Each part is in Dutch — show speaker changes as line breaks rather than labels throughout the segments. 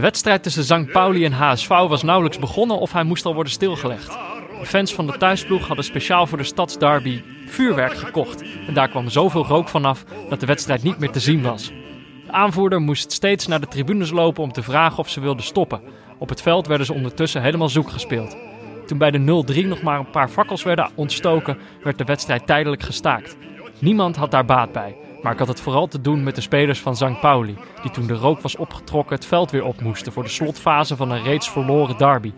De wedstrijd tussen Zang Pauli en HSV was nauwelijks begonnen of hij moest al worden stilgelegd. De fans van de thuisploeg hadden speciaal voor de stadsderby vuurwerk gekocht. En daar kwam zoveel rook vanaf dat de wedstrijd niet meer te zien was. De aanvoerder moest steeds naar de tribunes lopen om te vragen of ze wilden stoppen. Op het veld werden ze ondertussen helemaal zoek gespeeld. Toen bij de 0-3 nog maar een paar fakkels werden ontstoken, werd de wedstrijd tijdelijk gestaakt. Niemand had daar baat bij, maar ik had het vooral te doen met de spelers van St. Pauli, die toen de rook was opgetrokken het veld weer op moesten voor de slotfase van een reeds verloren derby.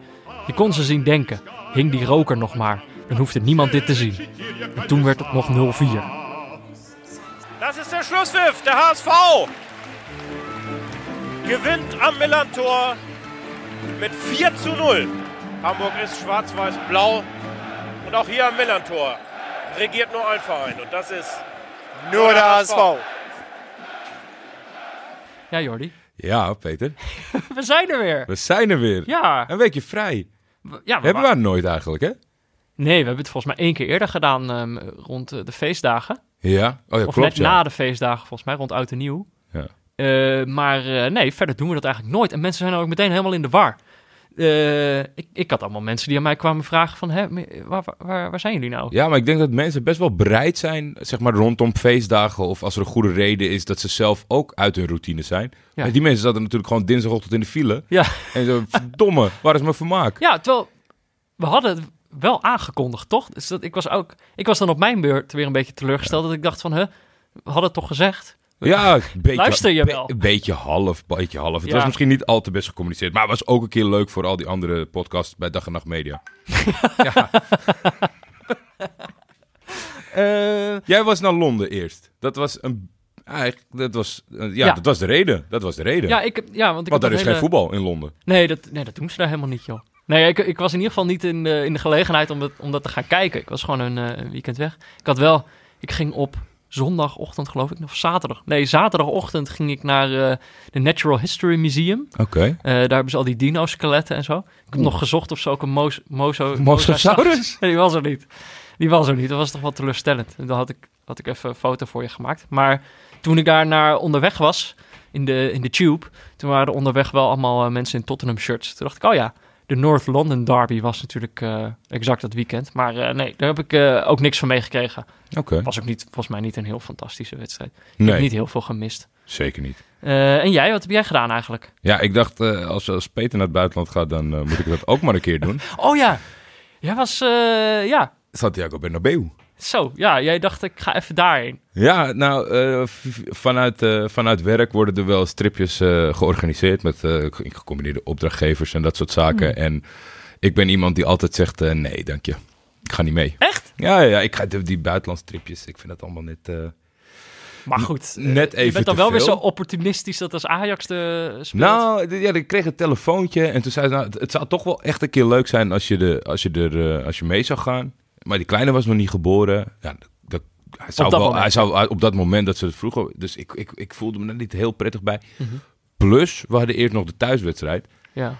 Je kon ze zien denken, hing die roker nog maar, dan hoefde niemand dit te zien. En toen werd het nog 0-4.
Das ist der Schlusspfiff. Der HSV gewinnt am Millantor mit 4 zu 0. Hamburg ist schwarz-weiß-blau. Und auch hier am Millantor regiert nur ein Verein. Und das ist
Der HSV.
Ja, Jordi.
Ja, Peter.
We zijn er weer.
We zijn er weer.
Ja.
Een weekje vrij.
we- ja we
Hebben we nooit eigenlijk, hè?
Nee, we hebben het volgens mij één keer eerder gedaan ehm, rond eh, de feestdagen.
Ja. Oh ja,
of
klopt,
net
ja.
na de feestdagen, volgens mij, rond Oud en Nieuw.
Ja.
Eh, maar eh, nee, verder doen we dat eigenlijk nooit. En mensen zijn ook meteen helemaal in de war. Eh, ik, ik had allemaal mensen die aan mij kwamen vragen van... Hè, waar, waar, waar zijn jullie nou?
Ja, maar ik denk dat mensen best wel bereid zijn, zeg maar rondom feestdagen of als er een goede reden is dat ze zelf ook uit hun routine zijn.
Ja.
Maar die mensen zaten natuurlijk gewoon dinsdagochtend in de file.
Ja.
En zo, verdomme, waar is mijn vermaak?
Ja, terwijl we hadden het wel aangekondigd, toch? Dus dat, ik, was ook, ik was dan op mijn beurt weer een beetje teleurgesteld. Dat ik dacht van, hè, we hadden het toch gezegd?
Ja, een beetje,
Luister je wel?
Een beetje half, beetje half. Het
Ja.
was misschien niet al te best gecommuniceerd, maar het was ook een keer leuk voor al die andere podcasts bij Dag en Nacht Media. ja.
Eh,
Jij was naar Londen eerst. Dat was een... Eigenlijk, dat was, eh, ja,
Ja.
dat was de reden. Dat was de reden.
ja, ik, ja, want ik
Want daar is
een
geen
hele-
voetbal in Londen.
Nee dat, nee, dat doen ze daar helemaal niet, joh. Nee, ik, ik was in ieder geval niet in de, in de gelegenheid om, het, om dat te gaan kijken. Ik was gewoon een eh, weekend weg. Ik had wel... Ik ging op zondagochtend, geloof ik, of zaterdag. Nee, zaterdagochtend ging ik naar eh de Natural History Museum.
Oké.
Eh, daar hebben ze al die dino-skeletten en zo. Ik heb nog gezocht of ze ook een mos,
Mosasaurus?
Nee, die was er niet. Die was er niet. Dat was toch wel teleurstellend. Dan had ik, had ik even een foto voor je gemaakt. Maar toen ik daar naar onderweg was, in de, in de tube, toen waren er onderweg wel allemaal eh, mensen in Tottenham shirts. Toen dacht ik, oh ja, de North London Derby was natuurlijk eh, exact dat weekend. Maar eh, nee, daar heb ik eh, ook niks van meegekregen.
Oké.
Was ook niet, volgens mij niet een heel fantastische wedstrijd. Ik
Nee,
heb niet heel veel gemist.
zeker niet.
En jij, wat heb jij gedaan eigenlijk?
Ja, ik dacht, als, als Peter naar het buitenland gaat, dan moet ik dat ook maar een keer doen.
Oh ja, jij was, ja,
Santiago Bernabeu.
Zo. Ja, jij dacht, ik ga even daarheen.
Ja, nou, eh, vanuit, eh, vanuit werk worden er wel stripjes eh, georganiseerd met ge- gecombineerde opdrachtgevers en dat soort zaken. En ik ben iemand die altijd zegt, nee, dank je. Ik ga niet mee.
Echt?
Ja, ja, ik ga die, die buitenlandstripjes, ik vind dat allemaal net...
Maar goed,
Net even
je bent dan wel weer zo opportunistisch dat als Ajax de speelt.
Nou, ja, ik kreeg een telefoontje en toen zei ze, nou, het, zou toch wel echt een keer leuk zijn als je, de, als je, er, als je mee zou gaan. Maar die kleine was nog niet geboren. Ja, dat, hij, zou
dat
wel,
moment.
hij zou op dat moment dat ze het vroegen. Dus ik, ik, ik voelde me er niet heel prettig bij.
Mhm.
Plus, we hadden eerst nog de thuiswedstrijd.
ja.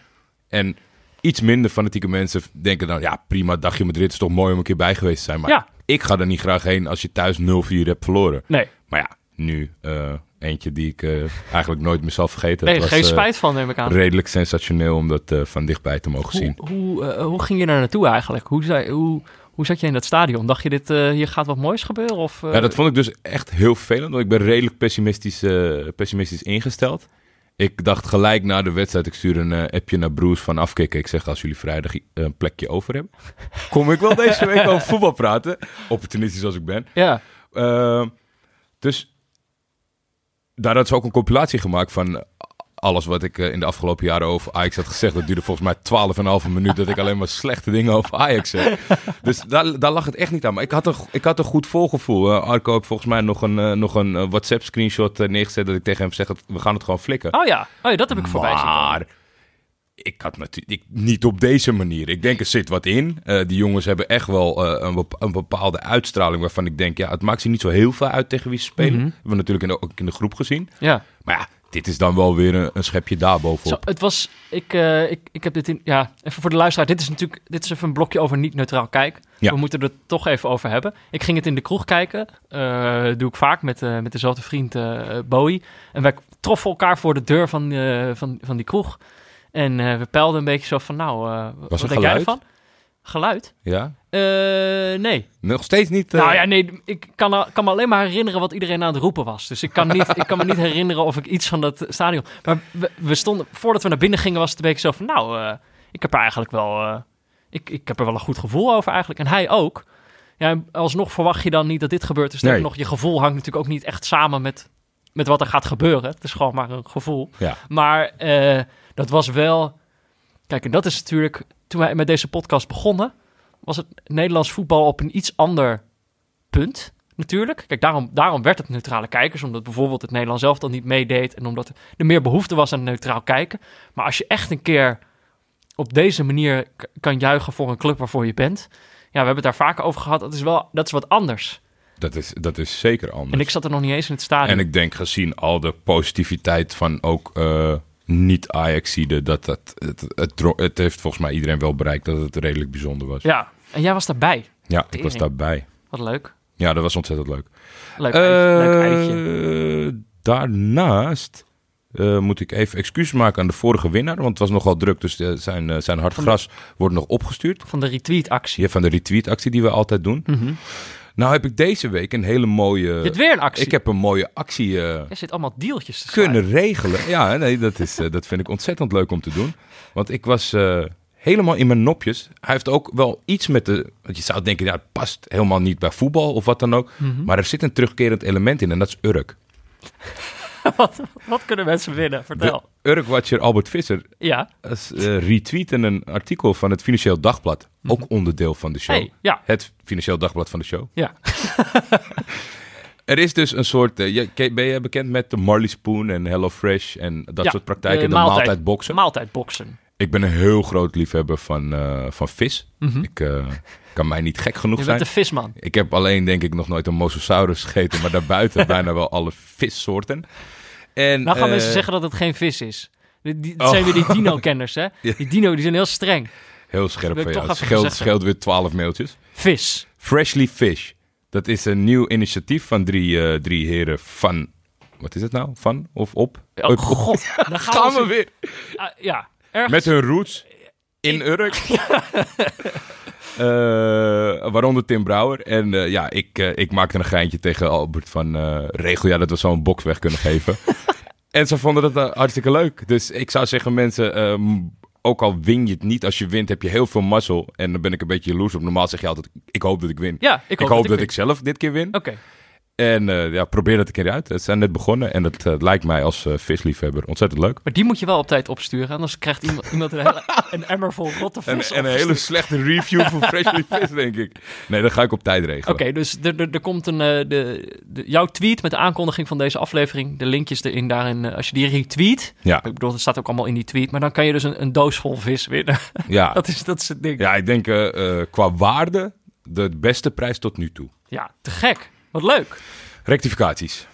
En iets minder fanatieke mensen denken dan, ja prima, dagje Madrid is toch mooi om een keer bij geweest te zijn. Maar
Ja.
ik ga er niet graag heen als je thuis 0-4 hebt verloren.
Nee,
Maar ja, nu eh, eentje die ik eh, eigenlijk nooit meer zal vergeten.
nee
was,
geen
eh,
spijt van, neem ik aan.
redelijk sensationeel om dat van dichtbij te mogen zien.
Hoe, hoe ging je daar naartoe eigenlijk? Hoe, zei, hoe, hoe zat je in dat stadion? Dacht je, dit, eh, hier gaat wat moois gebeuren? Of, eh,
Ja, dat vond ik dus echt heel vervelend, want ik ben redelijk pessimistisch, eh, pessimistisch ingesteld. Ik dacht gelijk na de wedstrijd, ik stuur een appje naar Bruce van afkicken. Ik zeg, als jullie vrijdag een plekje over hebben, kom ik wel deze week over voetbal praten. Opportunistisch als ik ben.
Ja,
Eh, dus daar had ze ook een compilatie gemaakt van alles wat ik eh, in de afgelopen jaren over Ajax had gezegd. Dat duurde volgens mij 12,5 minuut dat ik alleen maar slechte dingen over Ajax zeg. Dus daar, daar lag het echt niet aan. Maar ik had een, ik had een goed volgevoel. Arco heeft volgens mij nog een, eh, nog een eh, WhatsApp screenshot neergezet dat ik tegen hem zeg, we gaan het gewoon flikken.
oh ja, oh, ja dat heb ik voorbij.
Maar ik had natuurlijk niet op deze manier. Ik denk er zit wat in. Die jongens hebben echt wel een, bep- een bepaalde uitstraling waarvan ik denk, ja, het maakt ze niet zo heel veel uit tegen wie ze spelen.
Mhm.
hebben we natuurlijk in de, ook in de groep gezien.
Ja.
Maar ja, dit is dan wel weer een, een schepje
Zo,
daarbovenop.
het was, ik, eh, ik, ik heb dit in, ja, even voor de luisteraar. Dit is natuurlijk, dit is even een blokje over niet-neutraal kijk.
Ja.
We moeten het toch even over hebben. Ik ging het in de kroeg kijken. Eh, doe ik vaak met, eh, met dezelfde vriend Bowie. En wij troffen elkaar voor de deur van, van, van die kroeg. En we pelden een beetje zo van, nou, eh, wat
er
denk jij ervan? Geluid?
Ja?
Eh, nee.
Nog steeds niet... eh,
Nou ja, nee, ik kan, al- kan me alleen maar herinneren wat iedereen aan het roepen was. Dus ik kan, niet, ik kan me niet herinneren of ik iets van dat stadion... Maar we, we stonden, voordat we naar binnen gingen was het een beetje zo van... Nou, eh, ik heb er eigenlijk wel... eh, ik, ik heb er wel een goed gevoel over eigenlijk. En hij ook. Ja, alsnog verwacht je dan niet dat dit gebeurt. Dus
Nee.
nog, je gevoel hangt natuurlijk ook niet echt samen met, met wat er gaat gebeuren. Het is gewoon maar een gevoel.
Ja.
Maar eh, dat was wel... Kijk, en dat is natuurlijk... Toen wij met deze podcast begonnen... was het Nederlands voetbal op een iets ander punt natuurlijk. Kijk, daarom, daarom werd het neutrale kijkers. Omdat bijvoorbeeld het Nederlands zelf dan niet meedeed. En omdat er meer behoefte was aan neutraal kijken. Maar als je echt een keer op deze manier kan juichen voor een club waarvoor je bent. Ja, we hebben het daar vaker over gehad. Dat is wel dat is wat anders.
Dat is, dat is zeker anders.
En ik zat er nog niet eens in het stadion.
En ik denk gezien al de positiviteit van ook eh, niet-Ajaxide, dat dat het, het, heeft volgens mij iedereen wel bereikt dat het redelijk bijzonder was.
Ja, en jij was daarbij.
Ja, ik was daarbij.
Wat leuk.
Ja, dat was ontzettend leuk.
Leuk, eitje, leuk eitje.
Eh, daarnaast eh, moet ik even excuses maken aan de vorige winnaar, want het was nogal druk, dus eh, zijn, eh, zijn hard gras wordt nog opgestuurd.
Van de retweet-actie.
Ja, van de retweet-actie die we altijd doen.
Mhm.
Nou heb ik deze week een hele mooie...
Je hebt weer een actie.
ik heb een mooie actie eh,
Er zit allemaal deeltjes te
kunnen regelen. Ja, nee, dat, is, eh, dat vind ik ontzettend leuk om te doen. Want ik was eh, helemaal in mijn nopjes. Hij heeft ook wel iets met de... Want je zou denken, ja, het past helemaal niet bij voetbal of wat dan ook.
Mhm.
Maar er zit een terugkerend element in en dat is Urk.
wat, wat kunnen mensen winnen? Vertel.
Urk-watcher Albert Visser
Ja.
eh, retweette een artikel van het Financieel Dagblad. Ook onderdeel van de show.
Mhm. Hey, ja.
Het Financieel Dagblad van de show.
Ja.
Er is dus een soort... eh, ben je bekend met de Marley Spoon en Hello Fresh en dat
Ja,
soort praktijken?
de
De,
maaltijd-
maaltijdboxen?
Maaltijdboksen.
Ik ben een heel groot liefhebber van, eh, van vis. Ik eh, kan mij niet gek genoeg
Je
zijn.
bent een visman.
Ik heb alleen denk ik nog nooit een mosasaurus gegeten, maar daarbuiten bijna wel alle vissoorten. En,
Nou gaan
eh,
mensen zeggen dat het geen vis is. Die, dat
Oh.
zijn weer die dino-kenners, hè? Die dino, die zijn heel streng.
Heel scherp van jou. Het scheelt, weer twaalf mailtjes.
Vis.
Freshly Fish. Dat is een nieuw initiatief van drie, eh, drie heren van... Wat is het nou? Van of op?
Oh, god. Dan gaan,
Gaan we
we
weer.
Ah, ja, ergens.
Met hun roots in Urk. Eh, waaronder Tim Brouwer. En eh, ja, ik, eh, ik maakte een geintje tegen Albert van... regel ja dat we zo'n box weg kunnen geven. en ze vonden dat hartstikke leuk. Dus ik zou zeggen mensen... ehm, ook al win je het niet, als je wint heb je heel veel mazzel. En dan ben ik een beetje jaloers op. Normaal zeg je altijd, ik hoop dat ik win.
Ja, ik
ik
hoop, dat,
dat
ik
zelf dit keer win.
win. Oké.
En eh, ja, probeer dat een keer uit. Het zijn net begonnen en het eh, lijkt mij als eh, visliefhebber ontzettend leuk.
Maar die moet je wel op tijd opsturen. Anders krijgt iemand, iemand een, hele, een emmer vol rotte vis
en een hele slechte review voor Freshly Fish, denk ik. Nee, dat ga ik op tijd regelen.
Oké, dus er, komt een, de, de, jouw tweet met de aankondiging van deze aflevering. De linkjes erin daarin. als je die retweet.
Ja,
Ik bedoel, dat staat ook allemaal in die tweet. Maar dan kan je dus een, een doos vol vis winnen.
ja.
dat, is, dat is het ding.
ja ik denk qua waarde de beste prijs tot nu toe.
Ja, te gek. Wat leuk.
Rectificaties.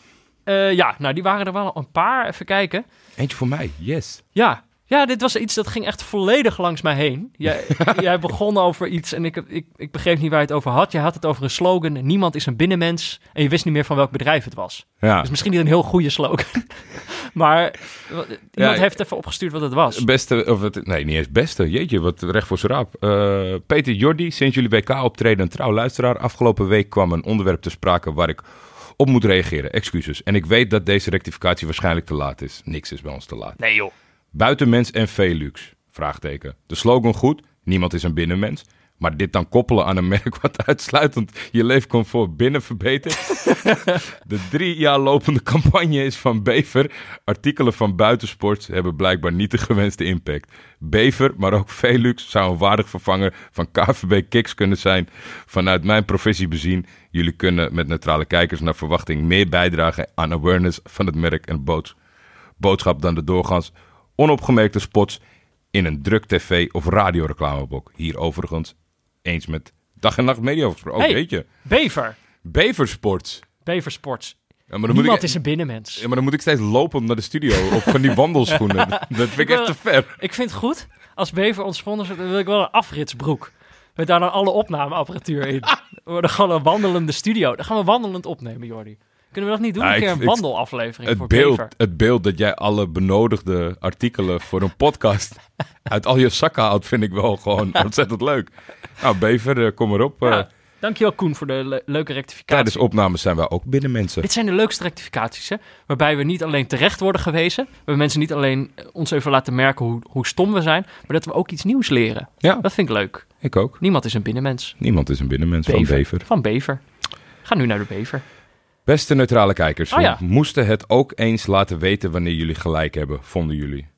Eh, ja, nou die waren er wel een paar. Even kijken.
Eentje voor mij, yes.
Ja. Ja, dit was iets dat ging echt volledig langs mij heen. Jij, jij begon over iets en ik, heb- ik, ik begreep niet waar je het over had. Je had het over een slogan, niemand is een binnenmens. En je wist niet meer van welk bedrijf het was.
Ja,
Dus misschien niet een heel goede slogan. maar iemand
Ja,
heeft even opgestuurd wat het was.
beste, of het, nee, niet eens beste. Jeetje, wat recht voor zijn raap. Eh, Peter Jordi, sinds jullie WK optreden een trouw luisteraar. Afgelopen week kwam een onderwerp te sprake waar ik op moet reageren. Excuses. En ik weet dat deze rectificatie waarschijnlijk te laat is. Niks is bij ons te laat.
Nee joh.
Buitenmens en Velux? Vraagteken. De slogan goed, niemand is een binnenmens. Maar dit dan koppelen aan een merk wat uitsluitend je leefcomfort binnen verbetert. De drie jaar lopende campagne is van Bever. Artikelen van buitensport hebben blijkbaar niet de gewenste impact. Bever, maar ook Velux zou een waardig vervanger van KVB Kicks kunnen zijn. Vanuit mijn professie bezien, jullie kunnen met neutrale kijkers naar verwachting meer bijdragen aan awareness van het merk en boods boodschap dan de doorgaans onopgemerkte spots in een druk tv- of radioreclameblok. Hier overigens eens met Dag en Nacht Media gesproken. Oh,
Hey.
weet je.
Bever.
Beversports.
Bever Sports.
Ja, maar dan, moet
Niemand
ik,
is een binnenmens.
ja, maar dan moet ik steeds lopen naar de studio op van die wandelschoenen. Dat vind ik echt te ver.
Ik vind het goed. Als Bever ons sponsort, dan wil ik wel een afritsbroek. Met daar dan alle opnameapparatuur in. We worden gewoon een wandelende studio. Dan gaan we wandelend opnemen, Jordi. Kunnen we dat niet doen?
Ja,
een
ik-
keer een wandelaflevering voor
Het beeld,
Bever.
het beeld dat jij alle benodigde artikelen voor een podcast uit al je zakken haalt, vind ik wel gewoon ontzettend leuk. Nou, Bever, eh, kom erop.
Ja, dankjewel Koen voor de le- leuke rectificatie.
tijdens opnames zijn wij ook binnenmensen.
Dit zijn de leukste rectificaties, hè? Waarbij we niet alleen terecht worden gewezen, waarbij we mensen niet alleen eh, ons even laten merken hoe, hoe stom we zijn, maar dat we ook iets nieuws leren.
Ja,
Dat vind ik leuk.
ik ook.
Niemand is een binnenmens.
Niemand is een binnenmens van Bever.
Van Bever. Ga nu naar de Bever.
Beste neutrale kijkers,
Oh
we moesten het ook eens laten weten wanneer jullie gelijk hebben, vonden jullie.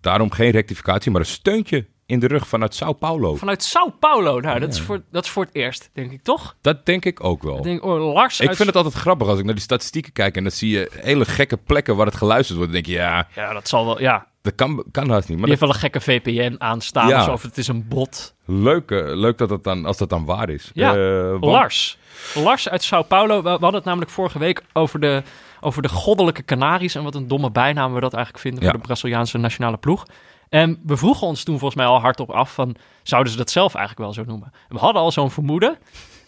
Daarom geen rectificatie, maar een steuntje in de rug vanuit Sao Paulo.
Vanuit Sao Paulo. Nou, dat, is voor, dat is voor het eerst, denk ik, toch?
Dat denk ik ook wel.
Ik denk, oh, Lars
Ik
uit-
vind het altijd grappig als ik naar die statistieken kijk en dan zie je hele gekke plekken waar het geluisterd wordt. Dan denk je, ja,
Ja, dat zal wel, ja.
Dat kan, kan haast niet. Maar
Die
dat,
heeft wel een gekke VPN aanstaan,
Ja.
alsof het is een bot.
leuk, eh, leuk dat het dan, als dat dan waar is.
Ja,
Eh, want-
Lars. Lars uit Sao Paulo. We, hadden het namelijk vorige week over de, over de goddelijke Canaries. En wat een domme bijnaam we dat eigenlijk vinden
Ja.
voor de Braziliaanse nationale ploeg. En we vroegen ons toen volgens mij al hardop af van... zouden ze dat zelf eigenlijk wel zo noemen? En we hadden al zo'n vermoeden.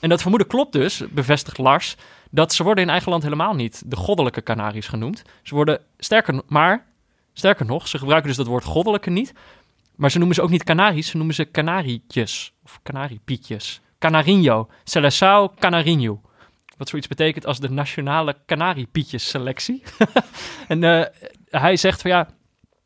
En dat vermoeden klopt dus, bevestigt Lars... dat ze worden in eigen land helemaal niet de goddelijke Canaries genoemd. Ze worden, sterker, maar, sterker nog, ze gebruiken dus dat woord goddelijke niet... Maar ze noemen ze ook niet Canaries, ze noemen ze Canarietjes. Of Canariepietjes. Canarinho. Seleção Canarinho. Wat zoiets betekent als de nationale Canariepietjes selectie. en eh, hij zegt van ja,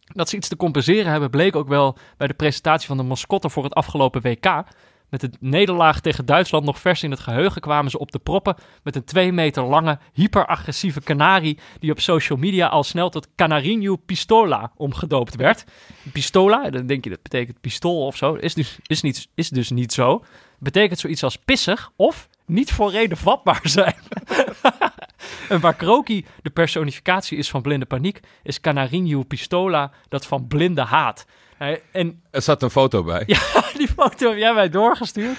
dat ze iets te compenseren hebben, bleek ook wel bij de presentatie van de mascotte voor het afgelopen WK. Met de nederlaag tegen Duitsland nog vers in het geheugen kwamen ze op de proppen met een twee meter lange, hyperagressieve kanarie die op social media al snel tot Canarinho Pistola omgedoopt werd. Pistola, dan denk je dat betekent pistool of zo, is dus, is niet, is dus niet zo. Betekent zoiets als pissig of niet voor reden vatbaar zijn. en waar Kroki de personificatie is van blinde paniek, is Canarinho Pistola dat van blinde haat. Hij- En
Er zat een foto bij.
ja, die foto heb jij mij doorgestuurd.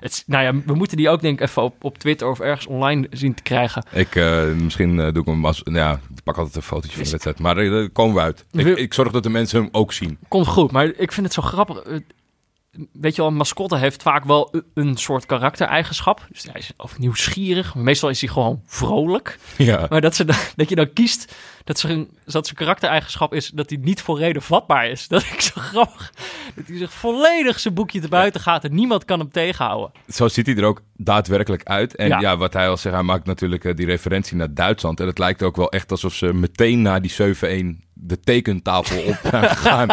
Het, nou ja, we moeten die ook denk ik even op, op Twitter of ergens online zien te krijgen.
Ik, eh, misschien eh, doe ik hem als... Ja, ik pak altijd een fotootje van de wedstrijd. Maar eh, daar komen we uit. Ik, ik zorg dat de mensen hem ook zien.
Komt goed, maar ik vind het zo grappig. Weet je wel, een mascotte heeft vaak wel een- soort karaktereigenschap. Dus hij is of nieuwsgierig. Meestal is hij gewoon vrolijk.
Ja.
Maar dat, ze dan, dat je dan kiest dat, ze een, dat zijn karaktereigenschap is dat hij niet voor reden vatbaar is. Dat ik zo grappig. Dat hij zich volledig zijn boekje te buiten gaat en niemand kan hem tegenhouden.
Zo ziet hij er ook daadwerkelijk uit. En
Ja.
ja, wat hij al zegt, hij maakt natuurlijk eh, die referentie naar Duitsland. En het lijkt ook wel echt alsof ze meteen na die 7-1 de tekentafel op gegaan.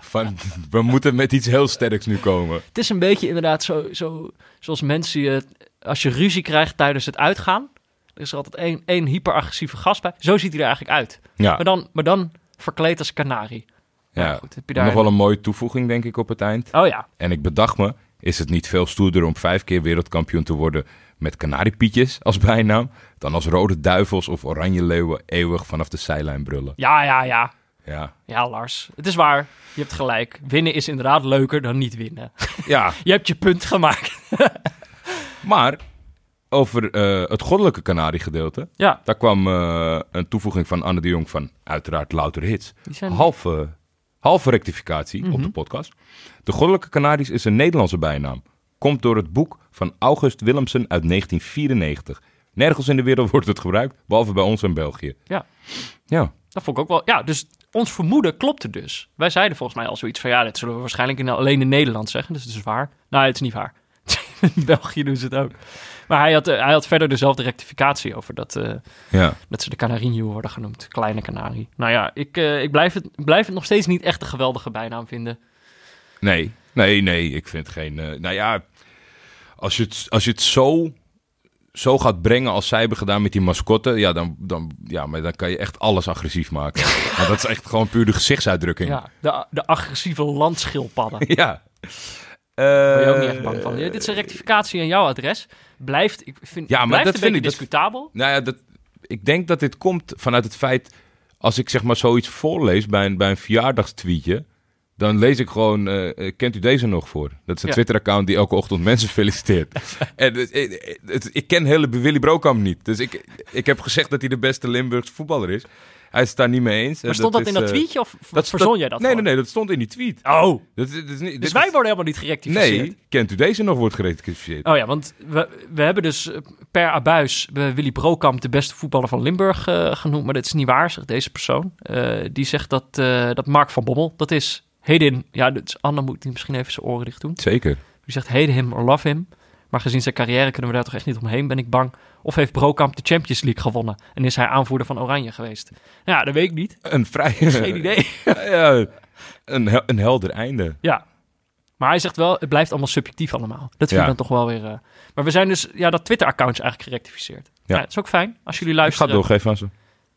Van, we moeten met iets heel sterks nu komen.
Het is een beetje inderdaad zo, zo zoals mensen je, als je ruzie krijgt tijdens het uitgaan. Er is er altijd één, één hyperagressieve gast bij. Zo ziet hij er eigenlijk uit.
Ja,
Maar, dan, maar dan verkleed als kanarie.
ja.
goed, heb je daar-
nog wel een mooie toevoeging denk ik op het eind.
Oh ja.
En ik bedacht me, is het niet veel stoerder om vijf keer wereldkampioen te worden met kanariepietjes als bijnaam, dan als rode duivels of oranje leeuwen eeuwig vanaf de zijlijn brullen?
Ja, ja, ja.
Ja,
Ja, Lars. Het is waar. Je hebt gelijk. Winnen is inderdaad leuker dan niet winnen.
ja
Je hebt je punt gemaakt.
maar over eh, het goddelijke kanariegedeelte,
Ja.
daar kwam eh, een toevoeging van Anne de Jong van uiteraard louter hits.
Zijn...
Halve, halve rectificatie op
Mhm.
de podcast. De goddelijke kanaries is een Nederlandse bijnaam. Komt door het boek van August Willemsen uit 1994. Nergens in de wereld wordt het gebruikt, behalve bij ons in België.
Ja.
Ja,
Dat vond ik ook wel... Ja, dus ons vermoeden klopte dus. Wij zeiden volgens mij al zoiets van... Ja, dit zullen we waarschijnlijk in, alleen in Nederland zeggen. Dus het is waar. Nou, het is niet waar. in België doen ze het ook. Maar hij had, eh, hij had verder dezelfde rectificatie over dat... eh,
ja.
dat ze de Canarinho worden genoemd. Kleine Canarie. Nou ja, ik, eh, ik blijf, het, blijf het nog steeds niet echt een geweldige bijnaam vinden.
Nee, nee, nee, ik vind geen... nou ja, als je het, als je het zo, zo gaat brengen als zij hebben gedaan met die mascotte... Ja, dan, dan, ja, maar dan kan je echt alles agressief maken. Want dat is echt gewoon puur de gezichtsuitdrukking.
Ja, de, de agressieve landschildpadden.
Ja.
Daar ben je ook niet
Eh,
echt bang van. Dit is een rectificatie aan jouw adres. Blijft, ik vind,
Ja, maar
blijft
dat
een
vind
beetje
ik- dat-
discutabel.
Nou ja, dat, ik denk dat dit komt vanuit het feit... als ik zeg maar zoiets voorlees bij een, bij een verjaardagstweetje... dan lees ik gewoon... eh, eh, kent u deze nog voor? Dat is een
Ja.
Twitter-account die elke ochtend mensen feliciteert. en het, het- het- ik ken hele Willy Brokamp niet. Dus ik, ik heb gezegd dat hij de beste Limburgse voetballer is. hij is het daar niet mee eens.
Maar stond dat,
is,
in dat
eh,
tweetje of
dat-
verzon jij dat
Nee, nee,
gewoon?
nee, dat stond in die tweet.
Oh,
Dat, is- dat is niet,
dus wij worden helemaal niet gerectificeerd.
Nee, kent u deze nog wordt gerectificeerd?
Oh ja, want we, we hebben dus eh, per abuis Willy Brokamp de beste voetballer van Limburg eh, genoemd. Maar dat is niet waar, zegt deze persoon. Eh, die zegt dat, eh, dat Mark van Bommel, dat is Hedin. Ja, is, Anne moet die misschien even zijn oren dicht doen.
Zeker.
Die zegt hate him or love him. Maar gezien zijn carrière kunnen we daar toch echt niet omheen, ben ik bang. Of heeft Brokamp de Champions League gewonnen en is hij aanvoerder van Oranje geweest? Ja, dat weet ik niet.
Een vrij...
Geen idee.
ja, een, hel- een helder einde.
Ja. Maar hij zegt wel, het blijft allemaal subjectief allemaal. Dat vind ik
Ja.
dan toch wel weer... eh, Maar we zijn dus, ja, dat Twitter-account is eigenlijk gerectificeerd. Ja.
Ja.
dat is ook fijn als jullie
Ik ga
luisteren.
doorgeven aan ze.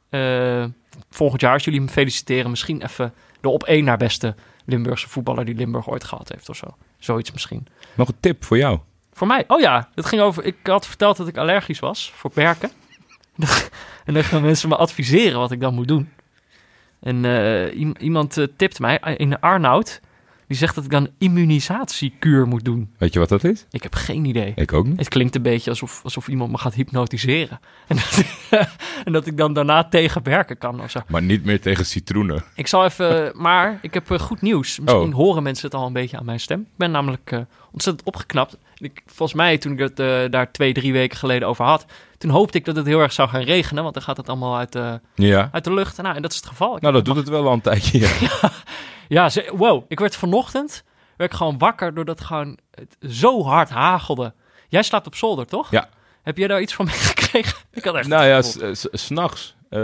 eh, volgend jaar, als jullie hem feliciteren, misschien even de op één naar beste Limburgse voetballer die Limburg ooit gehad heeft of zo. Zoiets misschien.
Nog een tip voor jou.
Voor mij, oh ja, het ging over. Ik had verteld dat ik allergisch was voor berken. en dan gaan mensen me adviseren wat ik dan moet doen. En eh, iem- iemand eh, tipt mij, in Arnoud, die zegt dat ik dan immunisatiekuur moet doen.
Weet je wat dat is?
Ik heb geen idee.
Ik ook niet.
Het klinkt een beetje alsof, alsof iemand me gaat hypnotiseren. En dat, en dat ik dan daarna tegen berken kan of zo.
Maar niet meer tegen citroenen.
Ik zal even, maar ik heb eh, goed nieuws. Misschien
Oh.
horen mensen het al een beetje aan mijn stem. Ik ben namelijk eh, ontzettend opgeknapt. Ik, volgens mij, toen ik het eh, daar twee, drie weken geleden over had, toen hoopte ik dat het heel erg zou gaan regenen, want dan gaat het allemaal uit, de
Ja.
uit de lucht. Nou, en dat is het geval. Ik
Nou, dat doet het wel al een tijdje. Ja.
Ja, ze- wow. Ik werd vanochtend werd ik gewoon wakker doordat gewoon het zo hard hagelde. Jij slaapt op zolder, toch?
Ja.
Heb jij daar iets van meegekregen? Ik had echt
nou ja, s- s'nachts. eh,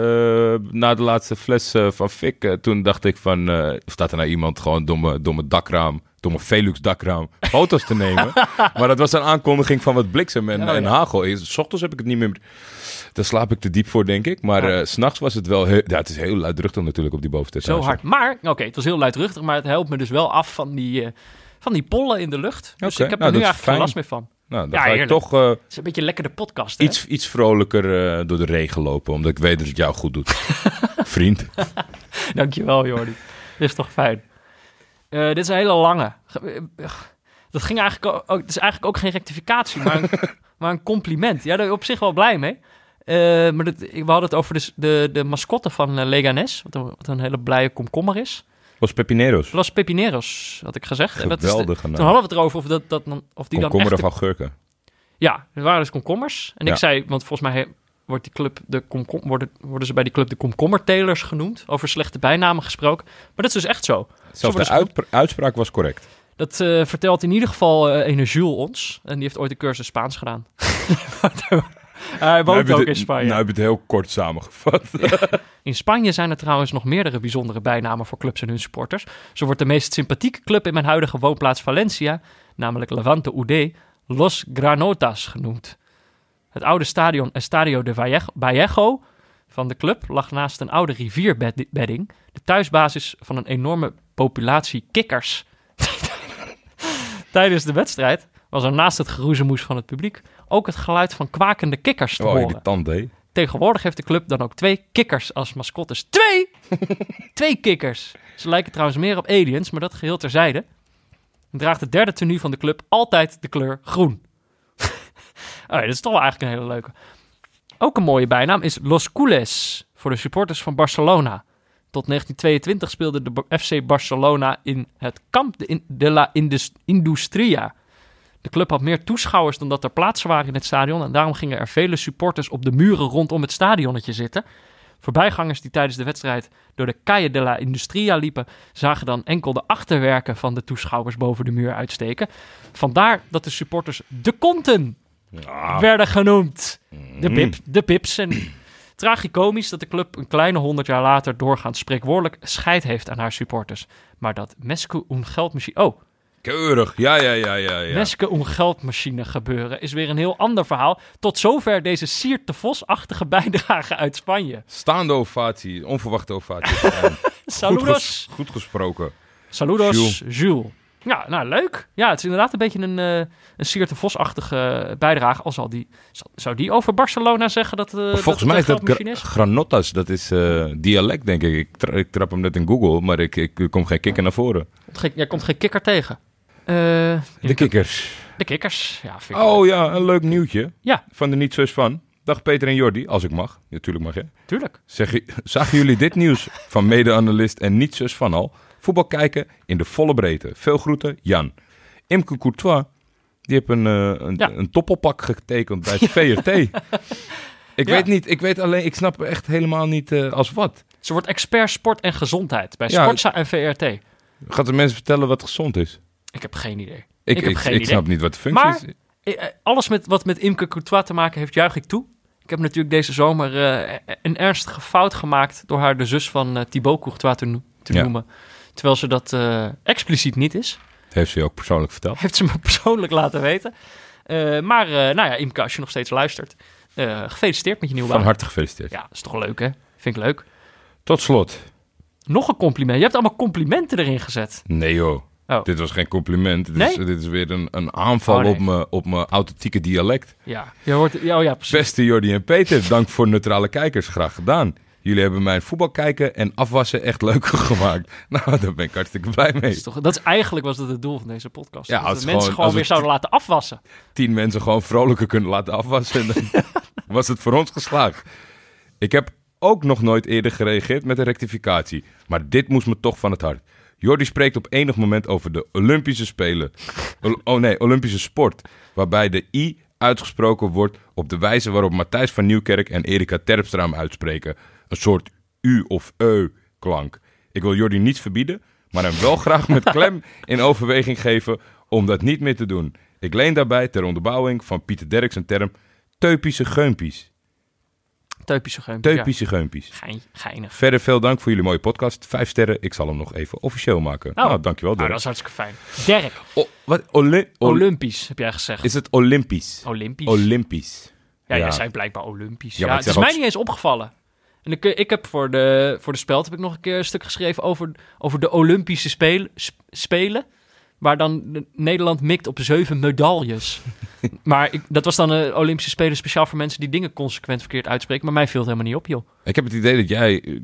na de laatste fles eh, van Fik, eh, toen dacht ik van... eh, staat er nou iemand gewoon door mijn dakraam, door mijn Velux dakraam, foto's te nemen? maar dat was een aankondiging van wat bliksem en, hagel. Is- S ochtends heb ik het niet meer... Daar slaap ik te diep voor, denk ik. Maar
Ja.
s s'nachts was het wel... Heel, ja, het is heel luidruchtig natuurlijk op die bovenste
Zo hard. Maar, oké, het was heel luidruchtig, maar het helpt me dus wel af van die, eh, van die pollen in de lucht. Dus ik heb
nou,
er nu
dat is
eigenlijk geen last meer van.
Nou, dan
Ja,
ga ik
heerlijk.
toch eh,
Het is een beetje lekker de podcast, hè?
iets, iets vrolijker door de regen lopen. Omdat ik weet dat het jou goed doet. Vriend.
Dankjewel, Jordi. Is toch fijn. Eh, dit is een hele lange. Ge- eh, Dat ging eigenlijk ook, het is eigenlijk ook geen rectificatie, maar een, maar een compliment. Ja, daar ben ik op zich wel blij mee. Eh, maar dat, we hadden het over de, de, de mascotte van eh, Leganes, wat een, wat een hele blije komkommer is.
Los Pepineros.
Los Pepineros, had ik gezegd.
Geweldige
toen
naam.
hadden we het erover of, dat, dat, dan- of die dan echt... de-
augurken.
Ja, er waren dus komkommers. En ik zei, want volgens mij wordt die club de komkom, worden, worden ze bij die club de komkommertelers genoemd. Over slechte bijnamen gesproken. Maar dat is dus echt zo.
Zelfs de uitpra- uitspraak was correct.
Dat eh, vertelt in ieder geval ene Jules ons. En die heeft ooit een cursus Spaans gedaan. Hij woont
Nou
ook in Spanje.
Nou heb je het heel kort samengevat.
In Spanje zijn er trouwens nog meerdere bijzondere bijnamen voor clubs en hun supporters. Zo wordt de meest sympathieke club in mijn huidige woonplaats Valencia, namelijk Levante UD, Los Granotas genoemd. Het oude stadion Estadio de Vallejo- van de club lag naast een oude rivierbedding, de thuisbasis van een enorme populatie kikkers. Tijdens de wedstrijd was er naast het geroezemoes van het publiek ook het geluid van kwakende kikkers te
Oh,
horen. Tegenwoordig heeft de club dan ook twee kikkers als mascottes. Twee! twee kikkers. Ze lijken trouwens meer op aliens, maar dat geheel terzijde. Draagt het derde tenue van de club altijd de kleur groen. Dat is toch wel eigenlijk een hele leuke. Ook een mooie bijnaam is Los Cules voor de supporters van Barcelona. Tot 1922 speelde de FC Barcelona in het Camp de, la Indus- Industria. De club had meer toeschouwers dan dat er plaatsen waren in het stadion. En daarom gingen er vele supporters op de muren rondom het stadionnetje zitten. Voorbijgangers die tijdens de wedstrijd door de Calle de la Industria liepen, zagen dan enkel de achterwerken van de toeschouwers boven de muur uitsteken. Vandaar dat de supporters de konten
Ah,
werden genoemd. De,
mm.
pip, de pips. En tragicomisch dat de club een kleine honderd jaar later doorgaans spreekwoordelijk scheid heeft aan haar supporters. Maar dat Meske een geldmachine... Oh,
Keurig. Ja, ja, ja, ja. ja.
Meske een geldmachine gebeuren is weer een heel ander verhaal. Tot zover deze Siert de Vos-achtige bijdrage uit Spanje.
Staande ovatie. Onverwachte ovatie. goed,
Saludos.
ges- goed gesproken.
Saludos, Jules. Ja, nou leuk. Ja, het is inderdaad een beetje een, eh een Siert de Vos-achtige bijdrage. Al zal die, zou die over Barcelona zeggen dat, eh
Volgens
dat
mij
het
is dat granotas. Dat is eh, dialect, denk ik. Ik, tra- ik trap hem net in Google, maar ik, ik, komt geen kikker naar voren.
Jij komt geen kikker tegen. Eh,
De kikkers.
De kikkers. Ja, vind ik leuk.
Oh ja, een leuk nieuwtje.
Ja.
Van de niet zo's van. Dag Peter en Jordi, als ik mag. Natuurlijk mag je.
Tuurlijk.
Zeg, zagen jullie dit nieuws van mede-analyst en niet-zus van al? Voetbal kijken in de volle breedte. Veel groeten, Jan. Imke Courtois, die heeft een, eh, een,
Ja.
een toppelpak getekend bij het VRT. ik
Ja.
weet niet, ik weet alleen, ik snap echt helemaal niet eh, als wat.
Ze wordt expert sport en gezondheid bij
Ja.
Sportza en VRT.
Gaat de mensen vertellen wat gezond is?
Ik heb geen idee.
Ik,
Ik
ik,
heb geen
ik
idee.
snap niet wat de functie
Maar-
is.
Eh, Alles met, wat met Imke Courtois te maken heeft, juich ik toe. Ik heb natuurlijk deze zomer een ernstige fout gemaakt door haar de zus van Thibaut Courtois te, no- te
Ja.
Terwijl ze dat eh, expliciet niet is.
Heeft ze je ook persoonlijk verteld?
Heeft ze me persoonlijk laten weten. Eh, maar eh, nou ja, Imke, als je nog steeds luistert, gefeliciteerd met je nieuwe
Van
baan.
harte gefeliciteerd.
Ja, dat is toch leuk hè? Vind ik leuk.
Tot slot.
Nog een compliment. Je hebt allemaal complimenten erin gezet.
Nee joh.
Oh.
Dit was geen compliment. Dit,
Nee?
is, dit is weer een, een aanval
Oh, nee.
op mijn op mijn authentieke dialect.
Ja, je hoort, ja, oh ja, precies.
Beste Jordi en Peter, dank voor neutrale kijkers. Graag gedaan. Jullie hebben mijn voetbal kijken en afwassen echt leuker gemaakt. Nou, daar ben ik hartstikke blij
Dat
mee.
is, toch, dat is eigenlijk was het het doel van deze podcast.
Ja,
dat
het
mensen
gewoon-
weer zouden laten afwassen.
Tien mensen gewoon vrolijker kunnen laten afwassen. En dan was het voor ons geslaagd. Ik heb ook nog nooit eerder gereageerd met een rectificatie. Maar dit moest me toch van het hart. Jordi spreekt op enig moment over de Olympische Spelen. Oh nee, Olympische sport. Waarbij de I uitgesproken wordt op de wijze waarop Matthijs van Nieuwkerk en Erika Terpstra hem uitspreken. Een soort U of Eu klank. Ik wil Jordi niets verbieden, maar hem wel graag met klem in overweging geven om dat niet meer te doen. Ik leen daarbij ter onderbouwing van Pieter Derks een term teupische geumpies.
Teupische geum.
Teupische geumpies.
Ja, gein, geinig.
Verder veel dank voor jullie mooie podcast. Vijf sterren. Ik zal hem nog even officieel maken.
Oh.
Nou, dankjewel
Nou,
Dirk.
dat is hartstikke fijn. Dirk,
O- wat? Oli-
Olympisch heb jij gezegd.
is het Olympisch?
Olympisch.
Olympisch.
ja,
ja.
jij zei blijkbaar Olympisch.
Ja,
het is mij niet eens opgevallen. En ik, ik heb voor de, voor de speld heb ik nog een keer een stuk geschreven over, over de Olympische spelen, sp- spelen. Waar dan de- Nederland mikt op zeven medailles. maar ik, dat was dan een Olympische Spelen speciaal voor mensen die dingen consequent verkeerd uitspreken. Maar mij viel het helemaal niet op, joh.
Ik heb het idee dat jij eh,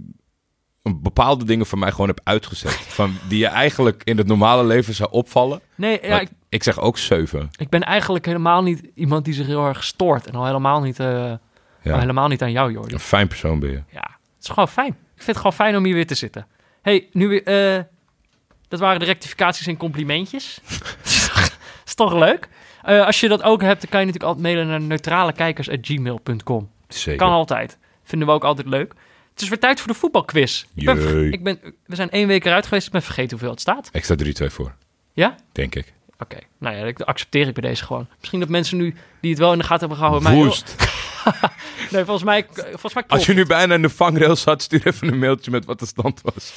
bepaalde dingen van mij gewoon hebt uitgezet. van die je eigenlijk in het normale leven zou opvallen.
Nee, ja, ik,
ik zeg ook zeven.
ik ben eigenlijk helemaal niet iemand die zich heel erg stoort. En al helemaal niet, eh,
Ja.
helemaal niet aan jou, Jordi.
Een fijn persoon ben je.
Ja, het is gewoon fijn. Ik vind het gewoon fijn om hier weer te zitten. hey, nu weer... eh, dat waren de rectificaties en complimentjes. is, toch, leuk? Eh, als je dat ook hebt, dan kan je natuurlijk altijd mailen naar neutralekijkers.gmail.com.
Zeker.
Kan altijd. Vinden we ook altijd leuk. Het is weer tijd voor de voetbalquiz. Ik ben, ik ben, we zijn één week eruit geweest. Ik ben vergeten hoeveel het staat.
Ik sta 3-2 voor,
Ja?
denk ik.
Oké. Nou ja, dat accepteer ik bij deze gewoon. Misschien dat mensen nu die het wel in de gaten hebben gehouden... mij-
Woest.
Nee, volgens mij, volgens mij.
Als je nu bijna in de vangrail zat, stuur even een mailtje met wat de stand was.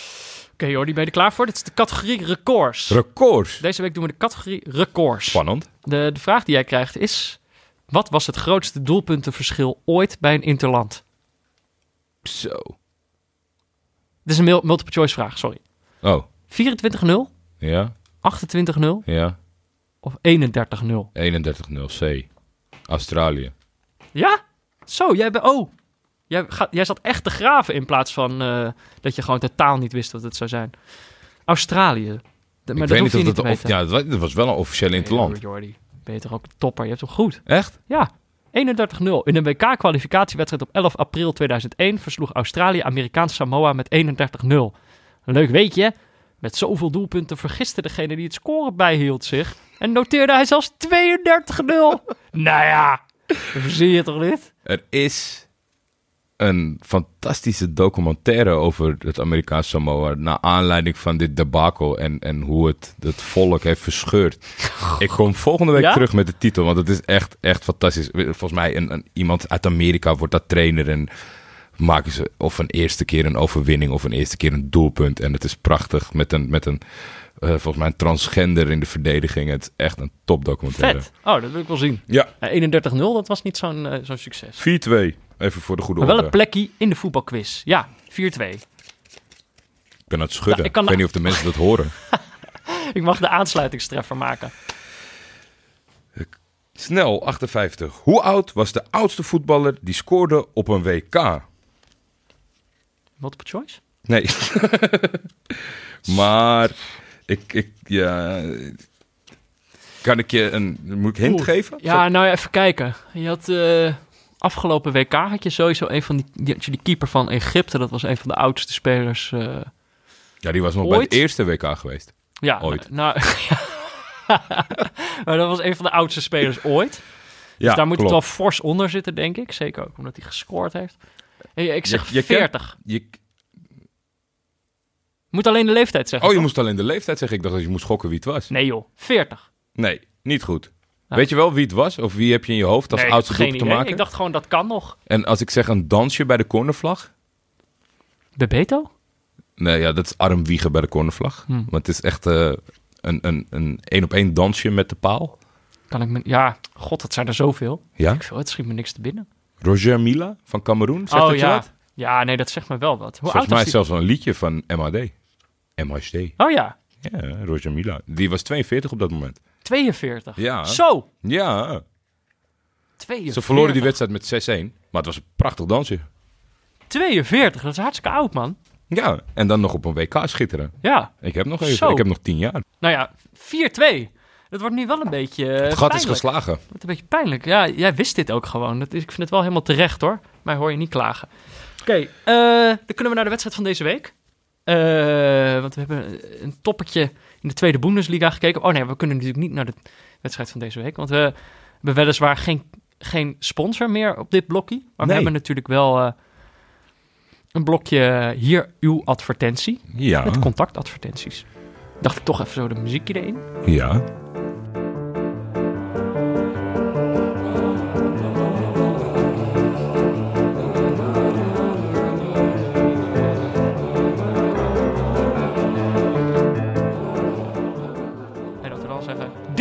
Oké Jordi, ben je er klaar voor? Dit is de categorie records.
Records.
Deze week doen we de categorie records.
Spannend.
De, de vraag die jij krijgt is... Wat was het grootste doelpuntenverschil ooit bij een interland?
Zo.
Dit is een mul- multiple choice vraag, sorry.
Oh,
24-0,
ja,
28-0
ja.
Of 31-0?
31-0 C. Australië.
Ja? Zo, jij bent... Oh, jij, gaat, jij zat echt te graven in plaats van eh, dat je gewoon totaal niet wist wat het zou zijn. Australië. De- maar
ik
dat
weet niet of dat... Of, ja, dat was- wel een officieel interland.
Nee, Jordi, ben je toch ook topper? Je hebt hem goed.
Echt?
Ja, 31-0. In een WK-kwalificatiewedstrijd op 11 april 2001 versloeg Australië Amerikaans Samoa met 31-0. Een leuk weetje. Met zoveel doelpunten vergiste degene die het scoren bijhield zich. En noteerde hij zelfs 32-0. nou ja, verzin je toch niet?
Er is een fantastische documentaire over het Amerikaanse Samoa. Naar aanleiding van dit debakel en, en hoe het het volk heeft verscheurd. Ik kom volgende week
Ja?
terug met de titel, want het is echt, echt fantastisch. Volgens mij een, een, iemand uit Amerika wordt dat trainer en maken ze of een eerste keer een overwinning of een eerste keer een doelpunt. En het is prachtig met een, met een eh, volgens mij een transgender in de verdediging. Het is echt een topdocumentaire.
Vet. Oh, dat wil ik wel zien.
Ja,
Eh, 31-0, dat was niet zo'n eh, zo'n succes.
4-2. Even voor de goede
Maar wel een
orde.
plekje in de voetbalquiz. Ja, 4-2.
Ik ben aan het schudden.
Ik
ik, weet niet of de mensen dat horen.
Ik mag de aansluitingstreffer maken.
Snel, 58. Hoe oud was de oudste voetballer die scoorde op een WK?
Multiple choice?
Nee. maar ik, ik, ja... Kan ik je een... Moet ik hint
Oeh.
geven?
Ja, nou ja, even kijken. Je had... eh, afgelopen WK had je sowieso een van die, die, die keeper van Egypte. Dat was een van de oudste spelers. eh,
Ja, die was nog bij het eerste WK geweest.
ja,
Ooit.
Nou, maar dat was een van de oudste spelers ooit.
Ja,
dus daar moet
klopt.
het wel fors onder zitten, denk ik. Zeker ook omdat hij gescoord heeft. Hey, ik zeg
Je- je kent-
40.
Je,
Moet alleen de leeftijd zeggen.
oh, je
toch?
moest alleen de leeftijd zeggen. Ik dacht dat je moest gokken wie het was.
Nee joh, 40.
Nee, niet goed.
Ja.
Weet je wel wie het was? Of wie heb je in je hoofd als
nee,
oudste doelpunt te maken?
Ik dacht gewoon dat kan nog.
En als ik zeg een dansje bij de cornervlag?
Bebeto?
Nee, ja, dat is arm wiegen bij de cornervlag.
Hm.
Want het is echt eh, een een een één op één dansje met de paal.
Kan ik me... Ja, god, dat zijn er zoveel.
Ja?
Ik veel, het schiet me niks te binnen.
Roger Mila van Cameroen, zegt
oh
dat je
ja.
wat?
Ja, nee, dat zegt me wel wat. Hoe
Volgens mij is zelfs wel een liedje van MHD. MHD.
Oh ja,
Ja, Roger Mila. Die was 42 op dat moment.
42.
Ja.
Zo,
Ja,
42.
ze verloren die wedstrijd met 6-1. Maar het was een prachtig dansje.
42, dat is hartstikke oud, man.
Ja, en dan nog op een WK schitteren.
Ja,
Ik heb nog even,
Zo.
ik heb nog 10 jaar.
nou ja, 4-2. Dat wordt nu wel een beetje eh,
Het gat is geslagen.
Het wordt een beetje pijnlijk. Ja, jij wist dit ook gewoon. Dat is, ik vind het wel helemaal terecht, hoor. Mij hoor je niet klagen. Oké, eh, dan kunnen we naar de wedstrijd van deze week. Eh, want we hebben een toppetje in de tweede Bundesliga gekeken. Oh nee, we kunnen natuurlijk niet naar de wedstrijd van deze week. Want we hebben weliswaar geen, geen sponsor meer op dit blokje. Maar we hebben natuurlijk wel eh, een blokje hier uw advertentie.
Ja,
Met contactadvertenties. Dacht ik toch even zo de muziekje erin.
ja.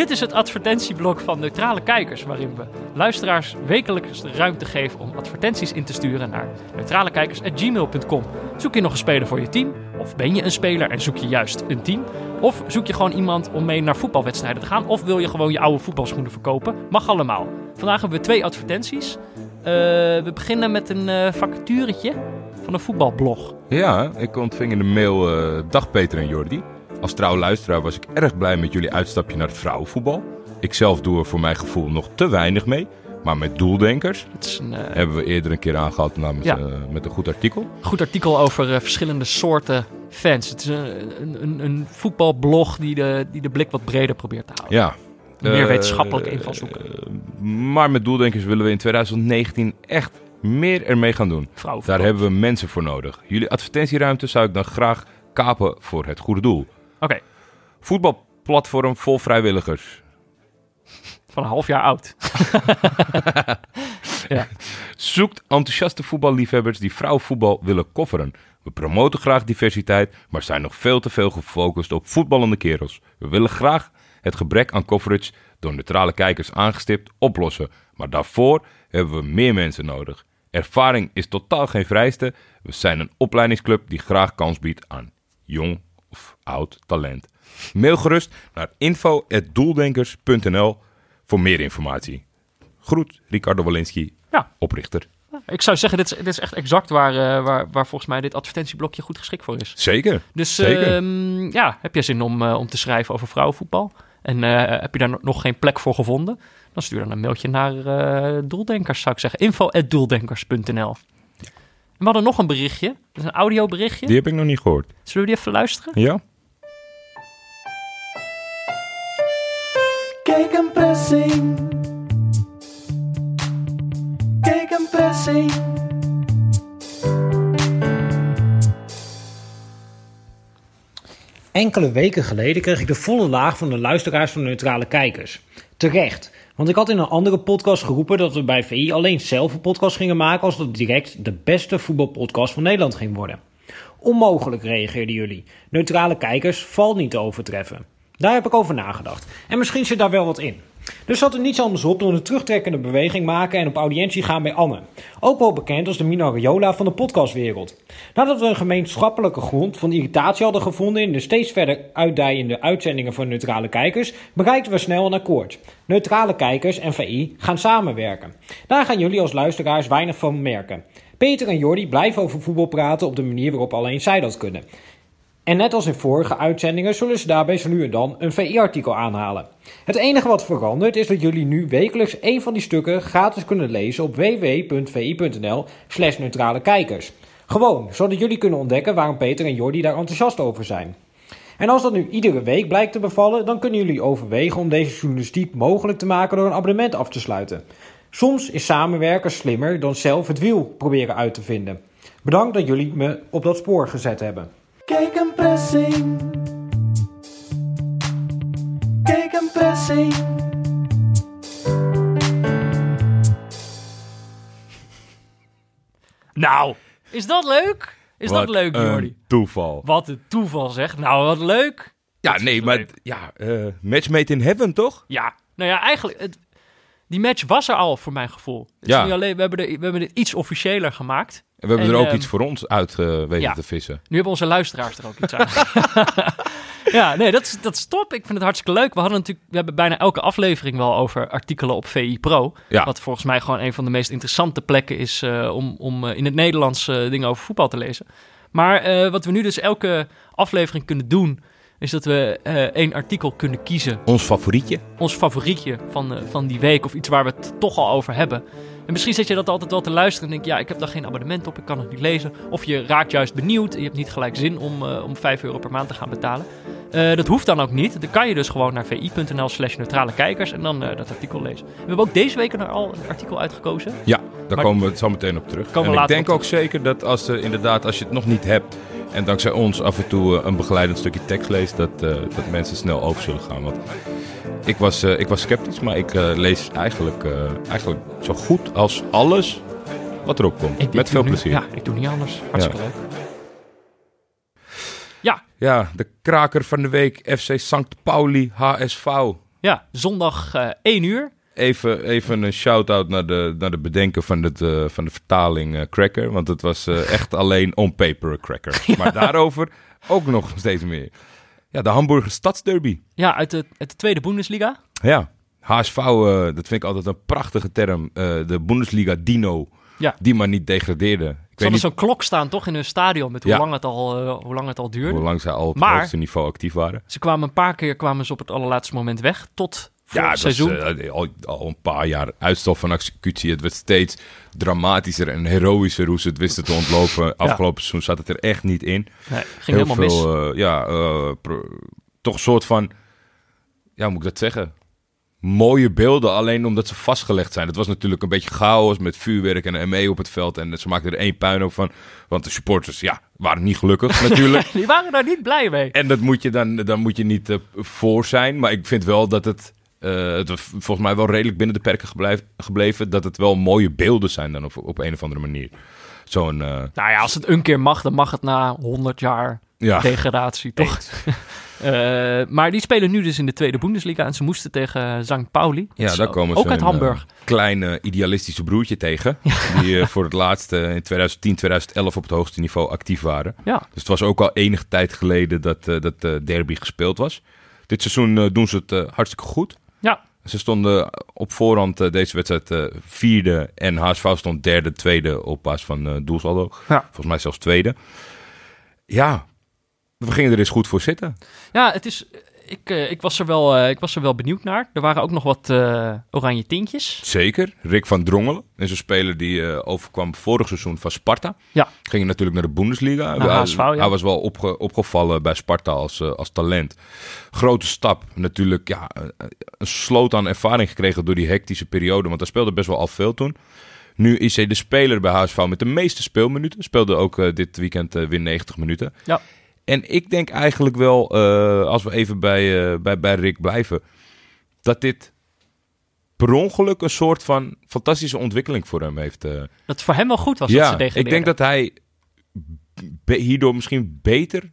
Dit is het advertentieblok van neutrale kijkers, waarin we luisteraars wekelijks de ruimte geven om advertenties in te sturen naar neutralekijkers.gmail.com. Zoek je nog een speler voor je team? Of ben je een speler en zoek je juist een team? Of zoek je gewoon iemand om mee naar voetbalwedstrijden te gaan? Of wil je gewoon je oude voetbalschoenen verkopen? Mag allemaal. Vandaag hebben we twee advertenties. Eh, we beginnen met een eh vacaturetje van een voetbalblog.
Ja, ik ontving in de mail eh, Dag Peter en Jordi. Als trouw luisteraar was ik erg blij met jullie uitstapje naar het vrouwenvoetbal. Ik zelf doe er voor mijn gevoel nog te weinig mee. Maar met doeldenkers
een eh,
hebben we eerder een keer aangehad
Ja.
eh, met een goed artikel.
goed artikel over eh, verschillende soorten fans. Het is een, een, een, voetbalblog die de, die de blik wat breder probeert te houden.
Ja.
Meer wetenschappelijke invalshoeken.
maar met doeldenkers willen we in 2019 echt meer ermee gaan doen. Daar hebben we mensen voor nodig. Jullie advertentieruimte zou ik dan graag kapen voor het goede doel.
Oké,
Voetbalplatform vol vrijwilligers.
van een half jaar oud.
Zoekt enthousiaste voetballiefhebbers die vrouwenvoetbal willen kofferen. We promoten graag diversiteit, maar zijn nog veel te veel gefocust op voetballende kerels. We willen graag het gebrek aan coverage door neutrale kijkers aangestipt oplossen. Maar daarvoor hebben we meer mensen nodig. Ervaring is totaal geen vereiste. We zijn een opleidingsclub die graag kans biedt aan jong of oud talent. Mail gerust naar info.doeldenkers.nl voor meer informatie. Groet, Ricardo Walensky,
Ja.
oprichter.
Ik zou zeggen, dit is, dit is echt exact waar, eh, waar, waar volgens mij dit advertentieblokje goed geschikt voor is.
Zeker.
Dus
Zeker.
ehm, ja, heb je zin om, eh, om te schrijven over vrouwenvoetbal? En eh, heb je daar no- nog geen plek voor gevonden? Dan stuur dan een mailtje naar Doeldenkers, zou ik zeggen. info.doeldenkers.nl En we hadden nog een berichtje. Dat is een audioberichtje.
Die heb ik nog niet gehoord.
Zullen we die even luisteren?
Ja?
Kijk een pressing. Kijk een pressing.
Enkele weken geleden kreeg ik de volle laag van de luisteraars van neutrale kijkers. Terecht, want ik had in een andere podcast geroepen dat we bij VI alleen zelf een podcast gingen maken als dat direct de beste voetbalpodcast van Nederland ging worden. Onmogelijk reageerden jullie. Neutrale kijkers valt niet te overtreffen. Daar heb ik over nagedacht. En misschien zit daar wel wat in. Dus zat er niets anders op dan een terugtrekkende beweging maken en op audiëntie gaan bij Anne. Ook wel bekend als de Mina Raiola van de podcastwereld. Nadat we een gemeenschappelijke grond van irritatie hadden gevonden in de steeds verder uitdijende uitzendingen van neutrale kijkers, bereikten we snel een akkoord. Neutrale kijkers en VI gaan samenwerken. Daar gaan jullie als luisteraars weinig van merken. Peter en Jordi blijven over voetbal praten op de manier waarop alleen zij dat kunnen. En net als in vorige uitzendingen zullen ze daarbij zo nu en dan een VI-artikel aanhalen. Het enige wat verandert is dat jullie nu wekelijks één van die stukken gratis kunnen lezen op www.vi.nl slash neutrale kijkers. Gewoon, zodat jullie kunnen ontdekken waarom Peter en Jordi daar enthousiast over zijn. En als dat nu iedere week blijkt te bevallen, dan kunnen jullie overwegen om deze journalistiek mogelijk te maken door een abonnement af te sluiten. Soms is samenwerken slimmer dan zelf het wiel proberen uit te vinden. Bedankt dat jullie me op dat spoor gezet hebben.
Gegenpressing. Gegenpressing.
Nou, is dat leuk? Is
Wat
dat leuk,
een
Jordi?
toeval.
Wat een toeval zeg. Nou, wat leuk.
Ja, nee, maar
leuk.
ja, eh matchmade in heaven, toch?
Ja, nou ja, eigenlijk... Het, die match was er al, voor mijn gevoel. Het is
Ja.
niet alleen, we, hebben er, we hebben het iets officiëler gemaakt.
En we hebben
En,
er ook
ehm,
iets voor ons uit eh, weten
ja.
te vissen.
Nu hebben onze luisteraars er ook iets aan. ja, nee, dat is, dat is top. Ik vind het hartstikke leuk. We hadden natuurlijk, we hebben bijna elke aflevering wel over artikelen op VI Pro.
Ja.
Wat volgens mij gewoon een van de meest interessante plekken is eh, om, om eh, in het Nederlands dingen over voetbal te lezen. Maar wat we nu dus elke aflevering kunnen doen, is dat we één artikel kunnen kiezen.
Ons favorietje?
Ons favorietje van, van die week of iets waar we het toch al over hebben. En misschien zit je dat altijd wel te luisteren en denk je, ja, ik heb daar geen abonnement op, ik kan het niet lezen. Of je raakt juist benieuwd en je hebt niet gelijk zin om, eh, om 5 euro per maand te gaan betalen. Eh, dat hoeft dan ook niet. Dan kan je dus gewoon naar vi.nl slash neutrale kijkers en dan eh, dat artikel lezen. We hebben ook deze week er al een artikel uitgekozen.
Ja, daar
Maar-
komen we het zo meteen op terug. En ik denk ook zeker dat als, er inderdaad, als je het nog niet hebt... en dankzij ons af en toe een begeleidend stukje tekst leest... dat, dat mensen snel over zullen gaan. Want ik was, eh, ik was sceptisch, maar ik eh, lees eigenlijk, eh, eigenlijk zo goed als alles wat erop komt.
Ik-
Met veel
nu-
plezier.
Ja, ik doe niet anders. Hartstikke leuk. Ja,
Ja, de kraker van de week, FC St. Pauli, HSV.
ja, zondag eh 1 uur.
Even, even een shout-out naar de, naar de bedenker van, het, van de vertaling eh, Cracker. Want het was echt alleen on paper een cracker. Maar daarover ook nog steeds meer. Ja, de Hamburger Stadsderby.
Ja, uit de, uit de tweede Bundesliga.
Ja, HSV, eh, dat vind ik altijd een prachtige term. Eh, de Bundesliga Dino,
Ja.
die maar niet degradeerde. Ik
Ze hadden
niet
zo'n klok staan toch in hun stadion met hoe,
Ja.
lang, het al, eh, hoe lang het al duurde.
hoe lang zij al op het hoogste niveau actief waren.
Ze kwamen een paar keer kwamen ze op het allerlaatste moment weg. Tot
Ja,
het seizoen.
was eh, al, al een paar jaar uitstel van executie. Het werd steeds dramatischer en heroïscher hoe ze het wisten te ontlopen. Afgelopen seizoen zat het er echt niet in.
nee, ging helemaal mis.
veel, eh, ja, eh, pro- toch een soort van, ja, hoe moet ik dat zeggen? Mooie beelden, alleen omdat ze vastgelegd zijn. Het was natuurlijk een beetje chaos met vuurwerk en ME op het veld. En ze maakten er één puinhoop van. Want de supporters, ja, waren niet gelukkig natuurlijk.
Die waren daar niet blij mee.
En dat moet je dan, dan moet je niet voor zijn. Maar ik vind wel dat het, eh, het was volgens mij wel redelijk binnen de perken geblijf- gebleven. Dat het wel mooie beelden zijn dan op, op een of andere manier. Zo'n, eh,
Nou ja, als het een keer mag, dan mag het na 100 jaar
ja.
degradatie, toch? Eh, maar die spelen nu dus in de tweede Bundesliga en ze moesten tegen St. Pauli.
Ja, daar komen ze
Ook uit
een,
Hamburg.
kleine idealistische broertje tegen. Die voor het laatst eh, in 2010, 2011 op het hoogste niveau actief waren.
ja,
Dus het was ook al enige tijd geleden dat, dat de derby gespeeld was. Dit seizoen doen ze het hartstikke goed. Ze stonden op voorhand eh, deze wedstrijd eh, vierde en HSV stond derde, tweede op basis van eh doelsaldo.
Ja.
Volgens mij zelfs tweede. Ja, we gingen er eens goed voor zitten.
ja het is, ik, eh, ik, was er wel, eh, ik was er wel benieuwd naar. Er waren ook nog wat eh, oranje tintjes.
Zeker. Rick van Drongelen is een speler die overkwam vorig seizoen van Sparta.
Ja.
Ging natuurlijk naar de Bundesliga.
Naar
hij,
HSV, ja.
hij was wel opge- opgevallen bij Sparta als, als talent. Grote stap. Natuurlijk ja, een sloot aan ervaring gekregen door die hectische periode. Want hij speelde best wel al veel toen. Nu is hij de speler bij HSV met de meeste speelminuten. Speelde ook dit weekend weer 90 minuten.
Ja.
En ik denk eigenlijk wel, eh, als we even bij, eh, bij, bij Rick blijven, dat dit per ongeluk een soort van fantastische ontwikkeling voor hem heeft. eh.
Dat het voor hem wel goed was dat
ja,
ze degradeerden.
ik denk dat hij hierdoor misschien beter,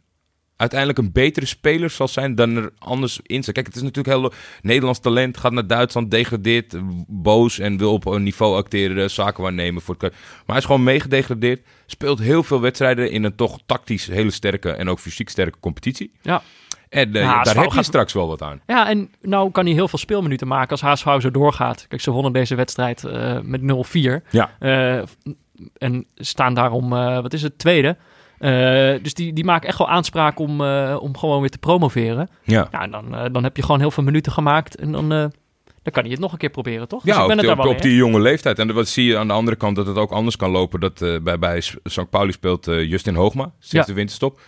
uiteindelijk een betere speler zal zijn dan er anders in. Kijk, het is natuurlijk heel Nederlands talent, gaat naar Duitsland, degradeert, boos en wil op een niveau acteren, eh, zaken waarnemen. Voor het, maar hij is gewoon meegedegradeerd, speelt heel veel wedstrijden in een toch tactisch hele sterke en ook fysiek sterke competitie.
Ja.
En eh,
Ja,
daar heb je straks wel wat aan.
Ja, en nou kan hij heel veel speelminuten maken als HSV zo doorgaat. Kijk, ze wonnen deze wedstrijd eh, met 0-4.
Ja.
En staan daarom, wat is het, tweede. Eh, dus die, die maken echt wel aanspraak om, eh, om gewoon weer te promoveren.
Ja.
Ja, en dan, eh, dan heb je gewoon heel veel minuten gemaakt. En dan, dan kan hij het nog een keer proberen, toch? Dus
Ja,
ik ben
op,
het
op, die jonge leeftijd. En wat zie je aan de andere kant dat het ook anders kan lopen. Dat bij, bij St. Pauli speelt Justin Hoogma sinds
Ja.
de winterstop.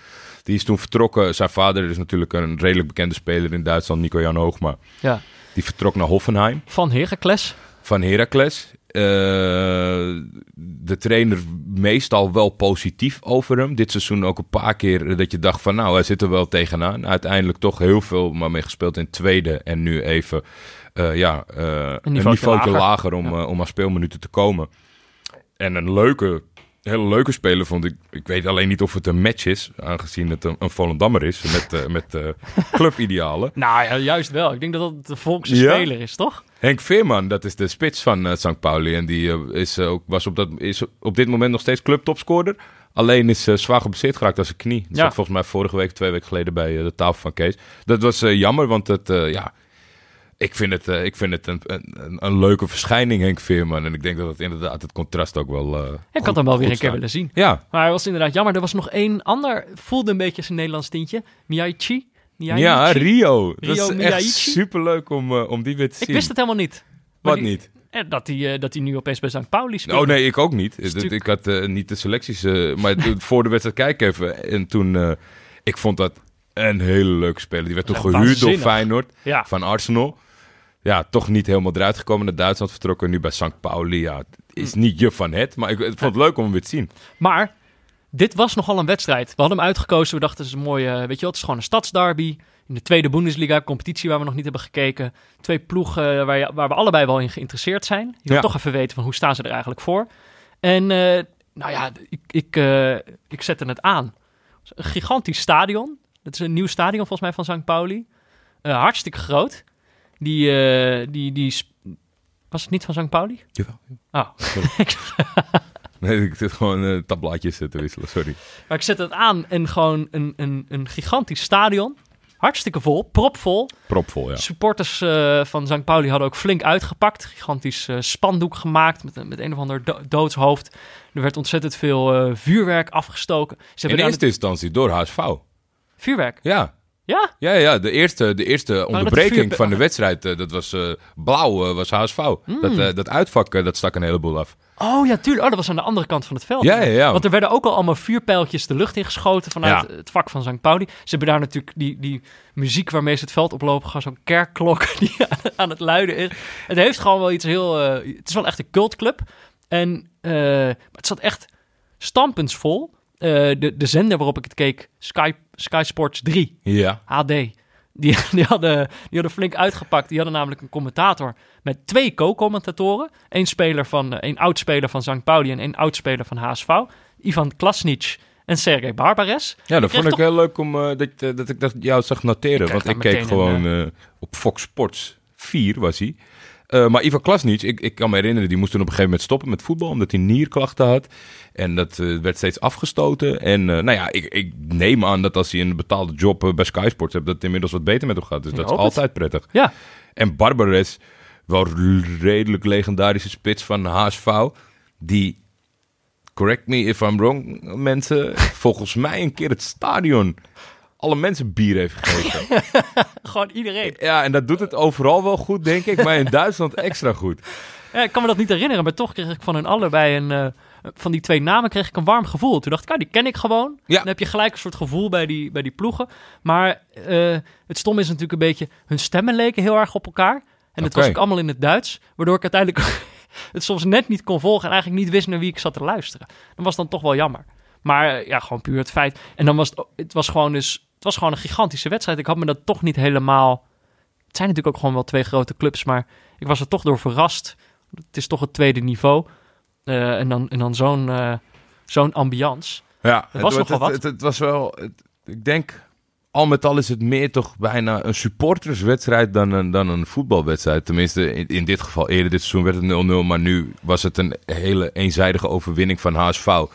Die is toen vertrokken. Zijn vader is natuurlijk een redelijk bekende speler in Duitsland, Nico-Jan Hoogma.
Ja.
Die vertrok naar Hoffenheim
Van Heracles.
van Heracles. Eh, de trainer meestal wel positief over hem. Dit seizoen ook een paar keer dat je dacht van nou, hij zit er wel tegenaan. Uiteindelijk toch heel veel maar mee gespeeld in tweede. En nu even eh, ja, eh, een
niveautje
lager,
lager.
om,
Ja.
om aan speelminuten te komen. En een leuke, hele leuke speler vond ik. Ik weet alleen niet of het een match is, aangezien het een, een Volendammer is met, met clubidealen.
Nou ja, juist wel. Ik denk dat dat de volkse
Ja?
speler is, toch?
Henk Veerman, dat is de spits van eh St. Pauli. En die eh, is, eh, ook, was op, dat, is op dit moment nog steeds clubtopscorer. Alleen is zwaar geblesseerd geraakt aan zijn knie. Dat
Ja.
zat volgens mij vorige week, twee weken geleden bij de tafel van Kees. Dat was jammer, want het, ja, ik vind het, ik vind het een, een, een- leuke verschijning, Henk Veerman. En ik denk dat het inderdaad het contrast ook wel. eh,
Ik had hem wel weer een keer willen zien.
Ja,
Maar hij was inderdaad jammer. Er was nog één ander, voelde een beetje zijn Nederlands tintje. Miyaichi.
Ja, Rio. dat
Rio
is echt
Miyaichi.
superleuk om, eh, om die weer te zien.
Ik wist het helemaal niet.
Wat
die-
niet?
eh, Dat hij, eh, dat hij nu opeens bij St. Pauli speelt.
Oh nee, ik ook niet. Ik had niet de selecties, maar voor de wedstrijd kijken even. En toen, ik vond dat een hele leuke speler. Die werd toen gehuurd door. Feyenoord
Ja.
van Arsenal. Ja, toch niet helemaal eruit gekomen. Naar Duitsland vertrokken. Nu bij St. Pauli. Ja, het is
Hm.
niet je van het. Maar ik, ik vond het leuk om hem weer te zien.
Maar dit was nogal een wedstrijd. We hadden hem uitgekozen. We dachten, het is een mooie, weet je wel, het is gewoon een stadsderby. In de tweede Bundesliga, competitie waar we nog niet hebben gekeken. Twee ploegen waar, je- waar we allebei wel in geïnteresseerd zijn. Je wil
Ja.
toch even weten van hoe staan ze er eigenlijk voor. En eh, nou ja, ik, ik, eh, ik zette het aan. Een gigantisch stadion. Het is een nieuw stadion volgens mij van St. Pauli. Eh, hartstikke groot. Die, eh, die, die... Was het niet van St. Pauli?
Jawel.
Oh.
Nee, ik zit gewoon tabblaadjes te wisselen. Sorry.
Maar ik zet het aan en gewoon een, een, een gigantisch stadion. Hartstikke vol, propvol.
Propvol, ja.
Supporters eh, van St. Pauli hadden ook flink uitgepakt. Gigantisch eh, spandoek gemaakt met, een- met een of ander do- doodshoofd. Er werd ontzettend veel vuurwerk afgestoken. Ze
In eerste instantie door HSV.
vuurwerk.
Ja.
Ja,
Ja, ja, de eerste, de eerste onderbreking van de wedstrijd, eh, dat was eh, blauw, eh, was HSV.
Hmm.
Dat, dat uitvak, dat stak een heleboel af.
Oh ja, tuurlijk. Oh, dat was aan de andere kant van het veld.
Ja, ja, ja.
Want er werden ook al allemaal vuurpijltjes de lucht ingeschoten vanuit het vak van St. Pauli. Ze hebben daar natuurlijk die, die muziek waarmee ze het veld oplopen. Gewoon zo'n kerkklok die aan, aan het luiden is. Het heeft gewoon wel iets heel... het is wel echt een cultclub. En het zat echt stampensvol. De, de zender waarop ik het keek, Sky, Sky Sports 3,
Ja.
HD... Die, die, hadden, die hadden flink uitgepakt. Die hadden namelijk een commentator met twee co-commentatoren. Eén speler van, eh, één oud-speler van St. Pauli en één oud-speler van HSV. Ivan Klasnic en Sergej Barbares.
Ja, dat vond ik
toch-
heel leuk om eh, dat, eh, dat ik dat jou zag noteren. want ik keek gewoon
een,
eh, op Fox Sports 4 was hij. Eh, maar Ivan Klasnic, ik, ik kan me herinneren, die moest toen op een gegeven moment stoppen met voetbal. Omdat hij nierklachten had. En dat eh, werd steeds afgestoten. En eh, nou ja, ik, ik neem aan dat als hij een betaalde job bij Sky Sports hebt, dat het inmiddels wat beter met hem gaat. Dus
Ik
dat is
het.
altijd prettig.
Ja,
En Barbares, wel redelijk legendarische spits van HSV. Die, correct me if I'm wrong, mensen, volgens mij een keer het stadion alle mensen bier heeft gegeven.
gewoon iedereen.
ja, en dat doet het overal wel goed, denk ik, maar in Duitsland extra goed.
Ja, ik kan me dat niet herinneren, maar toch kreeg ik van hun allebei een... eh, van die twee namen kreeg ik een warm gevoel. Toen dacht ik, ah, die ken ik gewoon.
Ja.
Dan heb je gelijk een soort gevoel bij die, bij die ploegen. Maar eh, het stom is natuurlijk een beetje... Hun stemmen leken heel erg op elkaar. En het
Oké.
was ook allemaal in het Duits. Waardoor ik uiteindelijk het soms net niet kon volgen... en eigenlijk niet wist naar wie ik zat te luisteren. Dat was dan toch wel jammer. Maar eh, ja, gewoon puur het feit. En dan was het, het was gewoon dus... Het was gewoon een gigantische wedstrijd. Ik had me dat toch niet helemaal... Het zijn natuurlijk ook gewoon wel twee grote clubs, maar ik was er toch door verrast. Het is toch het tweede niveau. Eh, en dan, en dan zo'n eh, zo'n ambiance.
Ja,
Het was
het,
nogal
het,
wat.
Het, het was wel, het- ik denk, al met al is het meer toch bijna een supporterswedstrijd dan een, dan een voetbalwedstrijd. Tenminste, in, in dit geval, eerder dit seizoen werd het 0-0, maar nu was het een hele eenzijdige overwinning van HSV.
Ja.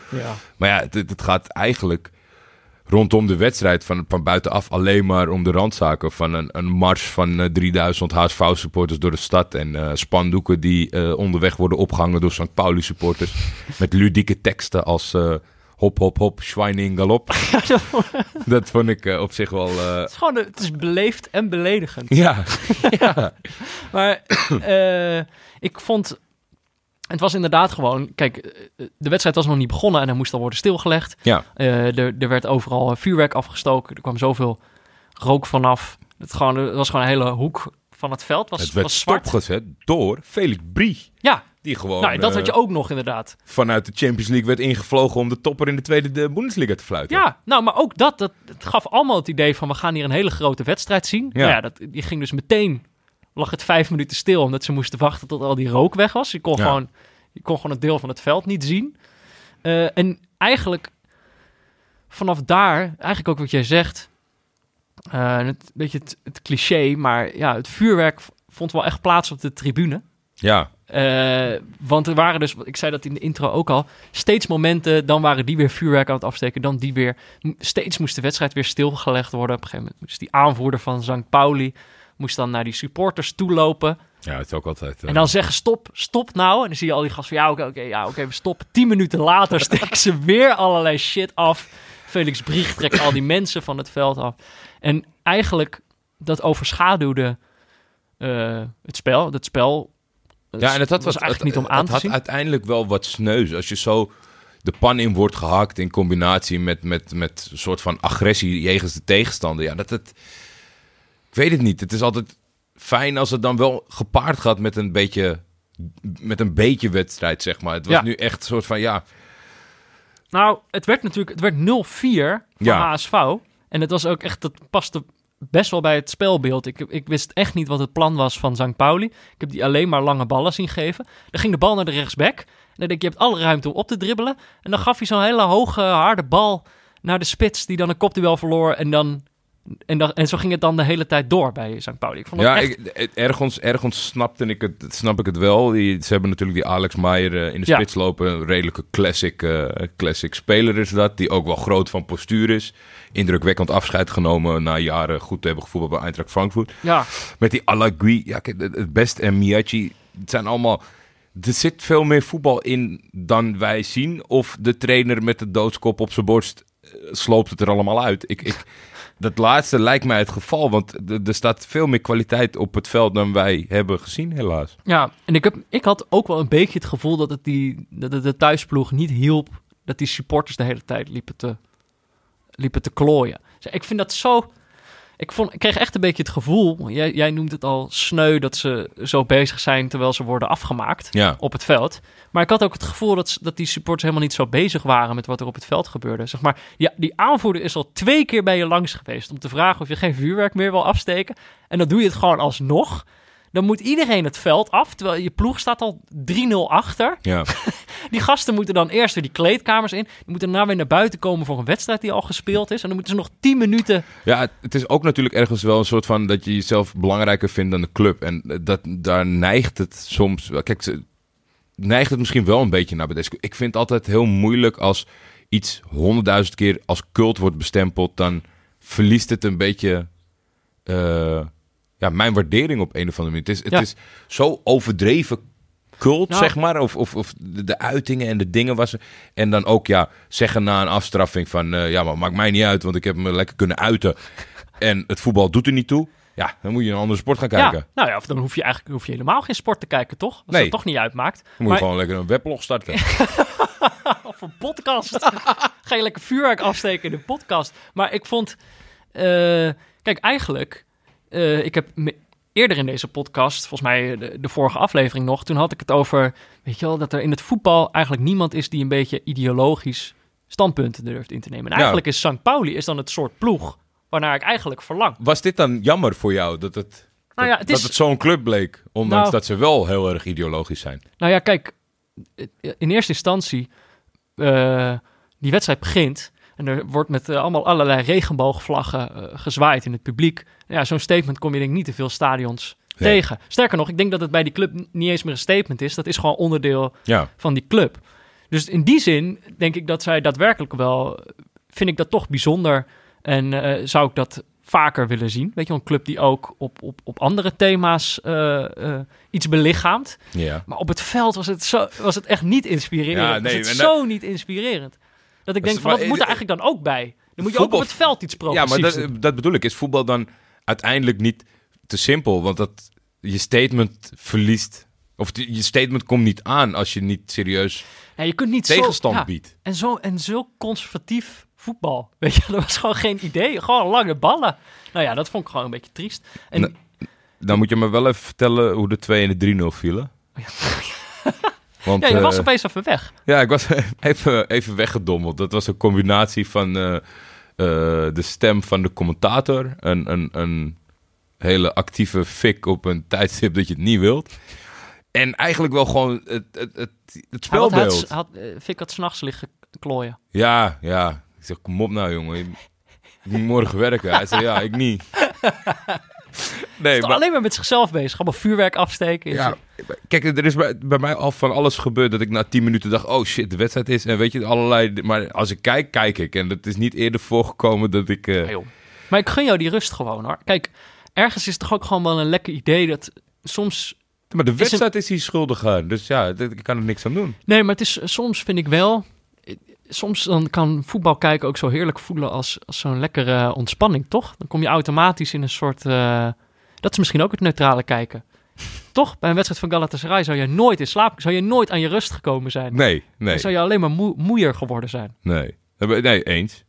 Maar ja, het, het gaat eigenlijk rondom de wedstrijd van, van buitenaf alleen maar om de randzaken. Van een, een mars van eh, 3000 HSV-supporters door de stad. En eh, spandoeken die eh, onderweg worden opgehangen door St. Pauli-supporters. met ludieke teksten als... hop, hop, hop, Schweining galop. dat vond ik op zich wel... eh,
Het is gewoon, het is beleefd en beledigend.
ja, ja.
Maar ik vond. Het was inderdaad gewoon. Kijk, eh, de wedstrijd was nog niet begonnen en er moest al worden stilgelegd.
ja.
Eh, er, er werd overal vuurwerk afgestoken. Er kwam zoveel rook vanaf. Het, gewoon, het was gewoon een hele hoek van het veld. Was,
Het werd
was zwart.
stopgezet door Felix Brie.
Ja,
Die gewoon
nou, dat
eh,
had je ook nog inderdaad.
vanuit de Champions League werd ingevlogen om de topper in de tweede de Bundesliga te fluiten.
Ja, nou, maar ook dat, dat het gaf allemaal het idee van we gaan hier een hele grote wedstrijd zien.
Ja.
Nou ja, dat, die ging dus meteen, lag het vijf minuten stil omdat ze moesten wachten tot al die rook weg was. Je kon,
Ja.
gewoon, je kon gewoon een deel van het veld niet zien. Eh, en eigenlijk vanaf daar, eigenlijk ook wat jij zegt, eh, het, een beetje het, het cliché, maar ja, het vuurwerk vond wel echt plaats op de tribune.
Ja,
Eh, want er waren dus, ik zei dat in de intro ook al, steeds momenten, dan waren die weer vuurwerk aan het afsteken, dan die weer. Steeds moest de wedstrijd weer stilgelegd worden. Op een gegeven moment moest die aanvoerder van St. Pauli, moest dan naar die supporters toelopen.
ja het is ook altijd... eh,
En dan zeggen stop, stop nou. En dan zie je al die gasten van ja, oké, oké, ja, oké, we stoppen. Tien minuten later steken ze weer allerlei shit af. Felix Brieg trekt al die mensen van het veld af. En eigenlijk, dat overschaduwde eh, het spel. Het spel eh,
Ja, en het had
was
wat,
eigenlijk
het-
niet om aan
het
te
had
zien.
uiteindelijk wel wat sneus. Als je zo de pan in wordt gehakt in combinatie met, met, met een soort van agressie jegens de tegenstander. Ja, dat het... Ik weet het niet. Het is altijd fijn als het dan wel gepaard gaat met een beetje, met een beetje wedstrijd, zeg maar. Het was
Ja.
nu echt een soort van, ja...
Nou, het werd natuurlijk het werd 0-4 voor
Ja.
HSV. En het was ook echt, dat paste best wel bij het spelbeeld. Ik, ik wist echt niet wat het plan was van St. Pauli. Ik heb die alleen maar lange ballen zien geven. Dan ging de bal naar de rechtsback. En dan denk ik, je hebt alle ruimte om op te dribbelen. En dan gaf hij zo'n hele hoge, harde bal naar de spits, die dan een kopduel verloor. En, dan, en, en zo ging het dan de hele tijd door bij St. Pauli. Ik vond
Ja,
echt...
ik, ergens, ergens snapte ik het, snap ik het wel. Die, ze hebben natuurlijk die Alex Meijer eh, in de
Ja.
spits lopen. Een redelijke classic, eh, classic speler is dat. Die ook wel groot van postuur is. Indrukwekkend afscheid genomen na jaren goed te hebben gevoetbald bij Eintracht Frankfurt.
Ja,
Met die Alagui, ja, het best en Miyachi. Het zijn allemaal... Er zit veel meer voetbal in dan wij zien. Of de trainer met de doodskop op zijn borst eh, sloopt het er allemaal uit. Ik, ik, dat laatste lijkt mij het geval. Want er- staat veel meer kwaliteit op het veld dan wij hebben gezien, helaas.
Ja, en ik, heb, ik had ook wel een beetje het gevoel dat het, die, dat de thuisploeg niet hielp. Dat die supporters de hele tijd liepen te, liepen te klooien. Dus ik vind dat zo... Ik, vond, ik kreeg echt een beetje het gevoel, jij, jij noemt het al sneu, dat ze zo bezig zijn terwijl ze worden afgemaakt
Ja,
op het veld. Maar ik had ook het gevoel dat, dat die supporters helemaal niet zo bezig waren met wat er op het veld gebeurde. Zeg maar, ja, die aanvoerder is al twee keer bij je langs geweest om te vragen of je geen vuurwerk meer wil afsteken. En dan doe je het gewoon alsnog. Dan moet iedereen het veld af, terwijl je ploeg staat al 3-0 achter.
ja.
Die gasten moeten dan eerst weer die kleedkamers in. Die moeten daarna weer naar buiten komen voor een wedstrijd die al gespeeld is. En dan moeten ze nog 10 minuten...
ja het, is ook natuurlijk ergens wel een soort van dat je jezelf belangrijker vindt dan de club. En eh, dat, daar neigt het soms... Kijk, ze- neigt het misschien wel een beetje naar deze. Ik vind het altijd heel moeilijk als iets honderdduizend keer als cult wordt bestempeld. Dan verliest het een beetje eh, ja, mijn waardering op een of andere manier. Het is, het
Ja.
is zo overdreven cult,
Nou.
zeg maar. Of, of, of de, de uitingen en de dingen was. En dan ook ja, zeggen na een afstraffing van... eh, ja, maar maakt mij niet uit, want ik heb me lekker kunnen uiten. En het voetbal doet er niet toe. Ja, dan moet je een andere sport gaan kijken.
Ja, nou ja, of dan hoef je eigenlijk hoef je helemaal geen sport te kijken, toch? Als
Nee.
dat toch niet uitmaakt.
Dan moet je
Maar-
gewoon lekker een weblog starten.
Of een podcast. Ga je lekker vuurwerk afsteken in de podcast. Maar ik vond... eh, kijk, eigenlijk... eh, ik heb me- eerder in deze podcast, volgens mij de, de vorige aflevering nog... toen had ik het over, weet je wel, dat er in het voetbal eigenlijk niemand is... die een beetje ideologisch standpunten durft in te nemen. En eigenlijk is St. Pauli is dan het soort ploeg waarnaar ik eigenlijk verlang.
Was dit dan jammer voor jou dat het,
Nou ja, het
dat het zo'n club bleek? Ondanks
Nou-
dat ze wel heel erg ideologisch zijn.
Nou ja, kijk, in eerste instantie, eh, die wedstrijd begint en er wordt met eh, allemaal allerlei regenboogvlaggen eh, gezwaaid in het publiek. Ja, zo'n statement kom je denk ik niet te veel stadions
Nee.
tegen. Sterker nog, ik denk dat het bij die club niet eens meer een statement is. Dat is gewoon onderdeel
Ja,
van die club. Dus in die zin denk ik dat zij daadwerkelijk wel, vind ik dat toch bijzonder en eh, zou ik dat vaker willen zien. Weet je, een club die ook op, op, op andere thema's iets belichaamt.
ja.
Maar op het veld was het, zo, was het echt niet inspirerend.
Ja,
was
nee,
het
en
zo niet inspirerend. Dat ik denk van, dat moet er eigenlijk dan ook bij. Dan moet je ook op het veld iets
Ja,
progressiefs
maar
doen.
dat, dat bedoel ik. Is voetbal dan uiteindelijk niet te simpel? Want dat, je statement verliest. Of je statement komt niet aan als je niet serieus
Ja, je kunt niet
tegenstand
zo, ja,
biedt.
En zo, en zo conservatief voetbal. Weet je, dat was gewoon geen idee. Gewoon lange ballen. Nou ja, dat vond ik gewoon een beetje triest. En
Nee. Dan moet je me wel even vertellen hoe de 2 en de 3-0 vielen. Want,
ja, je was
eh,
opeens even weg.
Ja, ik was even, even weggedommeld. Dat was een combinatie van eh, eh, de stem van de commentator. Een, een, een hele actieve fik op een tijdstip dat je het niet wilt. En eigenlijk wel gewoon het, het, het, het
had,
spelbeeld.
had, had, Fik had s'nachts liggen klooien.
Ja, ja. Ik zeg, kom op nou jongen. Je moet morgen werken. Hij zei, ja, ik niet. Nee,
Toch alleen maar met zichzelf bezig. Allemaal vuurwerk afsteken.
Ja, kijk, er is bij, bij mij al van alles gebeurd dat ik na 10 minuten dacht, oh shit, de wedstrijd is. En weet je, allerlei. Maar als ik kijk, kijk ik. En het is niet eerder voorgekomen dat ik. eh,
Ja. Maar ik gun jou die rust gewoon hoor. Kijk, ergens is het toch ook gewoon wel een lekker idee dat soms...
maar de wedstrijd is hier schuldig aan. Dus ja, dat- ik kan er niks aan doen.
Nee, maar het is soms vind ik wel... Soms dan kan voetbal kijken ook zo heerlijk voelen als, als zo'n lekkere ontspanning, toch? Dan kom je automatisch in een soort... eh, dat is misschien ook het neutrale kijken. Toch? Bij een wedstrijd van Galatasaray zou je nooit in slaap... Zou je nooit aan je rust gekomen zijn.
Nee, nee,
Dan zou je alleen maar moe- moeier geworden zijn.
nee. Nee, eens.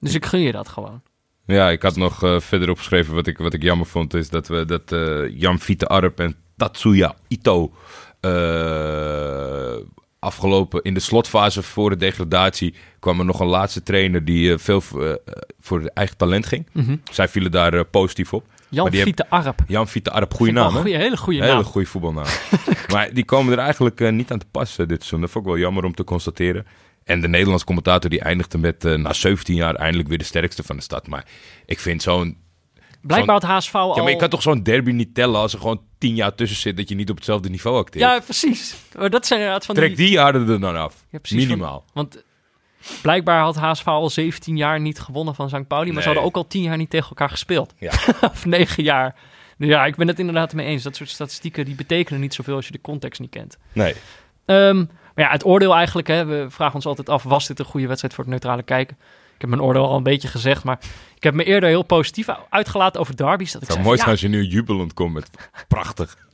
Dus ik gun je dat gewoon.
Ja, ik had nog eh, verder opgeschreven wat ik, wat ik jammer vond, is dat we dat eh, Jan Fiete Arp en Tatsuya Ito eh, afgelopen in de slotfase voor de degradatie kwam er nog een laatste trainer die eh, veel eh, voor de eigen talent ging.
Mhm.
Zij vielen daar eh, positief op.
Jan Fiete Arp.
Jan Fiete Arp, goede naam
goeie- hele goede
Hele
naam.
goede voetbalnaam. maar die komen er eigenlijk niet aan te passen dit seizoen. Dat vond ik wel jammer om te constateren. En de Nederlandse commentator die eindigde met na 17 jaar eindelijk weer de sterkste van de stad. Maar ik vind zo'n...
Blijkbaar had HSV al...
Ja, maar je kan toch zo'n derby niet tellen als er gewoon 10 jaar tussen zit dat je niet op hetzelfde niveau acteert.
Ja, precies. Maar dat zijn inderdaad van
Trek
die...
jaren er dan af.
Ja, precies,
Minimaal.
Want blijkbaar had HSV al 17 jaar niet gewonnen van St. Pauli. Maar
Nee.
ze hadden ook al 10 jaar niet tegen elkaar gespeeld.
Ja.
of 9 jaar. Dus ja, ik ben het inderdaad mee eens. Dat soort statistieken die betekenen niet zoveel als je de context niet kent.
Nee.
Ehm, maar ja, het oordeel eigenlijk. Hè, we vragen ons altijd af, was dit een goede wedstrijd voor het neutrale kijken? Ik heb mijn oordeel al een beetje gezegd, maar ik heb me eerder heel positief uitgelaten over derbies. Dat ik
Het zou
zei
mooi als je nu jubelend komt met prachtig.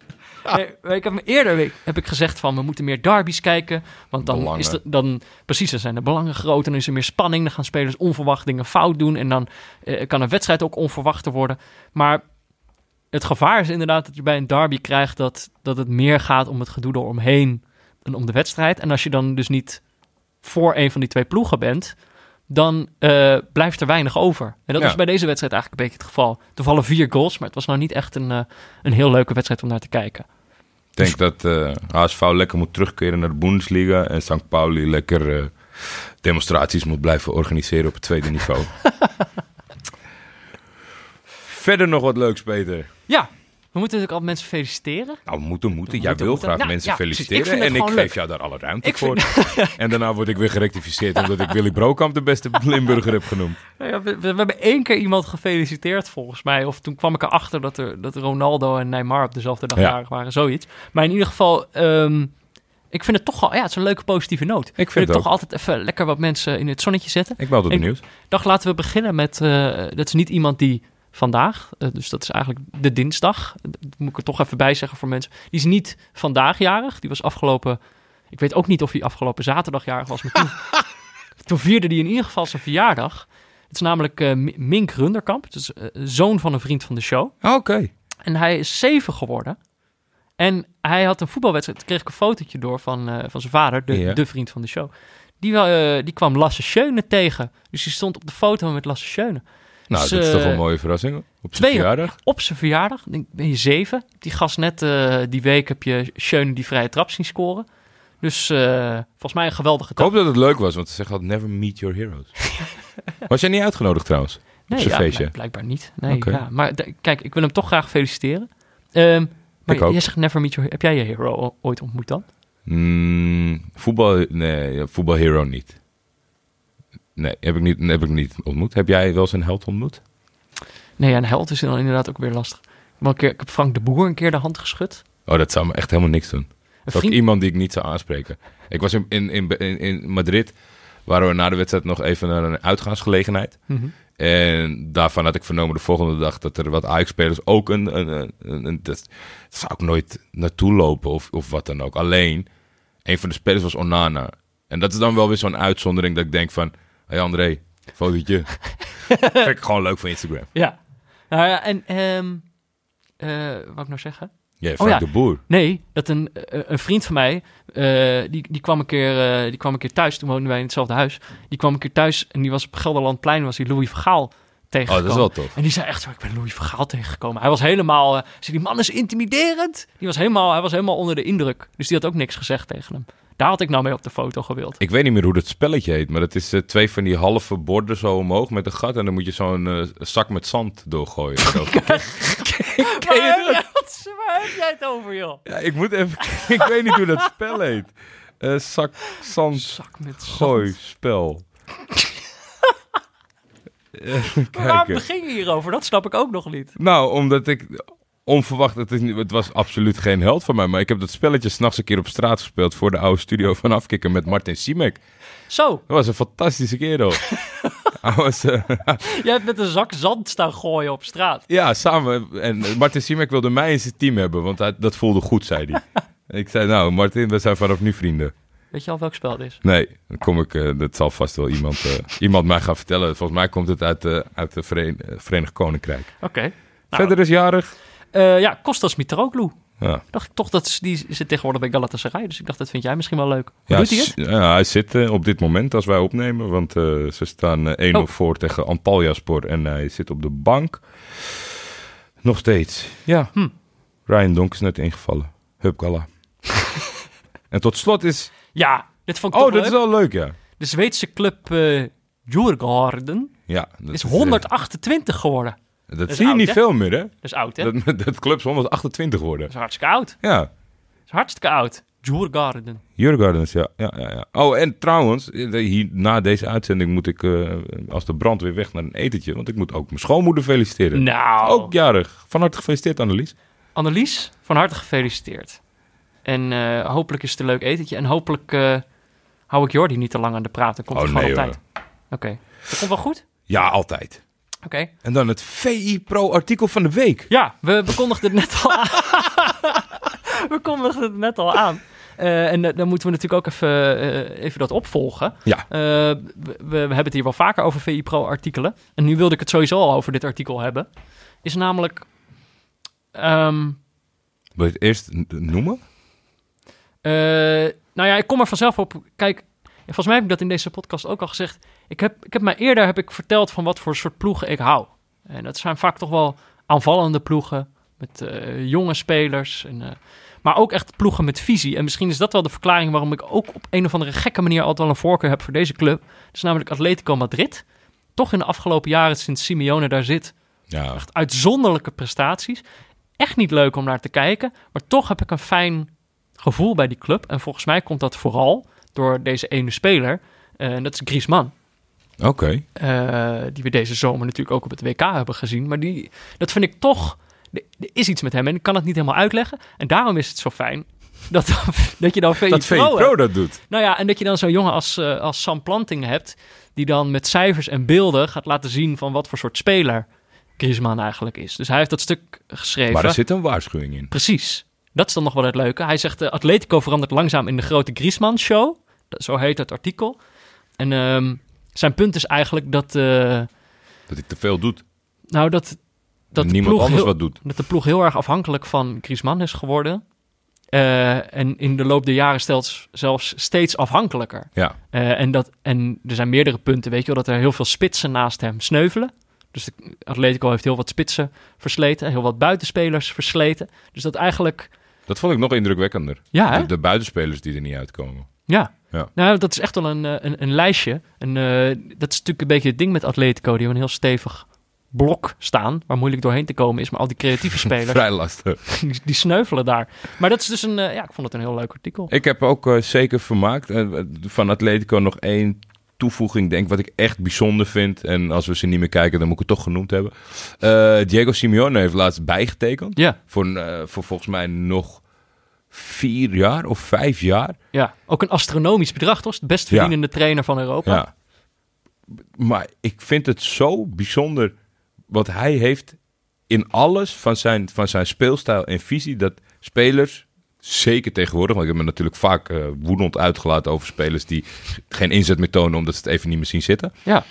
Nee, ik heb me eerder heb ik gezegd van we moeten meer derbies kijken. Want dan
Belangen.
is de, dan precies, dan zijn de belangen groot. En dan is er meer spanning. Dan gaan spelers onverwacht dingen fout doen. En dan eh, kan een wedstrijd ook onverwachter worden. Maar het gevaar is inderdaad dat je bij een derby krijgt dat, dat het meer gaat om het gedoe eromheen dan om de wedstrijd. En als je dan dus niet voor een van die twee ploegen bent, dan eh, blijft er weinig over. En dat
Ja.
was bij deze wedstrijd eigenlijk een beetje het geval. Er vallen vier goals, maar het was nou niet echt een, eh, een heel leuke wedstrijd om naar te kijken.
Ik denk dat eh HSV lekker moet terugkeren naar de Bundesliga. En St. Pauli lekker demonstraties moet blijven organiseren op het tweede niveau. Verder nog wat leuks, Peter.
Ja, we moeten natuurlijk al mensen feliciteren.
Nou, moeten, moeten. Jij
moeten,
wil
moeten.
graag
Ja,
mensen
ja, precies. Ik
feliciteren. en ik geef jou daar alle ruimte
Ik
voor. en daarna word ik weer gerectificeerd omdat ik Willy Brokamp de beste Limburger heb genoemd.
Nou ja, we, hebben één keer iemand gefeliciteerd volgens mij. Of toen kwam ik erachter dat, er, dat Ronaldo en Neymar op dezelfde dag jarig waren. Zoiets. Maar in ieder geval, ehm, ik vind het toch al... Ja, het is een leuke positieve noot. Ik
vind het
toch altijd even lekker wat mensen in het zonnetje zetten.
Ik ben altijd
Ik-
benieuwd.
Dag, laten we beginnen met... eh, dat is niet iemand die vandaag, eh, dus dat is eigenlijk de dinsdag. Dat moet ik er toch even bij zeggen voor mensen. Die is niet vandaag jarig. Die was afgelopen... Ik weet ook niet of hij afgelopen zaterdag jarig was, maar toen, toen vierde hij in ieder geval zijn verjaardag. Het is namelijk eh, Mi- Mink Runderkamp. Het is eh, zoon van een vriend van de show.
Oké.
En hij is zeven geworden. En hij had een voetbalwedstrijd. Toen kreeg ik een fotootje door van, van zijn vader, de, de vriend van de show. Die, die kwam Lasse Schöne tegen. Dus die stond op de foto met Lasse Schöne.
Nou,
Dus,
dat is toch
eh,
een mooie verrassing. Op zijn verjaardag.
Op zijn verjaardag, ik ben je zeven. Die gast net eh, die week heb je Schöne die vrije trap zien scoren. Dus eh, volgens mij een geweldige
Ik
trap.
hoop dat het leuk was, want ze zeggen altijd never meet your heroes. was jij niet uitgenodigd trouwens?
Nee, ja,
feestje?
blijk- blijkbaar niet. Nee, ja, maar kijk, ik wil hem toch graag feliciteren. Ehm, maar
Ik ook.
jij zegt never meet your... Heb jij je hero ooit ontmoet dan?
Mm, voetbal, nee, voetbal hero niet. Nee, heb ik niet, heb ik niet ontmoet. Heb jij wel zijn held ontmoet?
Nee, een held is dan inderdaad ook weer lastig. Ik heb, een keer, ik heb Frank de Boer een keer de hand geschud.
Oh, dat zou me echt helemaal niks doen.
Een
Dat
vriend,
iemand die ik niet zou aanspreken. Ik was in, in, in, in, in Madrid waren we na de wedstrijd nog even naar een uitgaansgelegenheid.
Mhm.
En daarvan had ik vernomen de volgende dag dat er wat Ajax-spelers ook een... een, een, een- een- dat zou ik nooit naartoe lopen of, of wat dan ook. Alleen, een van de spelers was Onana. En dat is dan wel weer zo'n uitzondering dat ik denk van... Hey André, fotootje. Vind ik gewoon leuk voor Instagram.
Ja. Nou ja, en ehm eh, wat ik nou zeggen?
Ja, Frank
ja.
de Boer.
Nee, dat een, eh, een vriend van mij, eh, die, die, kwam een keer, eh, die kwam een keer thuis, toen woonden wij in hetzelfde huis. Die kwam een keer thuis en die was op Gelderlandplein, was hij Louis Vergaal
Oh, dat is wel tof.
En die zei echt zo, ik ben Louis Vergaal tegengekomen. Hij was helemaal, zei, die man is intimiderend. Die was helemaal, hij was helemaal onder de indruk. Dus die had ook niks gezegd tegen hem. Daar had ik nou mee op de foto gewild.
Ik weet niet meer hoe dat spelletje heet, maar het is eh, twee van die halve borden zo omhoog met een gat. En dan moet je zo'n eh, zak met zand doorgooien. Zo.
Waar heb, jij, wat, waar heb jij het over, joh?
ja, ik moet even... ik weet niet hoe dat spel heet. Zak, zand,
Zak met zand.
gooi, spel.
Waarom begin je hierover? Dat snap ik ook nog niet.
Nou, omdat ik onverwacht, het, is, het was absoluut geen held van mij, maar ik heb dat spelletje s'nachts een keer op straat gespeeld voor de oude studio van Afkikken met Martin Siemek.
Zo,
Dat was een fantastische kerel. Was, eh,
jij hebt met een zak zand staan gooien op straat.
ja, samen. En Martin Siemek wilde mij in zijn team hebben, want hij, dat voelde goed, zei hij. ik zei, nou Martin, we zijn vanaf nu vrienden.
Weet je al welk spel het is?
Nee, dan kom ik, eh, dat zal vast wel iemand, eh, iemand mij gaan vertellen. Volgens mij komt het uit, eh uit het Veren- Verenigd Koninkrijk.
Oké. Nou,
Verder is jarig.
ja, Kostas Mitroglou.
Ja.
Dacht ik toch, dat is- die zit tegenwoordig bij Galatasaray. Dus ik dacht, dat vind jij misschien wel leuk. Hoe
Ja,
doet hij het?
ja, hij zit op dit moment als wij opnemen, want ze staan eh, 1-0
Oh.
voor tegen Antalyaspor en hij zit op de bank. Nog steeds. Ja.
Hm.
Ryan Donk is net ingevallen. Hupkala. en tot slot is...
Ja, dit vond ik
Oh,
toch
dat
leuk.
is wel leuk, ja.
De Zweedse club eh Djurgården
Ja, dat
is
eh,
128 geworden.
dat
is
zie je
oud,
niet
hè?
veel meer, hè?
Dat is oud, hè? Dat
Dat, dat clubs 128 worden.
is hartstikke oud.
Ja.
Dat is hartstikke oud. Djurgården.
Jurgardens, ja. ja, ja, ja. Oh, en trouwens, eh, hier, na deze uitzending moet ik eh, als de brand weer weg naar een etentje. Want ik moet ook mijn schoonmoeder feliciteren.
Nou,
Ook jarig. Van harte gefeliciteerd, Annelies.
Annelies, van harte gefeliciteerd. En eh, hopelijk is het een leuk etentje. En hopelijk eh, hou ik Jordi niet te lang aan de praat. Dan komt
Oh,
het gewoon
nee,
op tijd. Oké. Dat komt wel goed?
Ja, altijd.
Oké.
En dan het VI Pro artikel van de week.
Ja, we, we kondigden het net al aan. we kondigden het net al aan. Eh, en dan moeten we natuurlijk ook even, even dat opvolgen.
Ja.
We, we hebben het hier wel vaker over VI Pro artikelen. En nu wilde ik het sowieso al over dit artikel hebben. Is namelijk... ehm,
Wil je het eerst noemen?
Eh, nou ja, ik kom er vanzelf op. Kijk, volgens mij heb ik dat in deze podcast ook al gezegd. Ik heb, ik heb mij eerder heb ik verteld van wat voor soort ploegen ik hou. En dat zijn vaak toch wel aanvallende ploegen met eh, jonge spelers. En, eh, maar ook echt ploegen met visie. En misschien is dat wel de verklaring waarom ik ook op een of andere gekke manier altijd wel een voorkeur heb voor deze club. Dat is namelijk Atletico Madrid. Toch in de afgelopen jaren sinds Simeone daar zit,
Ja.
echt uitzonderlijke prestaties. Echt niet leuk om naar te kijken, maar toch heb ik een fijn gevoel bij die club. En volgens mij komt dat vooral door deze ene speler, eh, en dat is Griezmann.
Oké.
eh, die we deze zomer natuurlijk ook op het WK hebben gezien. Maar die, dat vind ik toch, er is iets met hem en ik kan het niet helemaal uitleggen. En daarom is het zo fijn dat, dat je dan VI
Dat VI
Pro
Pro
hebt.
dat doet.
Nou ja, en dat je dan zo'n jongen als, eh, als Sam Planting hebt, die dan met cijfers en beelden gaat laten zien van wat voor soort speler Griezmann eigenlijk is. Dus hij heeft dat stuk geschreven.
Maar er zit een waarschuwing in.
Precies. Dat is dan nog wel het leuke. Hij zegt, uh, Atletico verandert langzaam in de grote Griezmann-show. Dat- Zo heet het artikel. En ehm, zijn punt is eigenlijk dat, eh,
Dat hij te veel doet.
nou, dat, dat, de
niemand
ploeg
anders
heel,
wat doet.
dat de ploeg heel erg afhankelijk van Griezmann is geworden. Eh, en in de loop der jaren stelt zelfs steeds afhankelijker.
Ja.
Eh, en, dat, en er zijn meerdere punten, weet je wel, dat er heel veel spitsen naast hem sneuvelen. Dus de Atletico heeft heel wat spitsen versleten, heel wat buitenspelers versleten. Dus dat eigenlijk,
Dat vond ik nog indrukwekkender.
ja?
De, de buitenspelers die er niet uitkomen.
Ja.
Ja.
Nou, dat is echt wel een, eh, een, een lijstje. En eh, dat is natuurlijk een beetje het ding met Atletico. Die hebben een heel stevig blok staan, waar moeilijk doorheen te komen is. Maar al die creatieve spelers,
Vrij lastig.
die, die sneuvelen daar. Maar dat is dus een, eh, ja, ik vond het een heel leuk artikel.
Ik heb ook zeker vermaakt. Van Atletico nog één toevoeging, denk wat ik echt bijzonder vind. En als we ze niet meer kijken, dan moet ik het toch genoemd hebben. Diego Simeone heeft laatst bijgetekend.
Ja,
Voor, voor volgens mij nog vier jaar of vijf jaar.
Ja, ook een astronomisch bedrag, toch? De best
Ja.
verdienende trainer van Europa.
Ja. Maar ik vind het zo bijzonder wat hij heeft in alles van zijn, van zijn speelstijl en visie. Dat spelers, zeker tegenwoordig, want ik heb me natuurlijk vaak eh, woedend uitgelaten over spelers die geen inzet meer tonen omdat ze het even niet meer zien zitten.
Ja.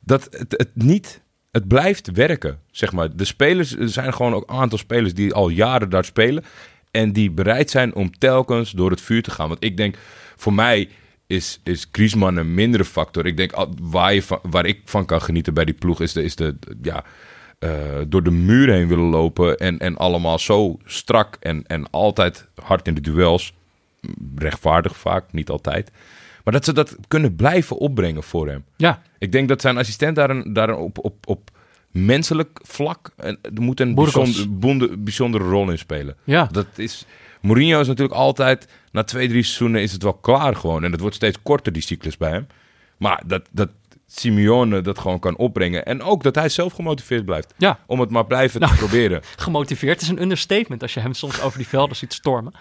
Dat het, het niet, het blijft werken, zeg maar. De spelers, er zijn gewoon ook een aantal spelers die al jaren daar spelen. En die bereid zijn om telkens door het vuur te gaan. Want ik denk, voor mij is, is Griezmann een mindere factor. Ik denk, waar, je van, waar ik van kan genieten bij die ploeg... is de, is de ja, eh, door de muur heen willen lopen... en, en allemaal zo strak en, en altijd hard in de duels. Rechtvaardig vaak, niet altijd. Maar dat ze dat kunnen blijven opbrengen voor hem.
Ja,
Ik denk dat zijn assistent daar, een, daar een op, op, op menselijk vlak... En, er moet een bijzonder, bonde- bijzondere rol in spelen.
ja.
Dat is, Mourinho is natuurlijk altijd, na twee, drie seizoenen is het wel klaar gewoon. En het wordt steeds korter, die cyclus bij hem. Maar dat, dat Simeone dat gewoon kan opbrengen. En ook dat hij zelf gemotiveerd blijft.
ja.
Om het maar blijven
Nou.
te proberen.
gemotiveerd is een understatement als je hem soms over die velden ziet stormen.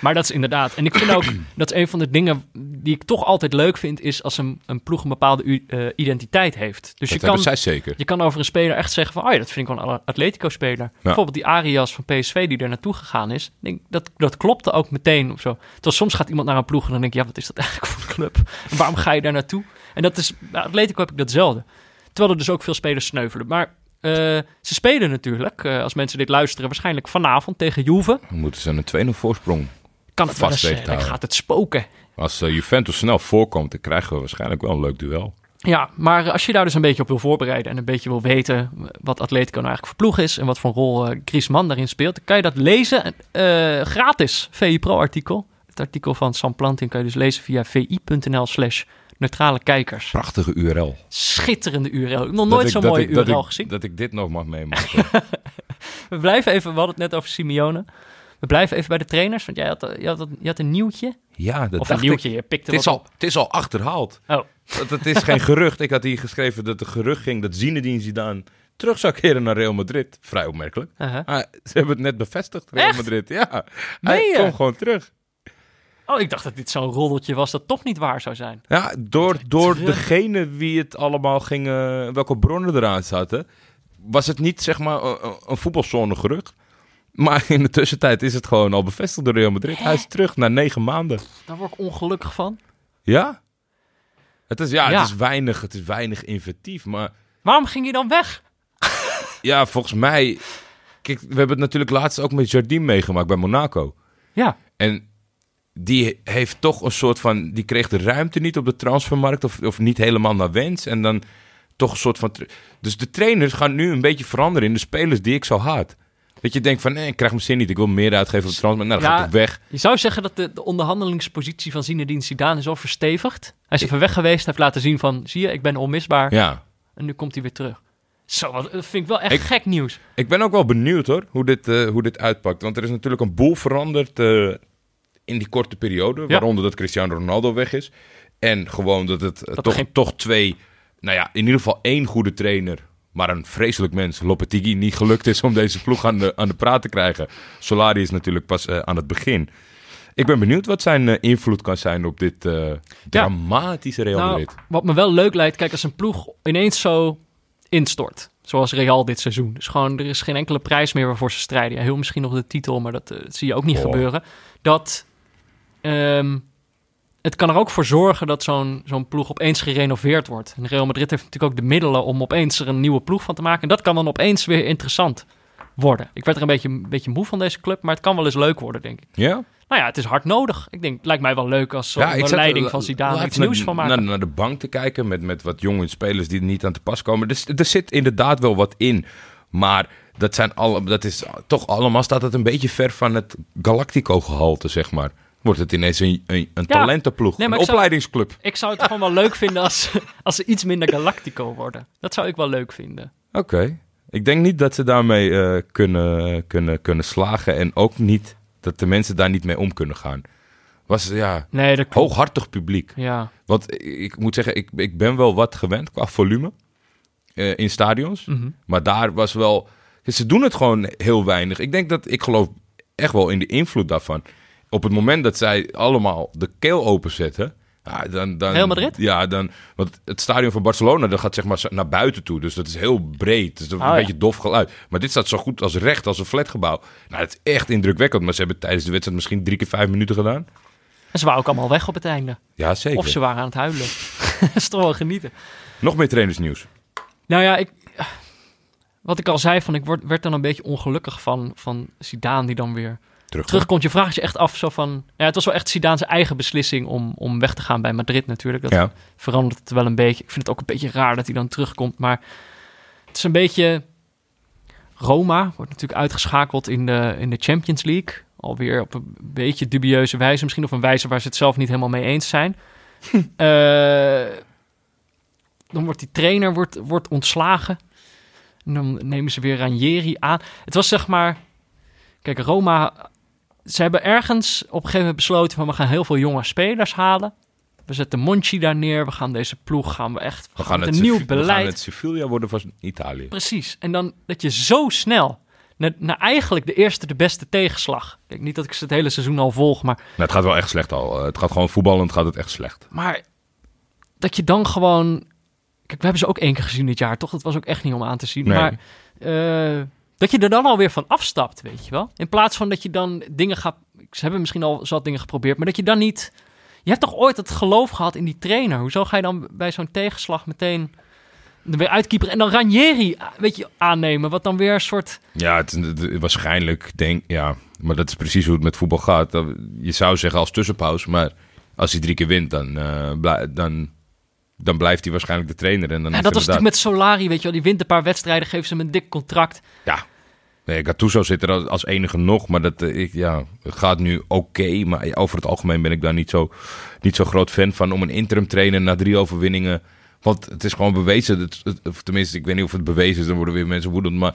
Maar dat is inderdaad. En ik vind ook dat een van de dingen die ik toch altijd leuk vind, is als een, een ploeg een bepaalde eh, identiteit heeft. Dus
dat
je kan,
zij zeker.
je kan over een speler echt zeggen van, oh ja, dat vind ik wel een Atletico-speler. Bijvoorbeeld die Arias van PSV die er naartoe gegaan is. Denk, dat, dat klopte ook meteen of zo. Terwijl soms gaat iemand naar een ploeg en dan denk je, ja, wat is dat eigenlijk voor een club? En waarom ga je daar naartoe? En dat is, bij Atletico heb ik datzelfde. Terwijl er dus ook veel spelers sneuvelen. Maar eh, ze spelen natuurlijk, eh, als mensen dit luisteren, waarschijnlijk vanavond tegen Juve.
Dan moeten ze een 2-0 voorsprong.
Kan het wel
Vast
eens,
te
eh, dan gaat het spoken.
Als eh, Juventus snel voorkomt, dan krijgen we waarschijnlijk wel een leuk duel.
Ja, maar als je daar dus een beetje op wil voorbereiden en een beetje wil weten wat Atletico nou eigenlijk voor ploeg is en wat voor rol eh Griezmann daarin speelt, dan kan je dat lezen gratis. VI Pro artikel. Het artikel van Sam Planting kan je dus lezen via vi.nl slash neutrale kijkers.
Prachtige URL.
Schitterende URL. Ik heb nog nooit zo'n mooie
ik- dat
URL
ik-
gezien.
Dat ik dit nog mag meemaken.
We blijven even, we hadden het net over Simeone. We blijven even bij de trainers, want jij had, je had, je had een nieuwtje.
ja, dat
Of een nieuwtje,
ik.
je pikte
Het is, al,
op.
het is al achterhaald.
Oh,
Dat, het is geen gerucht. Ik had hier geschreven dat de gerucht ging dat Zinedine Zidane terug zou keren naar Real Madrid. Vrij opmerkelijk. Ah, ze hebben het net bevestigd, Real
Echt?
Madrid. Ja, hij komt gewoon terug.
oh, ik dacht dat dit zo'n roddeltje was dat toch niet waar zou zijn.
Ja, door, door
terug.
degene wie het allemaal ging, eh, welke bronnen eraan zaten, was het niet zeg maar een, een- een voetbalzone gerucht. Maar in de tussentijd is het gewoon al bevestigd door Real Madrid. Hij is terug na negen maanden.
Daar word ik ongelukkig van.
Ja? Het is, ja,
Ja.
Het is weinig, het is weinig inventief, maar
Waarom ging hij dan weg?
Ja, volgens mij. Kijk, we hebben het natuurlijk laatst ook met Jardim meegemaakt bij Monaco.
Ja,
En die heeft toch een soort van. Die kreeg de ruimte niet op de transfermarkt. Of, of niet helemaal naar wens. En dan toch een soort van. Dus de trainers gaan nu een beetje veranderen in de spelers die ik zo haat. Dat je denkt van nee, ik krijg mijn zin niet. Ik wil meer uitgeven op de transfermarkt. Nou, dan
Ja.
gaat het weg.
je zou zeggen dat de, de onderhandelingspositie van Zinedine Zidane is al verstevigd. Hij is even weg geweest, heeft laten zien van, zie je, ik ben onmisbaar.
Ja.
En nu komt hij weer terug. Zo, dat vind ik wel echt
Ik-
gek nieuws.
Ik ben ook wel benieuwd hoor, hoe dit, eh, hoe dit uitpakt. Want er is natuurlijk een boel veranderd eh, in die korte periode. Waaronder dat Cristiano Ronaldo weg is. En gewoon dat het eh,
Dat
toch,
geen-
toch twee, nou ja, in ieder geval één goede trainer. Maar een vreselijk mens, Lopetegui, niet gelukt is om deze ploeg aan de, aan de praat te krijgen. Solari is natuurlijk pas eh, aan het begin. Ik ben benieuwd wat zijn eh, invloed kan zijn op dit eh, dramatische Real
Nou,
Madrid.
wat me wel leuk lijkt, kijk, als een ploeg ineens zo instort. Zoals Real dit seizoen. Dus gewoon, er is geen enkele prijs meer waarvoor ze strijden. Ja, heel misschien nog de titel, maar dat, dat zie je ook niet
Oh.
gebeuren. Dat, ehm, het kan er ook voor zorgen dat zo'n zo'n ploeg opeens gerenoveerd wordt. En Real Madrid heeft natuurlijk ook de middelen om opeens er een nieuwe ploeg van te maken. En dat kan dan opeens weer interessant worden. Ik werd er een beetje, een beetje moe van deze club, maar het kan wel eens leuk worden, denk ik.
Ja?
Nou ja, het is hard nodig. Ik denk, het lijkt mij wel leuk als
Ja,
onder
zat,
leiding
eh,
van Zidane iets nieuws van maken.
Naar, naar de bank te kijken met, met wat jonge spelers die er niet aan te pas komen. Dus er zit inderdaad wel wat in. Maar dat, zijn alle, dat is toch allemaal staat het een beetje ver van het Galactico-gehalte, zeg maar. Wordt het ineens een, een, talentenploeg,
Nee,
een
ik zou-
opleidingsclub.
Ik zou het gewoon wel leuk vinden als, als ze iets minder Galactico worden. Dat zou ik wel leuk vinden.
Oké. Ik denk niet dat ze daarmee eh, kunnen, kunnen, kunnen slagen. En ook niet dat de mensen daar niet mee om kunnen gaan. Was ja,
Nee, dat
hooghartig publiek.
Ja.
Want ik moet zeggen, ik, ik ben wel wat gewend qua volume eh, in stadions.
Mhm.
Maar daar was wel... Ze doen het gewoon heel weinig. Ik denk dat, ik geloof echt wel in de invloed daarvan. Op het moment dat zij allemaal de keel openzetten... Ja, dan, dan,
Real Madrid?
Ja, dan, want het stadion van Barcelona dat gaat zeg maar naar buiten toe. Dus dat is heel breed. Dus dat is
Oh,
een
ja.
beetje dof geluid. Maar dit staat zo goed als recht als een flatgebouw. Nou, het is echt indrukwekkend. Maar ze hebben tijdens de wedstrijd misschien drie keer vijf minuten gedaan.
En ze waren ook allemaal weg op het einde.
Ja, zeker.
Of ze waren aan het huilen. wel genieten.
Nog meer trainersnieuws.
Nou ja, ik, wat ik al zei, van, ik word, werd dan een beetje ongelukkig van, van Zidane die dan weer
Terug.
terugkomt. Je vraagt je echt af zo van... Ja, het was wel echt Zidane's eigen beslissing om, om weg te gaan bij Madrid natuurlijk. Dat
Ja.
verandert het wel een beetje. Ik vind het ook een beetje raar dat hij dan terugkomt. Maar het is een beetje... Roma wordt natuurlijk uitgeschakeld in de, in de Champions League. Alweer op een beetje dubieuze wijze. Misschien op een wijze waar ze het zelf niet helemaal mee eens zijn. Eh, dan wordt die trainer wordt, wordt ontslagen. En dan nemen ze weer Ranieri aan. Het was zeg maar... Kijk, Roma... Ze hebben ergens op een gegeven moment besloten... van we gaan heel veel jonge spelers halen. We zetten Monchi daar neer. We gaan deze ploeg gaan we echt...
We gaan,
met
het
een nieuw
Sevi- we gaan
beleid.
het Sevilla worden van Italië.
Precies. En dan dat je zo snel... Na, na eigenlijk de eerste, de beste tegenslag. Kijk, niet dat ik ze het hele seizoen al volg, maar
Nou, het gaat wel echt slecht al. Eh, Het gaat gewoon voetballend gaat het echt slecht.
Maar dat je dan gewoon. Kijk, we hebben ze ook één keer gezien dit jaar, toch? Dat was ook echt niet om aan te zien.
Nee.
Maar eh, dat je er dan alweer van afstapt, weet je wel? In plaats van dat je dan dingen gaat. Ze hebben misschien al zat dingen geprobeerd, maar dat je dan niet. Je hebt toch ooit het geloof gehad in die trainer? Hoezo ga je dan bij zo'n tegenslag meteen er weer uitkeeperen en dan Ranieri, weet je, aannemen? Wat dan weer een soort.
Ja, het, het- waarschijnlijk denk ja, maar dat is precies hoe het met voetbal gaat. Je zou zeggen als tussenpauze, maar als hij drie keer wint, dan, eh, blij- dan, dan blijft hij waarschijnlijk de trainer. En dan
Ja,
is
dat was
inderdaad-
natuurlijk met Solari, weet je wel. Die wint een paar wedstrijden, geeft ze hem een dik contract.
Ja, nee, Gattuso zit er als- enige nog, maar dat eh, ik, ja, het gaat nu oké. maar over het algemeen ben ik daar niet zo, niet zo groot fan van om een interim trainer na drie overwinningen. Want het is gewoon bewezen, of tenminste, ik weet niet of het bewezen is, dan worden weer mensen woedend, maar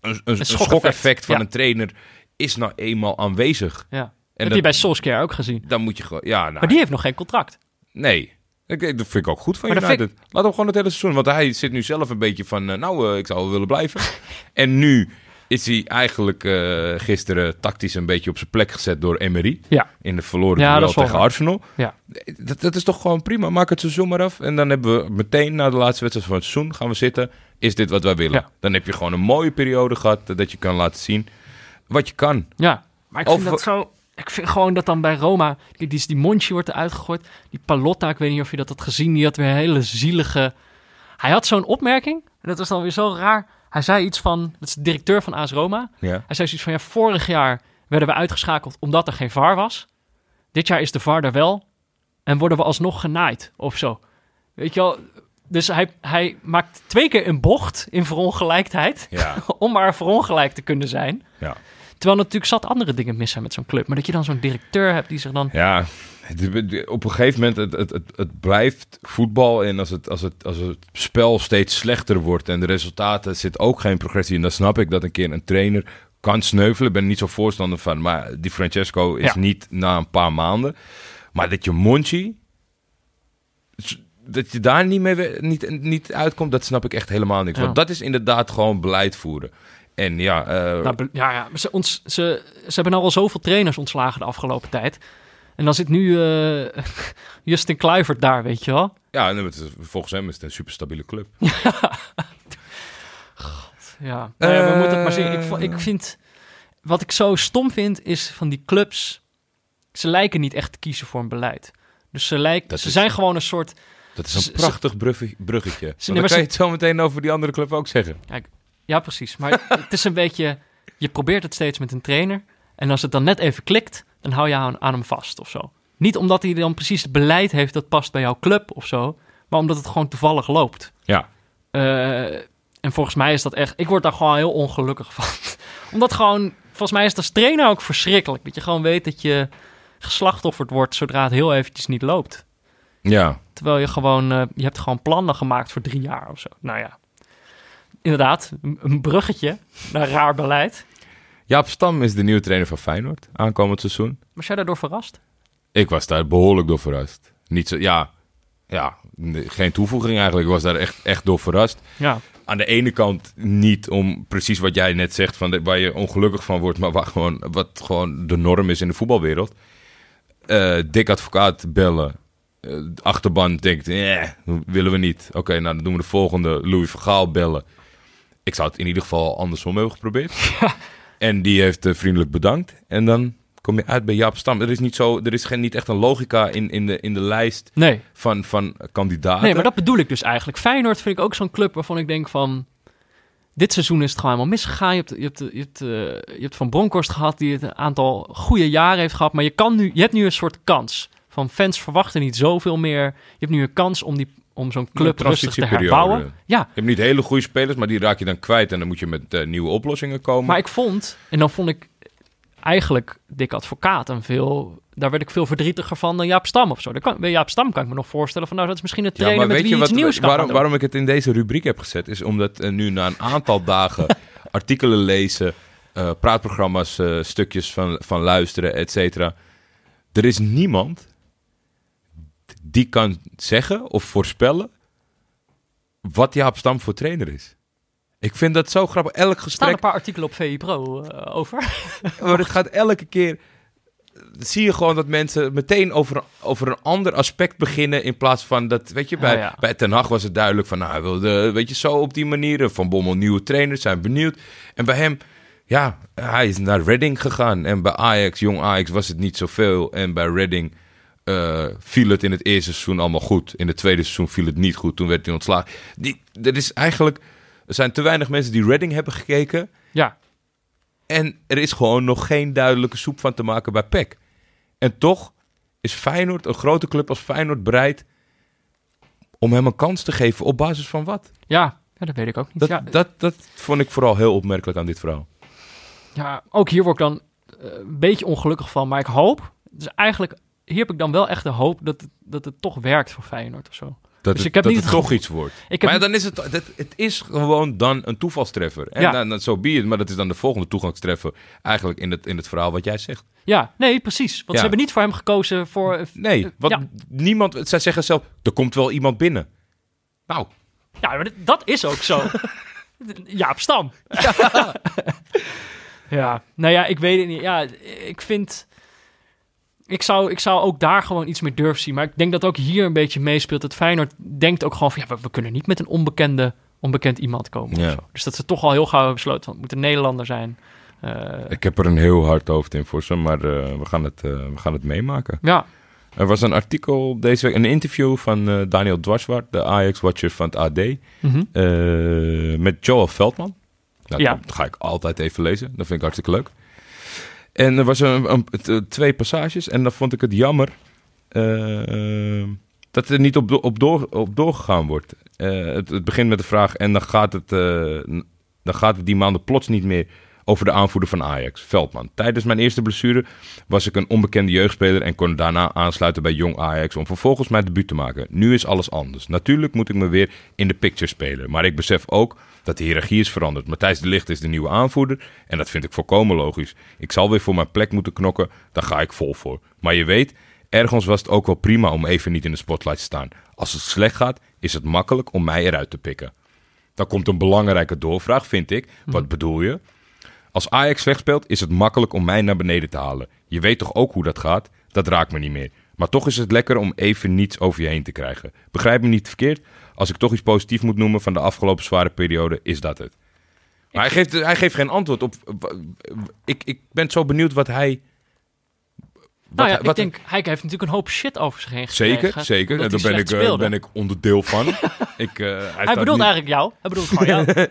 een, een, een
schokeffect,
van
ja.
een trainer is nou eenmaal aanwezig.
Ja.
En
heb
dat-
je bij Solskjaer ook gezien.
Dan moet je gewoon, ja, nou,
Maar die heeft nog geen contract.
nee. Ik, dat vind ik ook goed van
Maar dat
United. Laat hem gewoon het hele seizoen. Want hij zit nu zelf een beetje van... eh, nou, eh, ik zou wel willen blijven. en nu is hij eigenlijk eh, gisteren tactisch een beetje op zijn plek gezet door Emery.
Ja.
In de verloren
Ja,
duel tegen. Arsenal.
Ja.
Dat, dat is toch gewoon prima. Maak het seizoen maar af. En dan hebben we meteen na de laatste wedstrijd van het seizoen... gaan we zitten. Is dit wat wij willen?
Ja.
Dan heb je gewoon een mooie periode gehad... eh, dat je kan laten zien wat je kan.
Ja, maar ik
Of-
vind dat zo... Ik vind gewoon dat dan bij Roma... Kijk, die, die Monchi wordt eruit gegooid. Die Palotta, ik weet niet of je dat had gezien. Die had weer een hele zielige... Hij had zo'n opmerking. En dat was dan weer zo raar. Hij zei iets van... Dat is de directeur van AS Roma.
Ja.
Hij zei zoiets van... Ja, vorig jaar werden we uitgeschakeld omdat er geen VAR was. Dit jaar is de VAR er wel. En worden we alsnog genaaid of zo. Weet je wel... Dus hij, hij maakt twee keer een bocht in verongelijkheid.
Ja.
om maar verongelijkt te kunnen zijn.
Ja.
Terwijl natuurlijk zat andere dingen mis zijn met zo'n club. Maar dat je dan zo'n directeur hebt die zich dan...
Ja, op een gegeven moment, het, het, het, het blijft voetbal. En als het, als, het, als het spel steeds slechter wordt en de resultaten zit ook geen progressie in, dan snap ik dat een keer een trainer kan sneuvelen. Ben er niet zo voorstander van. Maar die Francesco is
Ja.
niet na een paar maanden. Maar dat je Monchi, dat je daar niet, mee, niet, niet uitkomt, dat snap ik echt helemaal niks.
Ja.
Want dat is inderdaad gewoon beleid voeren. En ja, eh,
Nou, ja, ja. Ze, ons, ze, ze hebben nou al zoveel trainers ontslagen de afgelopen tijd. En dan zit nu eh, Justin Kluivert daar, weet je wel.
ja en het volgens hem is het een superstabiele club.
Ja, nou ja, we
Eh.
moeten het maar zien. Ik, ik vind... Wat ik zo stom vind, is van die clubs... Ze lijken niet echt te kiezen voor een beleid. Dus ze, lijken, ze
is-
zijn gewoon een soort...
Dat is een prachtig brugge- bruggetje.
Nee,
dan kan je het zo meteen over die andere club ook zeggen.
Ja, precies. Maar het is een beetje... Je probeert het steeds met een trainer. En als het dan net even klikt, dan hou je aan, aan hem vast of zo. Niet omdat hij dan precies het beleid heeft dat past bij jouw club of zo. Maar omdat het gewoon toevallig loopt.
Ja.
Eh, en volgens mij is dat echt... Ik word daar gewoon heel ongelukkig van. omdat gewoon... Volgens mij is het als trainer ook verschrikkelijk. Dat je gewoon weet dat je geslachtofferd wordt zodra het heel eventjes niet loopt.
Ja.
Terwijl je gewoon, eh, je hebt gewoon plannen gemaakt voor drie jaar of zo. Nou ja, inderdaad, een, bruggetje naar raar beleid.
Jaap Stam is de nieuwe trainer van Feyenoord aankomend seizoen.
Was jij daardoor verrast?
Ik was daar behoorlijk door verrast. Niet zo, ja, ja, geen toevoeging eigenlijk. Ik was daar echt, echt door verrast.
Ja,
aan de ene kant niet om precies wat jij net zegt, van de- waar je ongelukkig van wordt, maar waar gewoon, wat gewoon de norm is in de voetbalwereld. Eh dik advocaat bellen. Eh, de achterban denkt, eh, willen we niet. Oké, nou dan doen we de volgende. Louis van Gaal bellen. Ik zou het in ieder geval andersom hebben geprobeerd. En die heeft eh, vriendelijk bedankt. En dan kom je uit bij Jaap Stam. Er is niet, zo, er is geen, niet echt een logica in, in, de, in de lijst
Nee.
van, van kandidaten.
nee, maar dat bedoel ik dus eigenlijk. Feyenoord vind ik ook zo'n club waarvan ik denk van... Dit seizoen is het gewoon helemaal misgegaan. Je hebt, je hebt, je hebt, eh, je hebt Van Bronckhorst gehad die het een aantal goede jaren heeft gehad. Maar je, kan nu, je hebt nu een soort kans. Van fans verwachten niet zoveel meer. Je hebt nu een kans om, die, om zo'n club rustig te herbouwen. Ja,
Je hebt niet hele goede spelers, maar die raak je dan kwijt. En dan moet je met eh, nieuwe oplossingen komen.
Maar ik vond, en dan vond ik eigenlijk Dick Advocaat een veel... Daar werd ik veel verdrietiger van dan Jaap Stam of zo. Daar kan, bij Jaap Stam kan ik me nog voorstellen van... nou, dat is misschien een
ja,
trainer met wie
je
iets
wat,
nieuws kan
waarom,
doen.
waarom ik het in deze rubriek heb gezet? Is omdat eh, nu na een aantal dagen artikelen lezen, eh, praatprogramma's, stukjes van, van luisteren, et cetera. Er is niemand die kan zeggen of voorspellen wat Jaap Stam voor trainer is. Ik vind dat zo grappig. Elk
Er staan
gesprek
een paar artikelen op VI Pro eh, over.
Maar het gaat elke keer. Zie je gewoon dat mensen meteen over, over een ander aspect beginnen. In plaats van dat, weet je, bij,
ja.
bij Ten Hag was het duidelijk van. Nou, hij wilde, weet je, zo op die manier. Van Bommel, nieuwe trainers, zijn benieuwd. En bij hem, ja, hij is naar Reading gegaan. En bij Ajax, jong Ajax, was het niet zoveel. En bij Reading eh, viel het in het eerste seizoen allemaal goed. In het tweede seizoen viel het niet goed. Toen werd hij ontslagen. Die, er is eigenlijk. Er zijn te weinig mensen die Reading hebben gekeken.
ja,
En er is gewoon nog geen duidelijke soep van te maken bij PEC. En toch is Feyenoord, een grote club als Feyenoord, bereid om hem een kans te geven op basis van wat?
ja, ja, dat weet ik ook niet.
Dat,
ja,
dat, dat vond ik vooral heel opmerkelijk aan dit verhaal.
ja, ook hier word ik dan eh, een beetje ongelukkig van. Maar ik hoop, dus eigenlijk, hier heb ik dan wel echt de hoop dat het, dat het toch werkt voor Feyenoord of zo.
Dat
Dus
het,
ik heb
dat
niet
het
het
toch iets wordt.
Ik
Maar ja, dan is het, het is gewoon dan een toevalstreffer. En
Ja.
dan, dan, zo be it. Maar dat is dan de volgende toegangstreffer eigenlijk in het, in het verhaal wat jij zegt.
Ja, nee, precies. Want
Ja.
ze hebben niet voor hem gekozen voor...
Nee,
eh,
want
Ja,
niemand, zij zeggen zelf, er komt wel iemand binnen. Nou,
ja maar dat is ook zo. Jaap Stam. Ja. nou ja, ik weet het niet. Ja, ik vind... Ik zou, ik zou ook daar gewoon iets meer durven zien. Maar ik denk dat ook hier een beetje meespeelt. Dat Feyenoord denkt ook gewoon van... Ja, we, we kunnen niet met een onbekende, onbekend iemand komen.
Ja.
Dus dat ze toch al heel gauw hebben besloten... van het moet een Nederlander zijn. Eh,
ik heb er een heel hard hoofd in voor ze, maar eh, we, gaan het, eh, we gaan het meemaken.
ja,
Er was een artikel deze week, een interview van Daniel Dwarswaard, de Ajax-watcher van het AD,
mhm.
met Joel Veldman. Nou,
Ja.
Dat ga ik altijd even lezen, dat vind ik hartstikke leuk. En er was een, een- twee passages en dan vond ik het jammer eh, dat er niet op, op, door, op doorgegaan wordt. Eh, het, het begint met de vraag en dan gaat, het, eh, dan gaat het die maanden plots niet meer over de aanvoerder van Ajax, Veldman. Tijdens mijn eerste blessure was ik een onbekende jeugdspeler en kon daarna aansluiten bij jong Ajax om vervolgens mijn debuut te maken. Nu is alles anders. Natuurlijk moet ik me weer in de picture spelen, maar ik besef ook dat de hiërarchie is veranderd. Matthijs de Ligt is de nieuwe aanvoerder en dat vind ik volkomen logisch. Ik zal weer voor mijn plek moeten knokken, daar ga ik vol voor. Maar je weet, ergens was het ook wel prima om even niet in de spotlight te staan. Als het slecht gaat, is het makkelijk om mij eruit te pikken. Dan komt een belangrijke doorvraag, vind ik. Wat bedoel je? Als Ajax slecht speelt, is het makkelijk om mij naar beneden te halen. Je weet toch ook hoe dat gaat? Dat raakt me niet meer. Maar toch is het lekker om even niets over je heen te krijgen. Begrijp me niet verkeerd. Als ik toch iets positiefs moet noemen van de afgelopen zware periode, is dat het. Maar hij geeft, hij geeft geen antwoord op. Ik, ik ben zo benieuwd wat hij. Wat,
nou ja,
hij- wat
ik denk, hij heeft natuurlijk een hoop shit over zich heen gekregen.
Zeker, zeker. En daar ben ik, eh, ben ik onderdeel van. ik, eh, hij
bedoelt
niet-
eigenlijk jou. Hij bedoelt gewoon jou.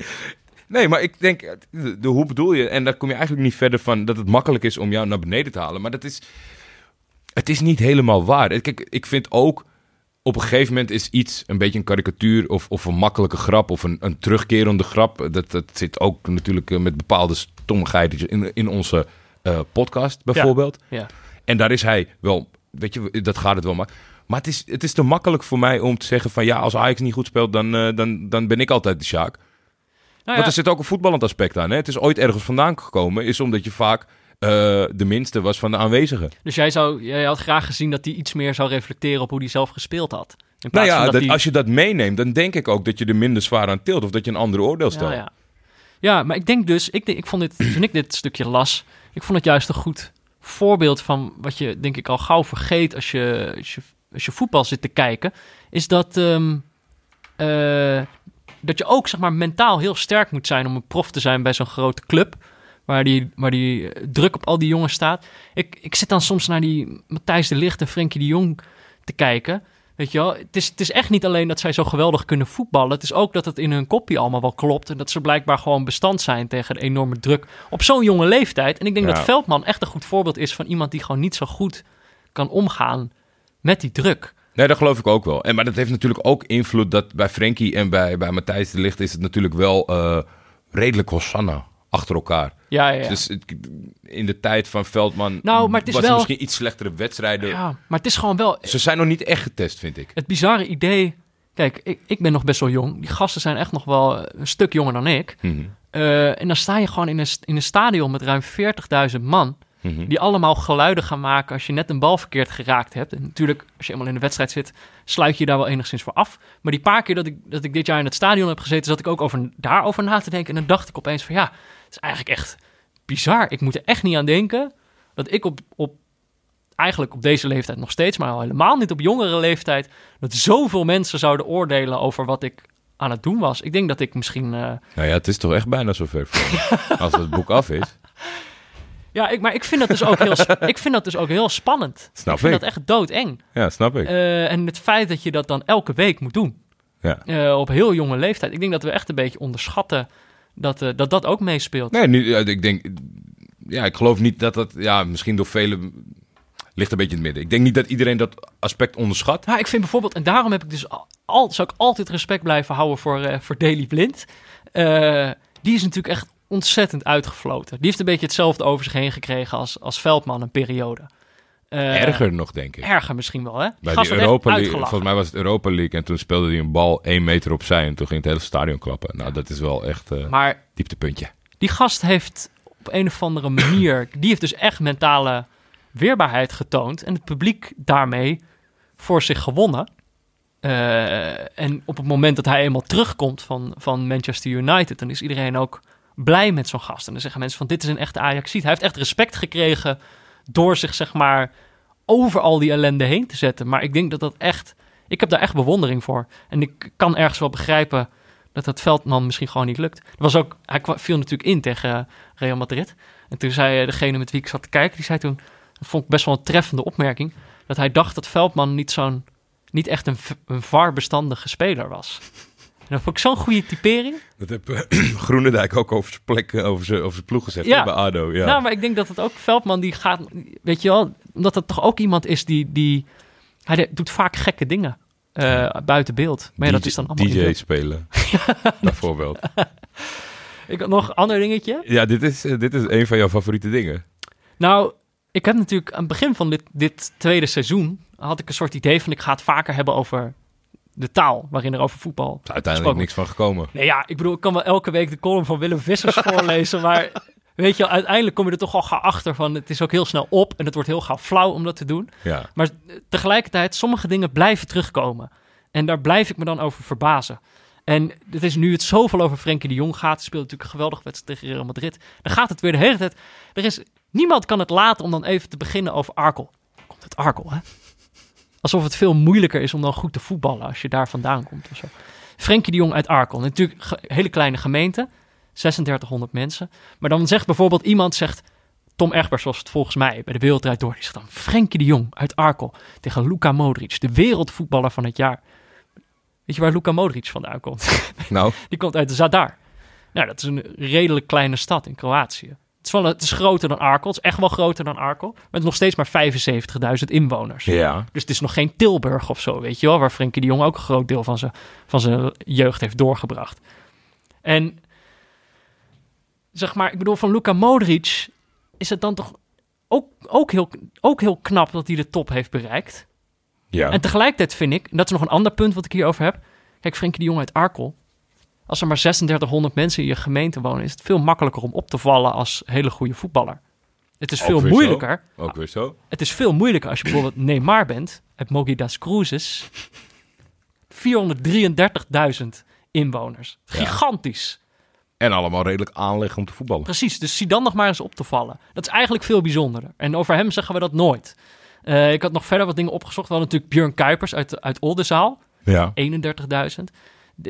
Nee, maar ik denk, de, de- hoe bedoel je? En daar kom je eigenlijk niet verder van dat het makkelijk is om jou naar beneden te halen. Maar dat is, het is niet helemaal waar. Kijk, ik vind ook, op een gegeven moment is iets een beetje een karikatuur of, of een makkelijke grap of een, een terugkerende grap. Dat, dat zit ook natuurlijk eh, met bepaalde stommigheid in, in onze eh, podcast bijvoorbeeld.
ja.
En daar is hij wel, weet je, dat gaat het wel maar. Maar het is, het is te makkelijk voor mij om te zeggen van ja, als Ajax niet goed speelt, dan, eh, dan, dan ben ik altijd de Sjaak.
Nou
Want er zit ook een voetballend aspect aan. Hè? Het is ooit ergens vandaan gekomen, is omdat je vaak de minste was van de aanwezigen.
Dus jij, zou, jij had graag gezien dat hij iets meer zou reflecteren op hoe hij zelf gespeeld had.
Nou ja,
van
dat,
die-
als je dat meeneemt, dan denk ik ook dat je er minder zwaar aan tilt. Of dat je een ander oordeel stelt.
Ja, ja. ja, maar ik denk dus, ik, ik vond dit, toen ik dit stukje las, ik vond het juist een goed voorbeeld van wat je denk ik al gauw vergeet als je, als je, als je voetbal zit te kijken, is dat, ehm, eh, dat je ook zeg maar mentaal heel sterk moet zijn om een prof te zijn bij zo'n grote club. Waar die, waar die eh, druk op al die jongens staat. Ik, ik zit dan soms naar die Matthijs de Ligt en Frenkie de Jong te kijken. Weet je wel, het is, het is echt niet alleen dat zij zo geweldig kunnen voetballen. Het is ook dat het in hun kopje allemaal wel klopt. En dat ze blijkbaar gewoon bestand zijn tegen de enorme druk op zo'n jonge leeftijd. En ik denk
Ja.
dat Veldman echt een goed voorbeeld is van iemand die gewoon niet zo goed kan omgaan met die druk.
Nee, dat geloof ik ook wel. En, maar dat heeft natuurlijk ook invloed dat bij Frenkie en bij, bij Matthijs de Ligt is het natuurlijk wel eh, redelijk Hosanna achter elkaar.
Ja, ja, ja.
Dus het- in de tijd van Veldman
Nou, maar het is
was
wel-
misschien iets slechtere wedstrijden.
ja, maar het is gewoon wel
Ze zijn nog niet echt getest, vind ik.
het bizarre idee. Kijk, ik, ik ben nog best wel jong. Die gasten zijn echt nog wel een stuk jonger dan ik.
Mhm.
Eh, en dan sta je gewoon in een, in een stadion met ruim 40.000 man.
Mhm.
Die allemaal geluiden gaan maken als je net een bal verkeerd geraakt hebt. En natuurlijk, als je eenmaal in de wedstrijd zit, sluit je je daar wel enigszins voor af. Maar die paar keer dat ik, dat ik dit jaar in het stadion heb gezeten, zat ik ook over, daarover na te denken. En dan dacht ik opeens van ja, het is eigenlijk echt bizar. Ik moet er echt niet aan denken dat ik op, op eigenlijk op deze leeftijd nog steeds, maar al helemaal niet op jongere leeftijd, dat zoveel mensen zouden oordelen over wat ik aan het doen was. Ik denk dat ik misschien... eh,
Nou ja, het is toch echt bijna zover. Als het boek af is.
ja, ik, maar ik vind dat dus ook heel, ik vind dat dus ook heel spannend.
Snap
ik vind
ik.
dat echt doodeng.
Ja, snap ik.
Eh, en het feit dat je dat dan elke week moet doen,
ja.
eh, op heel jonge leeftijd. Ik denk dat we echt een beetje onderschatten dat eh, dat, dat ook meespeelt.
Nee, nu, ja, ik denk... Ja, ik geloof niet dat dat... Ja, misschien door velen... Ligt een beetje in het midden. Ik denk niet dat iedereen dat aspect onderschat.
Maar ik vind bijvoorbeeld, en daarom heb ik dus al, al- zou ik altijd respect blijven houden voor, eh voor Daley Blind. Eh, die is natuurlijk echt ontzettend uitgefloten. Die heeft een beetje hetzelfde over zich heen gekregen als, als Veldman een periode. Eh,
Erger nog, denk ik.
Erger misschien wel, hè?
Bij die Europa League, volgens mij was het Europa League en toen speelde hij een bal één meter opzij en toen ging het hele stadion klappen. Nou, dat is wel echt
Maar
dieptepuntje.
die gast heeft op een of andere manier, die heeft dus echt mentale weerbaarheid getoond en het publiek daarmee voor zich gewonnen. Eh, en op het moment dat hij eenmaal terugkomt van, van Manchester United, dan is iedereen ook blij met zo'n gast. En dan zeggen mensen van dit is een echte Ajaxiet. Hij heeft echt respect gekregen door zich zeg maar over al die ellende heen te zetten. Maar ik denk dat dat echt, ik heb daar echt bewondering voor. En ik kan ergens wel begrijpen dat dat Veldman misschien gewoon niet lukt. Er was ook, hij viel natuurlijk in tegen eh, Real Madrid. En toen zei eh, degene met wie ik zat te kijken, die zei toen, dat vond ik best wel een treffende opmerking, dat hij dacht dat Veldman niet zo'n, niet echt een, een VAR-bestandige speler was. Dat vond ik zo'n goede typering.
Dat heb eh, Groenendijk ook over zijn plek, eh, over zijn, over zijn ploeg gezet
Ja.
bij ADO. Ja.
Nou, maar ik denk dat het ook Veldman die gaat, weet je wel, omdat het toch ook iemand is die, die hij doet vaak gekke dingen eh, buiten beeld. Maar ja, dat
DJ
is dan allemaal
DJ spelen, bijvoorbeeld.
Ik had nog een ander dingetje.
Ja, dit is, dit is een van jouw favoriete dingen.
Nou, ik heb natuurlijk aan het begin van dit, dit tweede seizoen... had ik een soort idee van ik ga het vaker hebben over de taal... waarin er over voetbal
Er is uiteindelijk niks van gekomen.
Nee, ja, ik bedoel, ik kan wel elke week de column van Willem Vissers voorlezen, maar weet je, uiteindelijk kom je er toch al gauw achter van het is ook heel snel op en het wordt heel gauw flauw om dat te doen.
Ja.
Maar tegelijkertijd, sommige dingen blijven terugkomen. En daar blijf ik me dan over verbazen. En het is nu het zoveel over Frenkie de Jong gaat. Speelt natuurlijk een geweldige wedstrijd tegen Real Madrid. Dan gaat het weer de hele tijd. Er is, niemand kan het laten om dan even te beginnen over Arkel. Komt het Arkel, hè? Alsof het veel moeilijker is om dan goed te voetballen als je daar vandaan komt of zo. Frenkie de Jong uit Arkel. Natuurlijk ge- hele kleine gemeente. 3600 mensen. Maar dan zegt bijvoorbeeld iemand, zegt Tom Egbers was het volgens mij bij de Wereldrijd Door. Die zegt dan Frenkie de Jong uit Arkel tegen Luka Modric, de wereldvoetballer van het jaar. Weet je waar Luka Modric vandaan komt?
Nou,
Die komt uit Zadar. Nou, dat is een redelijk kleine stad in Kroatië. Het is, wel, het is groter dan Arkel. Het is echt wel groter dan Arkel. Is nog steeds maar 75.000 inwoners.
ja.
Dus het is nog geen Tilburg of zo, weet je wel. Waar Frenkie de Jong ook een groot deel van zijn, van zijn jeugd heeft doorgebracht. En zeg maar, ik bedoel, van Luka Modric is het dan toch ook, ook, heel, ook heel knap dat hij de top heeft bereikt.
Ja.
En tegelijkertijd vind ik, en dat is nog een ander punt wat ik hierover heb. Kijk, Frenkie de Jong uit Arkel. Als er maar 3600 mensen in je gemeente wonen, is het veel makkelijker om op te vallen als hele goede voetballer. Het is veel
zo.
moeilijker.
Ook weer zo.
Het is veel moeilijker als je bijvoorbeeld Neymar bent, uit Mogi das Cruzes. 433.000 inwoners. Gigantisch.
En allemaal redelijk aanleggen om te voetballen.
Precies, dus zie dan nog maar eens op te vallen. Dat is eigenlijk veel bijzonderder. En over hem zeggen we dat nooit. Eh, ik had nog verder wat dingen opgezocht. We hadden natuurlijk Björn Kuipers uit, uit Oldenzaal,
Ja.
31.000.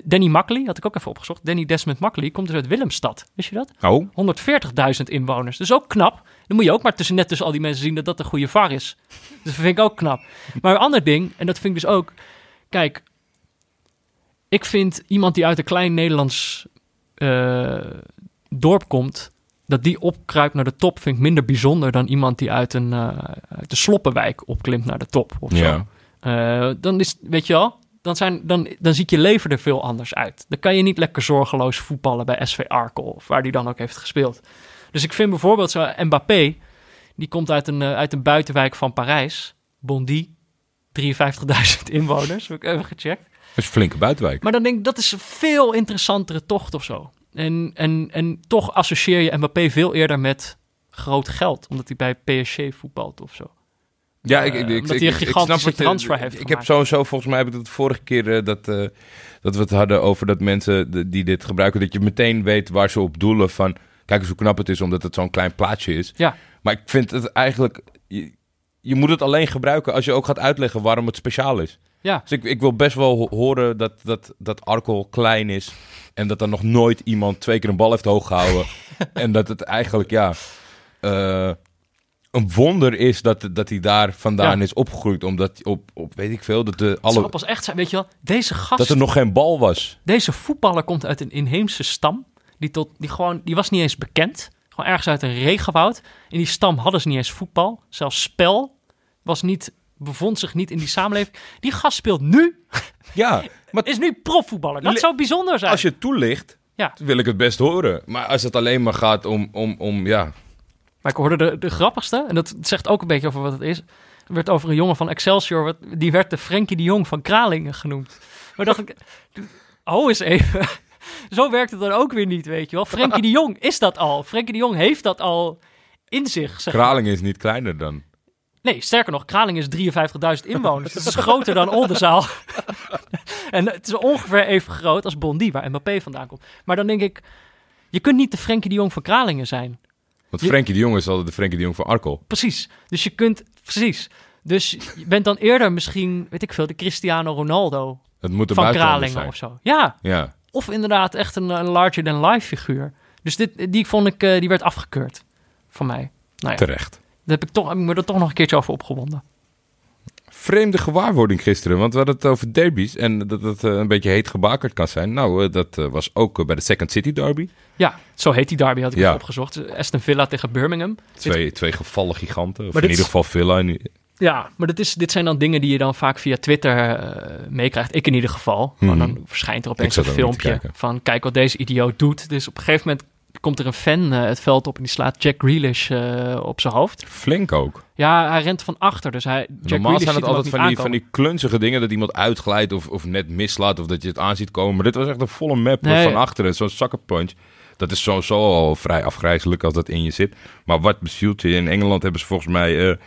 Danny Makkely, had ik ook even opgezocht. Danny Desmond Makkely komt dus uit Willemstad. Wist je dat?
Oh,
140.000 inwoners. Dus ook knap. Dan moet je ook maar tussen, net tussen al die mensen zien dat dat een goede VAR is. Dus dat vind ik ook knap. Maar een ander ding, en dat vind ik dus ook... Kijk, ik vind iemand die uit een klein Nederlands eh, dorp komt... dat die opkruipt naar de top, vind ik minder bijzonder... dan iemand die uit een eh, uit de Sloppenwijk opklimt naar de top of zo. Eh, dan is, weet je wel, dan, zijn, dan, dan ziet je leven er veel anders uit. Dan kan je niet lekker zorgeloos voetballen bij SV Arkel, of waar die dan ook heeft gespeeld. Dus ik vind bijvoorbeeld zo Mbappé, die komt uit een, eh, uit een buitenwijk van Parijs, Bondy, 53.000 inwoners, heb ik even gecheckt.
Dat is een flinke buitenwijk.
Maar dan denk ik, dat is een veel interessantere tocht of zo. En, en, en toch associeer je Mbappé veel eerder met groot geld, omdat hij bij PSG voetbalt of zo.
Ja, ik, ik, ik,
omdat
ik- ik-
gigantische transfer heeft
Ik heb sowieso, volgens mij heb ik het vorige keer eh, dat, eh, dat we het hadden over dat mensen die dit gebruiken, dat je meteen weet waar ze op doelen van, kijk eens hoe knap het is omdat het zo'n klein plaatsje is.
Ja,
Maar ik vind het eigenlijk, je, je moet het alleen gebruiken als je ook gaat uitleggen waarom het speciaal is.
ja.
Dus ik, ik wil best wel ho- horen dat, dat, dat Arkel klein is. En dat er nog nooit iemand twee keer een bal heeft hoog gehouden. en dat het eigenlijk, ja, eh, een wonder is dat, dat hij daar vandaan
Ja.
is opgegroeid. Omdat op, op weet ik veel, dat, de,
Het
alle,
zal pas echt zijn, weet je wel, deze gast,
dat er nog geen bal was.
deze voetballer komt uit een inheemse stam. Die, tot, die, gewoon, die was niet eens bekend. Gewoon ergens uit een regenwoud. In die stam hadden ze niet eens voetbal. Zelfs spel was niet, bevond zich niet in die samenleving. Die gast speelt nu,
Ja, maar
is nu profvoetballer. Dat zou bijzonder zijn.
als je het toelicht,
Ja.
wil ik het best horen. Maar als het alleen maar gaat om, om, om ja...
Maar ik hoorde de, de grappigste, en dat zegt ook een beetje over wat het is. Er werd over een jongen van Excelsior, wat- die werd de Frenkie de Jong van Kralingen genoemd. Maar dacht ik, oh eens even. Zo werkt het dan ook weer niet, weet je wel. Frenkie de Jong is dat al. Frenkie de Jong heeft dat al in zich. Zeg.
Kralingen is niet kleiner dan...
Nee, sterker nog, Kralingen is 53.000 inwoners. Dat is groter dan Oldenzaal. en het is ongeveer even groot als Bondy, waar Mbappé vandaan komt. Maar dan denk ik, je kunt niet de Frenkie de Jong van Kralingen zijn.
Want Frenkie de Jong is altijd de Frenkie de Jong van Arkel.
Precies. Dus je kunt, precies. Dus je bent dan eerder misschien, weet ik veel, de Cristiano Ronaldo
Het moet
van Kralingen
zijn.
of zo. Ja,
Ja.
of inderdaad echt een, een larger-than-life figuur. Dus dit, die vond ik, eh, die werd afgekeurd van mij. Nou ja,
Terecht.
daar heb ik, toch, heb ik me er toch nog een keertje over opgewonden.
Vreemde gewaarwording gisteren, want we hadden het over derbies en dat het eh, een beetje heet gebakerd kan zijn. Nou, eh, dat eh, was ook bij de Second City Derby.
Ja, zo heet die derby, had ik
Ja.
opgezocht. Aston Villa tegen Birmingham.
Twee, twee gevallen giganten, of
Maar
in ieder geval Villa. En-
Ja, maar dit, is, dit zijn dan dingen die je dan vaak via Twitter meekrijgt. Ik in ieder geval.
Mhm.
dan verschijnt er opeens een filmpje van kijk wat deze idioot doet. Dus op een gegeven moment komt er een fan eh, het veld op en die slaat Jack Grealish eh, op zijn hoofd.
Flink ook.
Ja, hij rent van achter, dus hij, Jack
Normaal
Grealish
zijn het altijd van die, van die klunzige dingen dat iemand uitglijdt of, of net mislaat of dat je het aan ziet komen. Maar dit was echt een volle map
Nee.
van achteren, zo'n sucker punch. Dat is sowieso al vrij afgrijzelijk als dat in je zit. Maar wat bezielt je? In Engeland hebben ze volgens mij... eh,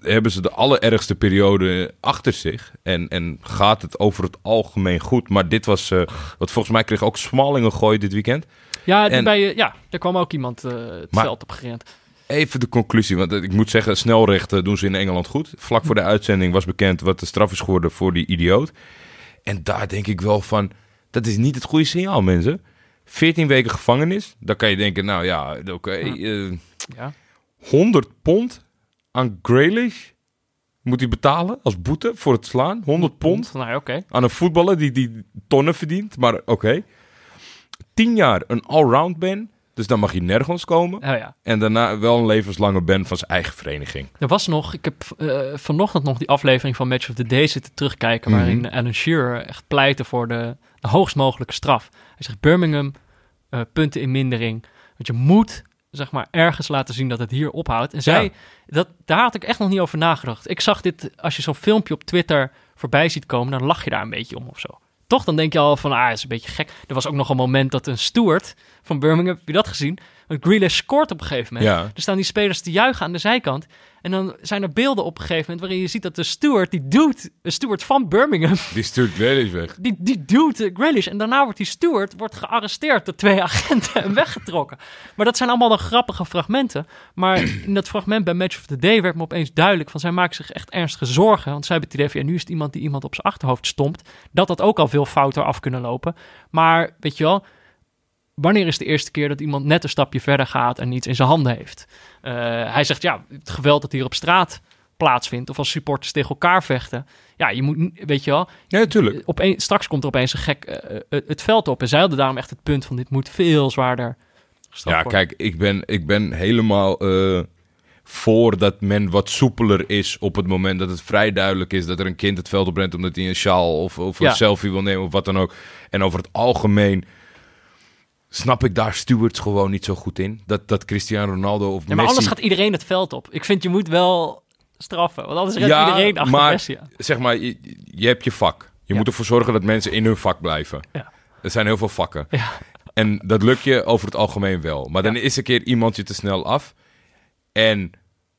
hebben ze de allerergste periode achter zich. En, en gaat het over het algemeen goed. Maar dit was... wat volgens mij kreeg ook Smalling een gooi dit weekend.
Ja,
en-
bij, eh, ja, er kwam ook iemand eh, het
Maar-
veld op gerend.
Even de conclusie, want eh, ik moet zeggen, snelrechten doen ze in Engeland goed. Vlak voor de uitzending was bekend wat de straf is geworden voor die idioot. En daar denk ik wel van, dat is niet het goede signaal, mensen. 14 weken gevangenis, dan kan je denken, nou ja, oké, eh,
Ja.
100 pond aan Grealish moet hij betalen als boete voor het slaan. 100 pond
Nou
aan een voetballer die, die tonnen verdient, maar oké. 10 jaar een allround ban, dus dan mag je nergens komen.
Oh ja.
En daarna wel een levenslange ban van zijn eigen vereniging.
Er was nog, ik heb eh, vanochtend nog die aflevering van Match of the Day zitten terugkijken,
Mhm.
waarin Alan Shearer echt pleitte voor de, de hoogst mogelijke straf. Hij zegt Birmingham, eh, punten in mindering. Want je moet, zeg maar, ergens laten zien dat het hier ophoudt. En zij,
Ja.
dat, daar had ik echt nog niet over nagedacht. Ik zag dit, als je zo'n filmpje op Twitter voorbij ziet komen, dan lach je daar een beetje om of zo. Toch, dan denk je al van, ah, is een beetje gek. Er was ook nog een moment dat een steward van Birmingham, heb je dat gezien? Want Grealish scoort op een gegeven moment.
Ja.
Er staan die spelers te juichen aan de zijkant. En dan zijn er beelden op een gegeven moment waarin je ziet dat de steward, die doet, een steward van Birmingham,
Die stuurt Grealish weg.
die, die doet uh, Grealish. En daarna wordt die steward wordt gearresteerd door twee agenten en weggetrokken. Maar dat zijn allemaal dan grappige fragmenten. Maar in dat fragment bij Match of the Day werd me opeens duidelijk van zij maken zich echt ernstige zorgen. Want zij hebben het idee van ja, nu is het iemand die iemand op zijn achterhoofd stompt. Dat dat ook al veel fouter af kunnen lopen. Maar weet je wel, wanneer is de eerste keer dat iemand net een stapje verder gaat en iets in zijn handen heeft? Uh, hij zegt ja, het geweld dat hier op straat plaatsvindt of als supporters tegen elkaar vechten. Ja, je moet, weet je wel,
Ja, natuurlijk.
opeen, straks komt er opeens een gek eh, eh, het veld op. En zij hadden daarom echt het punt van dit moet veel zwaarder gestraft
Ja,
worden.
kijk, ik ben, ik ben helemaal eh, voor dat men wat soepeler is op het moment dat het vrij duidelijk is dat er een kind het veld oprent omdat hij een sjaal of, of een
Ja.
selfie wil nemen of wat dan ook. En over het algemeen snap ik daar stewards gewoon niet zo goed in. Dat, dat Cristiano Ronaldo of
Ja, maar
Messi...
anders gaat iedereen het veld op. Ik vind je moet wel straffen, want anders rent iedereen achter
maar,
Messi
zeg maar, je, je hebt je vak. Je
Ja.
moet ervoor zorgen dat mensen in hun vak blijven.
Ja.
Er zijn heel veel vakken.
Ja.
En dat lukt je over het algemeen wel. Maar dan is een keer iemand je te snel af. En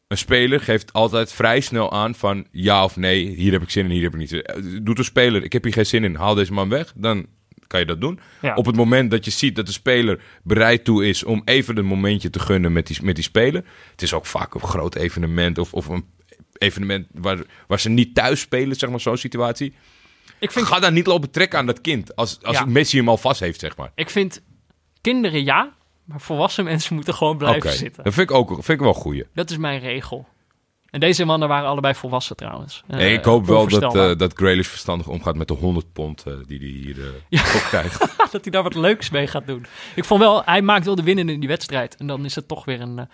een speler geeft altijd vrij snel aan van ja of nee. Hier heb ik zin in, hier heb ik niet zin in. Doet een speler, ik heb hier geen zin in, haal deze man weg. Dan kan je dat doen.
Ja.
Op het moment dat je ziet dat de speler bereid toe is om even een momentje te gunnen met die, met die speler. Het is ook vaak een groot evenement of, of een evenement waar, waar ze niet thuis spelen, zeg maar, zo'n situatie.
Ik vind,
Ga daar niet lopen trekken aan dat kind. Als, als
Ja.
Messi hem al vast heeft, zeg maar.
ik vind kinderen ja, maar volwassen mensen moeten gewoon blijven zitten.
dat vind ik ook vind ik wel een goeie.
Dat is mijn regel. En deze mannen waren allebei volwassen trouwens. Eh,
ik hoop wel dat, eh dat Grealish verstandig omgaat met de 100 pond eh, die hij hier
Ja.
op krijgt.
dat hij daar wat leuks mee gaat doen. Ik vond wel, hij maakt wel de winnende in die wedstrijd. En dan is het toch weer een, een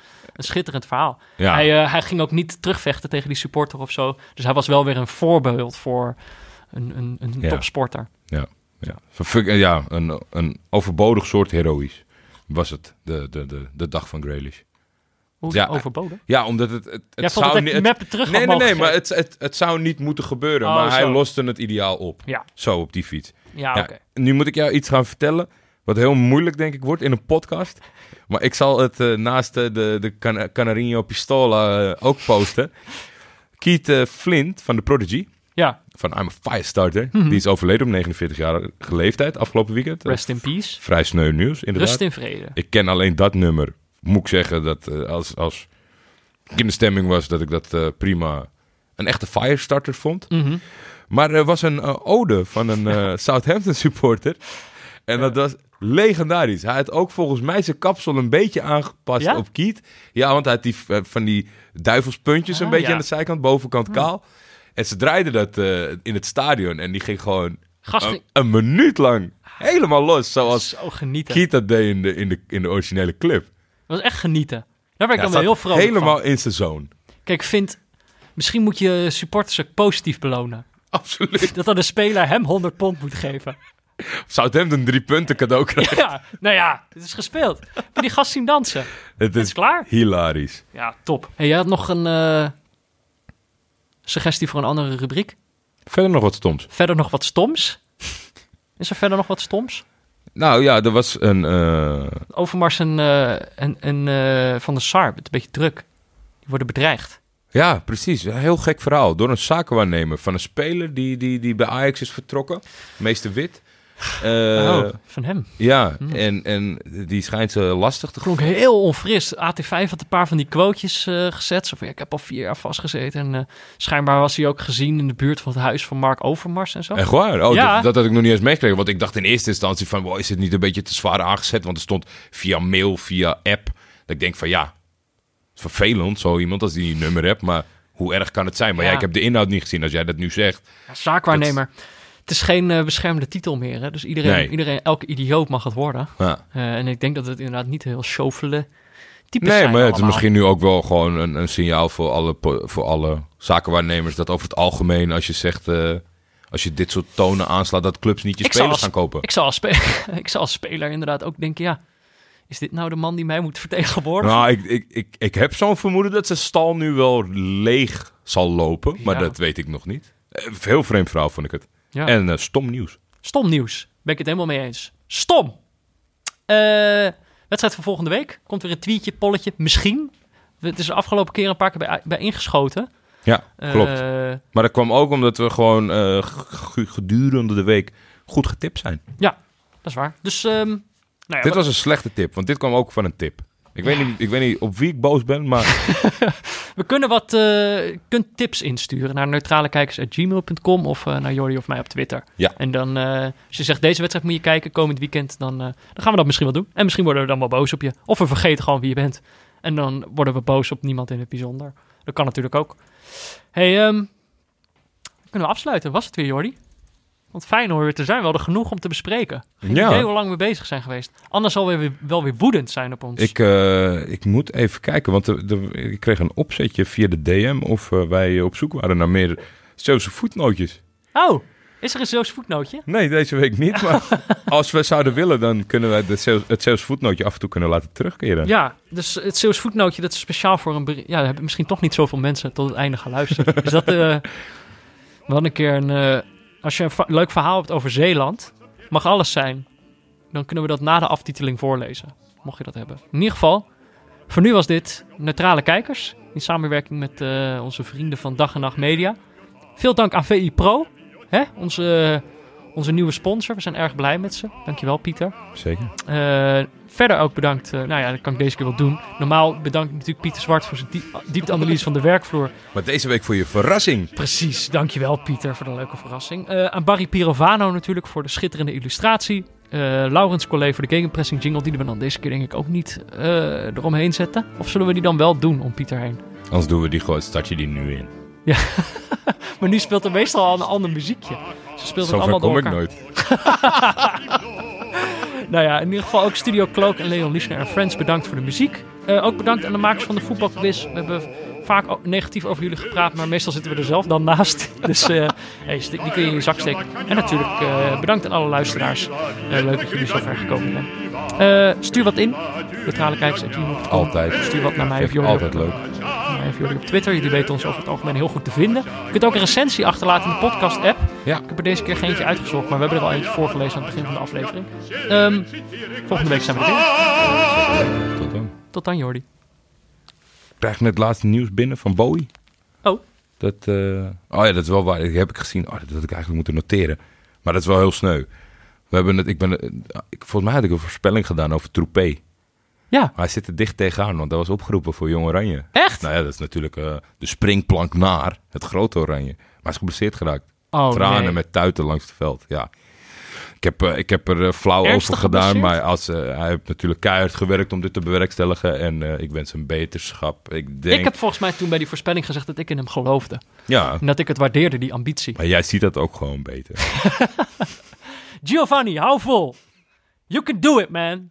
schitterend verhaal.
Ja.
Hij, hij ging ook niet terugvechten tegen die supporter of zo. Dus hij was wel weer een voorbeeld voor een, een, een
Ja.
topsporter.
Ja, ja. Ja een, een overbodig soort heroïs was het, de, de, de, de dag van Grealish.
Hoe
Ja,
overboden?
Ja, omdat het... het, het zou niet-
meppen terug
Nee, nee, nee, maar het, het, het zou niet moeten gebeuren.
Oh,
maar hij loste het ideaal op.
Ja,
Zo, op die fiets.
ja,
Ja,
oké.
Nu moet ik jou iets gaan vertellen. Wat heel moeilijk, denk ik, wordt in een podcast. Maar ik zal het eh, naast eh, de, de Can Canarinho Pistola eh, ook posten. Keith Flint van de Prodigy.
Ja,
Van I'm a Firestarter. Die is overleden op 49-jarige leeftijd afgelopen weekend.
Mhm. rest in peace.
Vrij sneu nieuws, inderdaad.
Rust in vrede.
Ik ken alleen dat nummer. Moet ik zeggen dat eh, als, als ik in de stemming was, dat ik dat eh, prima een echte Firestarter vond.
Mhm.
Maar er was een eh, ode van een Southampton supporter. En dat was legendarisch. Hij had ook volgens mij zijn kapsel een beetje aangepast
Ja?
op Kiet. Ja, want hij had die, van die duivelspuntjes een
Ah,
beetje
ja.
aan de zijkant, bovenkant kaal. En ze draaiden dat in het stadion en die ging gewoon een, een minuut lang helemaal los. Zoals
zo genieten.
Kiet dat deed in de, in, de, in de originele clip.
Dat was echt genieten. Daar ben ik
Ja,
dan wel heel vrolijk
helemaal
van.
in zijn zone.
Kijk, ik vind... Misschien moet je supporters ook positief belonen.
Absoluut.
Dat dan de speler hem 100 pond moet geven.
Southampton drie punten cadeau krijgen.
Ja, nou ja, het is gespeeld. Heb die gast zien dansen?
Het
is klaar.
hilarisch.
Ja, top. Hey, jij had nog een eh, suggestie voor een andere rubriek.
Verder nog wat stoms.
Verder nog wat stoms. Is er verder nog wat stoms?
Nou ja, er was een... eh,
Overmars en, eh, en, en eh, Van der Sar, het is een beetje druk. Die worden bedreigd.
Ja, precies. Een heel gek verhaal. Door een zakenwaarnemer van een speler die, die, die bij Ajax is vertrokken. Meester Wit. Eh,
oh, van hem.
Ja, en, en die schijnt ze lastig te
Klonk heel onfris. AT5 had een paar van die quotejes eh, gezet. Zo van, ja, ik heb al vier jaar vastgezeten. En eh, schijnbaar was hij ook gezien in de buurt van het huis van Mark Overmars en zo.
Echt waar? Oh,
Ja.
dat, dat had ik nog niet eens meegekregen. Want ik dacht in eerste instantie van... Wow, is het niet een beetje te zwaar aangezet? Want er stond via mail, via app. Dat ik denk van ja... Vervelend, zo iemand als die een nummer hebt. Maar hoe erg kan het zijn? Maar ja.
Ja.
ik heb de inhoud niet gezien als jij dat nu zegt.
Ja, zaakwaarnemer. Het is geen eh, beschermde titel meer. Hè? Dus iedereen,
Nee.
iedereen, elke idioot mag het worden.
Ja.
Eh, en ik denk dat het inderdaad niet heel chauffele types
Nee,
zijn
maar het is misschien nu ook wel gewoon een, een signaal voor alle, voor alle zakenwaarnemers. Dat over het algemeen, als je zegt... eh, als je dit soort tonen aanslaat, dat clubs niet je
Ik
spelers
als-
gaan kopen.
Ik zou, als ik zou als speler inderdaad ook denken, ja... Is dit nou de man die mij moet vertegenwoordigen?
Nou, ik, ik, ik, ik heb zo'n vermoeden dat zijn stal nu wel leeg zal lopen. Maar dat weet ik nog niet. Heel vreemd verhaal vond ik het.
Ja.
En eh, stom nieuws.
Stom nieuws. Ben ik het helemaal mee eens. Stom! Eh, wedstrijd van volgende week. Komt weer een tweetje, polletje. Misschien. Het is de afgelopen keer een paar keer bij, bij ingeschoten.
Ja, klopt.
Eh,
maar dat kwam ook omdat we gewoon gedurende de week goed getipt zijn.
dat is waar. Dus, ehm, nou ja,
dit was een slechte tip, want dit kwam ook van een tip. Ik, weet niet, ik weet niet op wie ik boos ben, maar
we kunnen wat eh, kunt tips insturen naar neutralekijkers.gmail.com of eh, naar Jordi of mij op Twitter.
Ja.
En dan, eh, als je zegt deze wedstrijd moet je kijken komend weekend, dan, dan gaan we dat misschien wel doen. En misschien worden we dan wel boos op je. Of we vergeten gewoon wie je bent. En dan worden we boos op niemand in het bijzonder. Dat kan natuurlijk ook. hey, ehm, kunnen we afsluiten? Was het weer, Jordi? Want fijn hoor weer te zijn. We hadden genoeg om te bespreken. Geen
Ja.
idee hoe lang we bezig zijn geweest. Anders zal we weer, wel weer woedend zijn op ons.
ik, eh, ik moet even kijken. Want er- er- ik kreeg een opzetje via de DM of eh, wij op zoek waren naar meer Zeeuwse voetnootjes.
Oh, is er een Zeeuws voetnootje?
Nee, deze week niet. Maar als we zouden willen, dan kunnen Zeeuws- het Zeeuwse voetnootje af en toe kunnen laten terugkeren.
Ja, dus het Zeeuws voetnootje, dat is speciaal voor een... Ja, hebben misschien toch niet zoveel mensen tot het einde geluisterd. is dat eh we hadden een keer een... als je een leuk verhaal hebt over Zeeland, mag alles zijn. Dan kunnen we dat na de aftiteling voorlezen. Mocht je dat hebben. In ieder geval, voor nu was dit Neutrale Kijkers. In samenwerking met eh, onze vrienden van Dag en Nacht Media. Veel dank aan VI Pro, hè? Onze, onze nieuwe sponsor. We zijn erg blij met ze. Dankjewel, Pieter.
Zeker.
Eh, verder ook bedankt. eh, nou ja, dat kan ik deze keer wel doen. Normaal bedank ik natuurlijk Pieter Zwart voor zijn diep, diepteanalyse van de werkvloer.
Maar deze week voor je verrassing.
Precies, dankjewel Pieter voor de leuke verrassing. Eh, aan Barry Pirovano natuurlijk voor de schitterende illustratie. Eh Laurens Collet voor de gegenpressing jingle. Die we dan deze keer denk ik ook niet eromheen zetten. Of zullen we die dan wel doen om Pieter heen?
Anders doen we die gewoon, start je die nu in.
Maar nu speelt er meestal al een ander muziekje. Ze speelt het
Zover
allemaal door
kom ik nooit.
Nou ja, in ieder geval ook Studio Cloak en Leon Lischner en Friends bedankt voor de muziek. Eh, ook bedankt aan de makers van de voetbalquiz. We hebben vaak negatief over jullie gepraat, maar meestal zitten we er zelf dan naast. Dus eh, hey, die kun je in je zak steken. En natuurlijk eh, bedankt aan alle luisteraars. Leuk dat jullie zo ver gekomen zijn. Stuur wat in. Neutrale kijkers.
Altijd.
Stuur wat naar mij of Jordi.
altijd leuk.
Of Jordi op Twitter. Jullie weten ons over het algemeen heel goed te vinden. Je kunt ook een recensie achterlaten in de podcast app.
Ja.
Ik heb er deze keer geen eentje uitgezocht, maar we hebben er al eentje voorgelezen aan het begin van de aflevering. Ehm, volgende week zijn we er weer.
Tot dan.
Tot dan, Jordi.
Ik krijg net het laatste nieuws binnen van Bowie.
Oh.
Dat, eh, oh ja, dat is wel waar. Dat heb ik gezien. Oh, dat had ik eigenlijk moeten noteren. Maar dat is wel heel sneu. We hebben het, ik ben, eh, ik, volgens mij had ik een voorspelling gedaan over Troepé.
Ja,
Maar hij zit er dicht tegenaan, want dat was opgeroepen voor Jong Oranje.
echt?
Nou ja, dat is natuurlijk eh, de springplank naar het grote Oranje. Maar hij is geblesseerd geraakt.
Oh,
Tranen
nee.
met tuiten langs het veld. Ja. Ik heb, eh, ik heb er eh, flauw
Ernstig
over gedaan, maar als, hij heeft natuurlijk keihard gewerkt om dit te bewerkstelligen. En ik wens hem beterschap. Ik denk,
Ik heb volgens mij toen bij die voorspelling gezegd dat ik in hem geloofde.
ja,
En dat ik het waardeerde, die ambitie.
maar jij ziet dat ook gewoon beter.
Giovanni, hou vol. You can do it, man.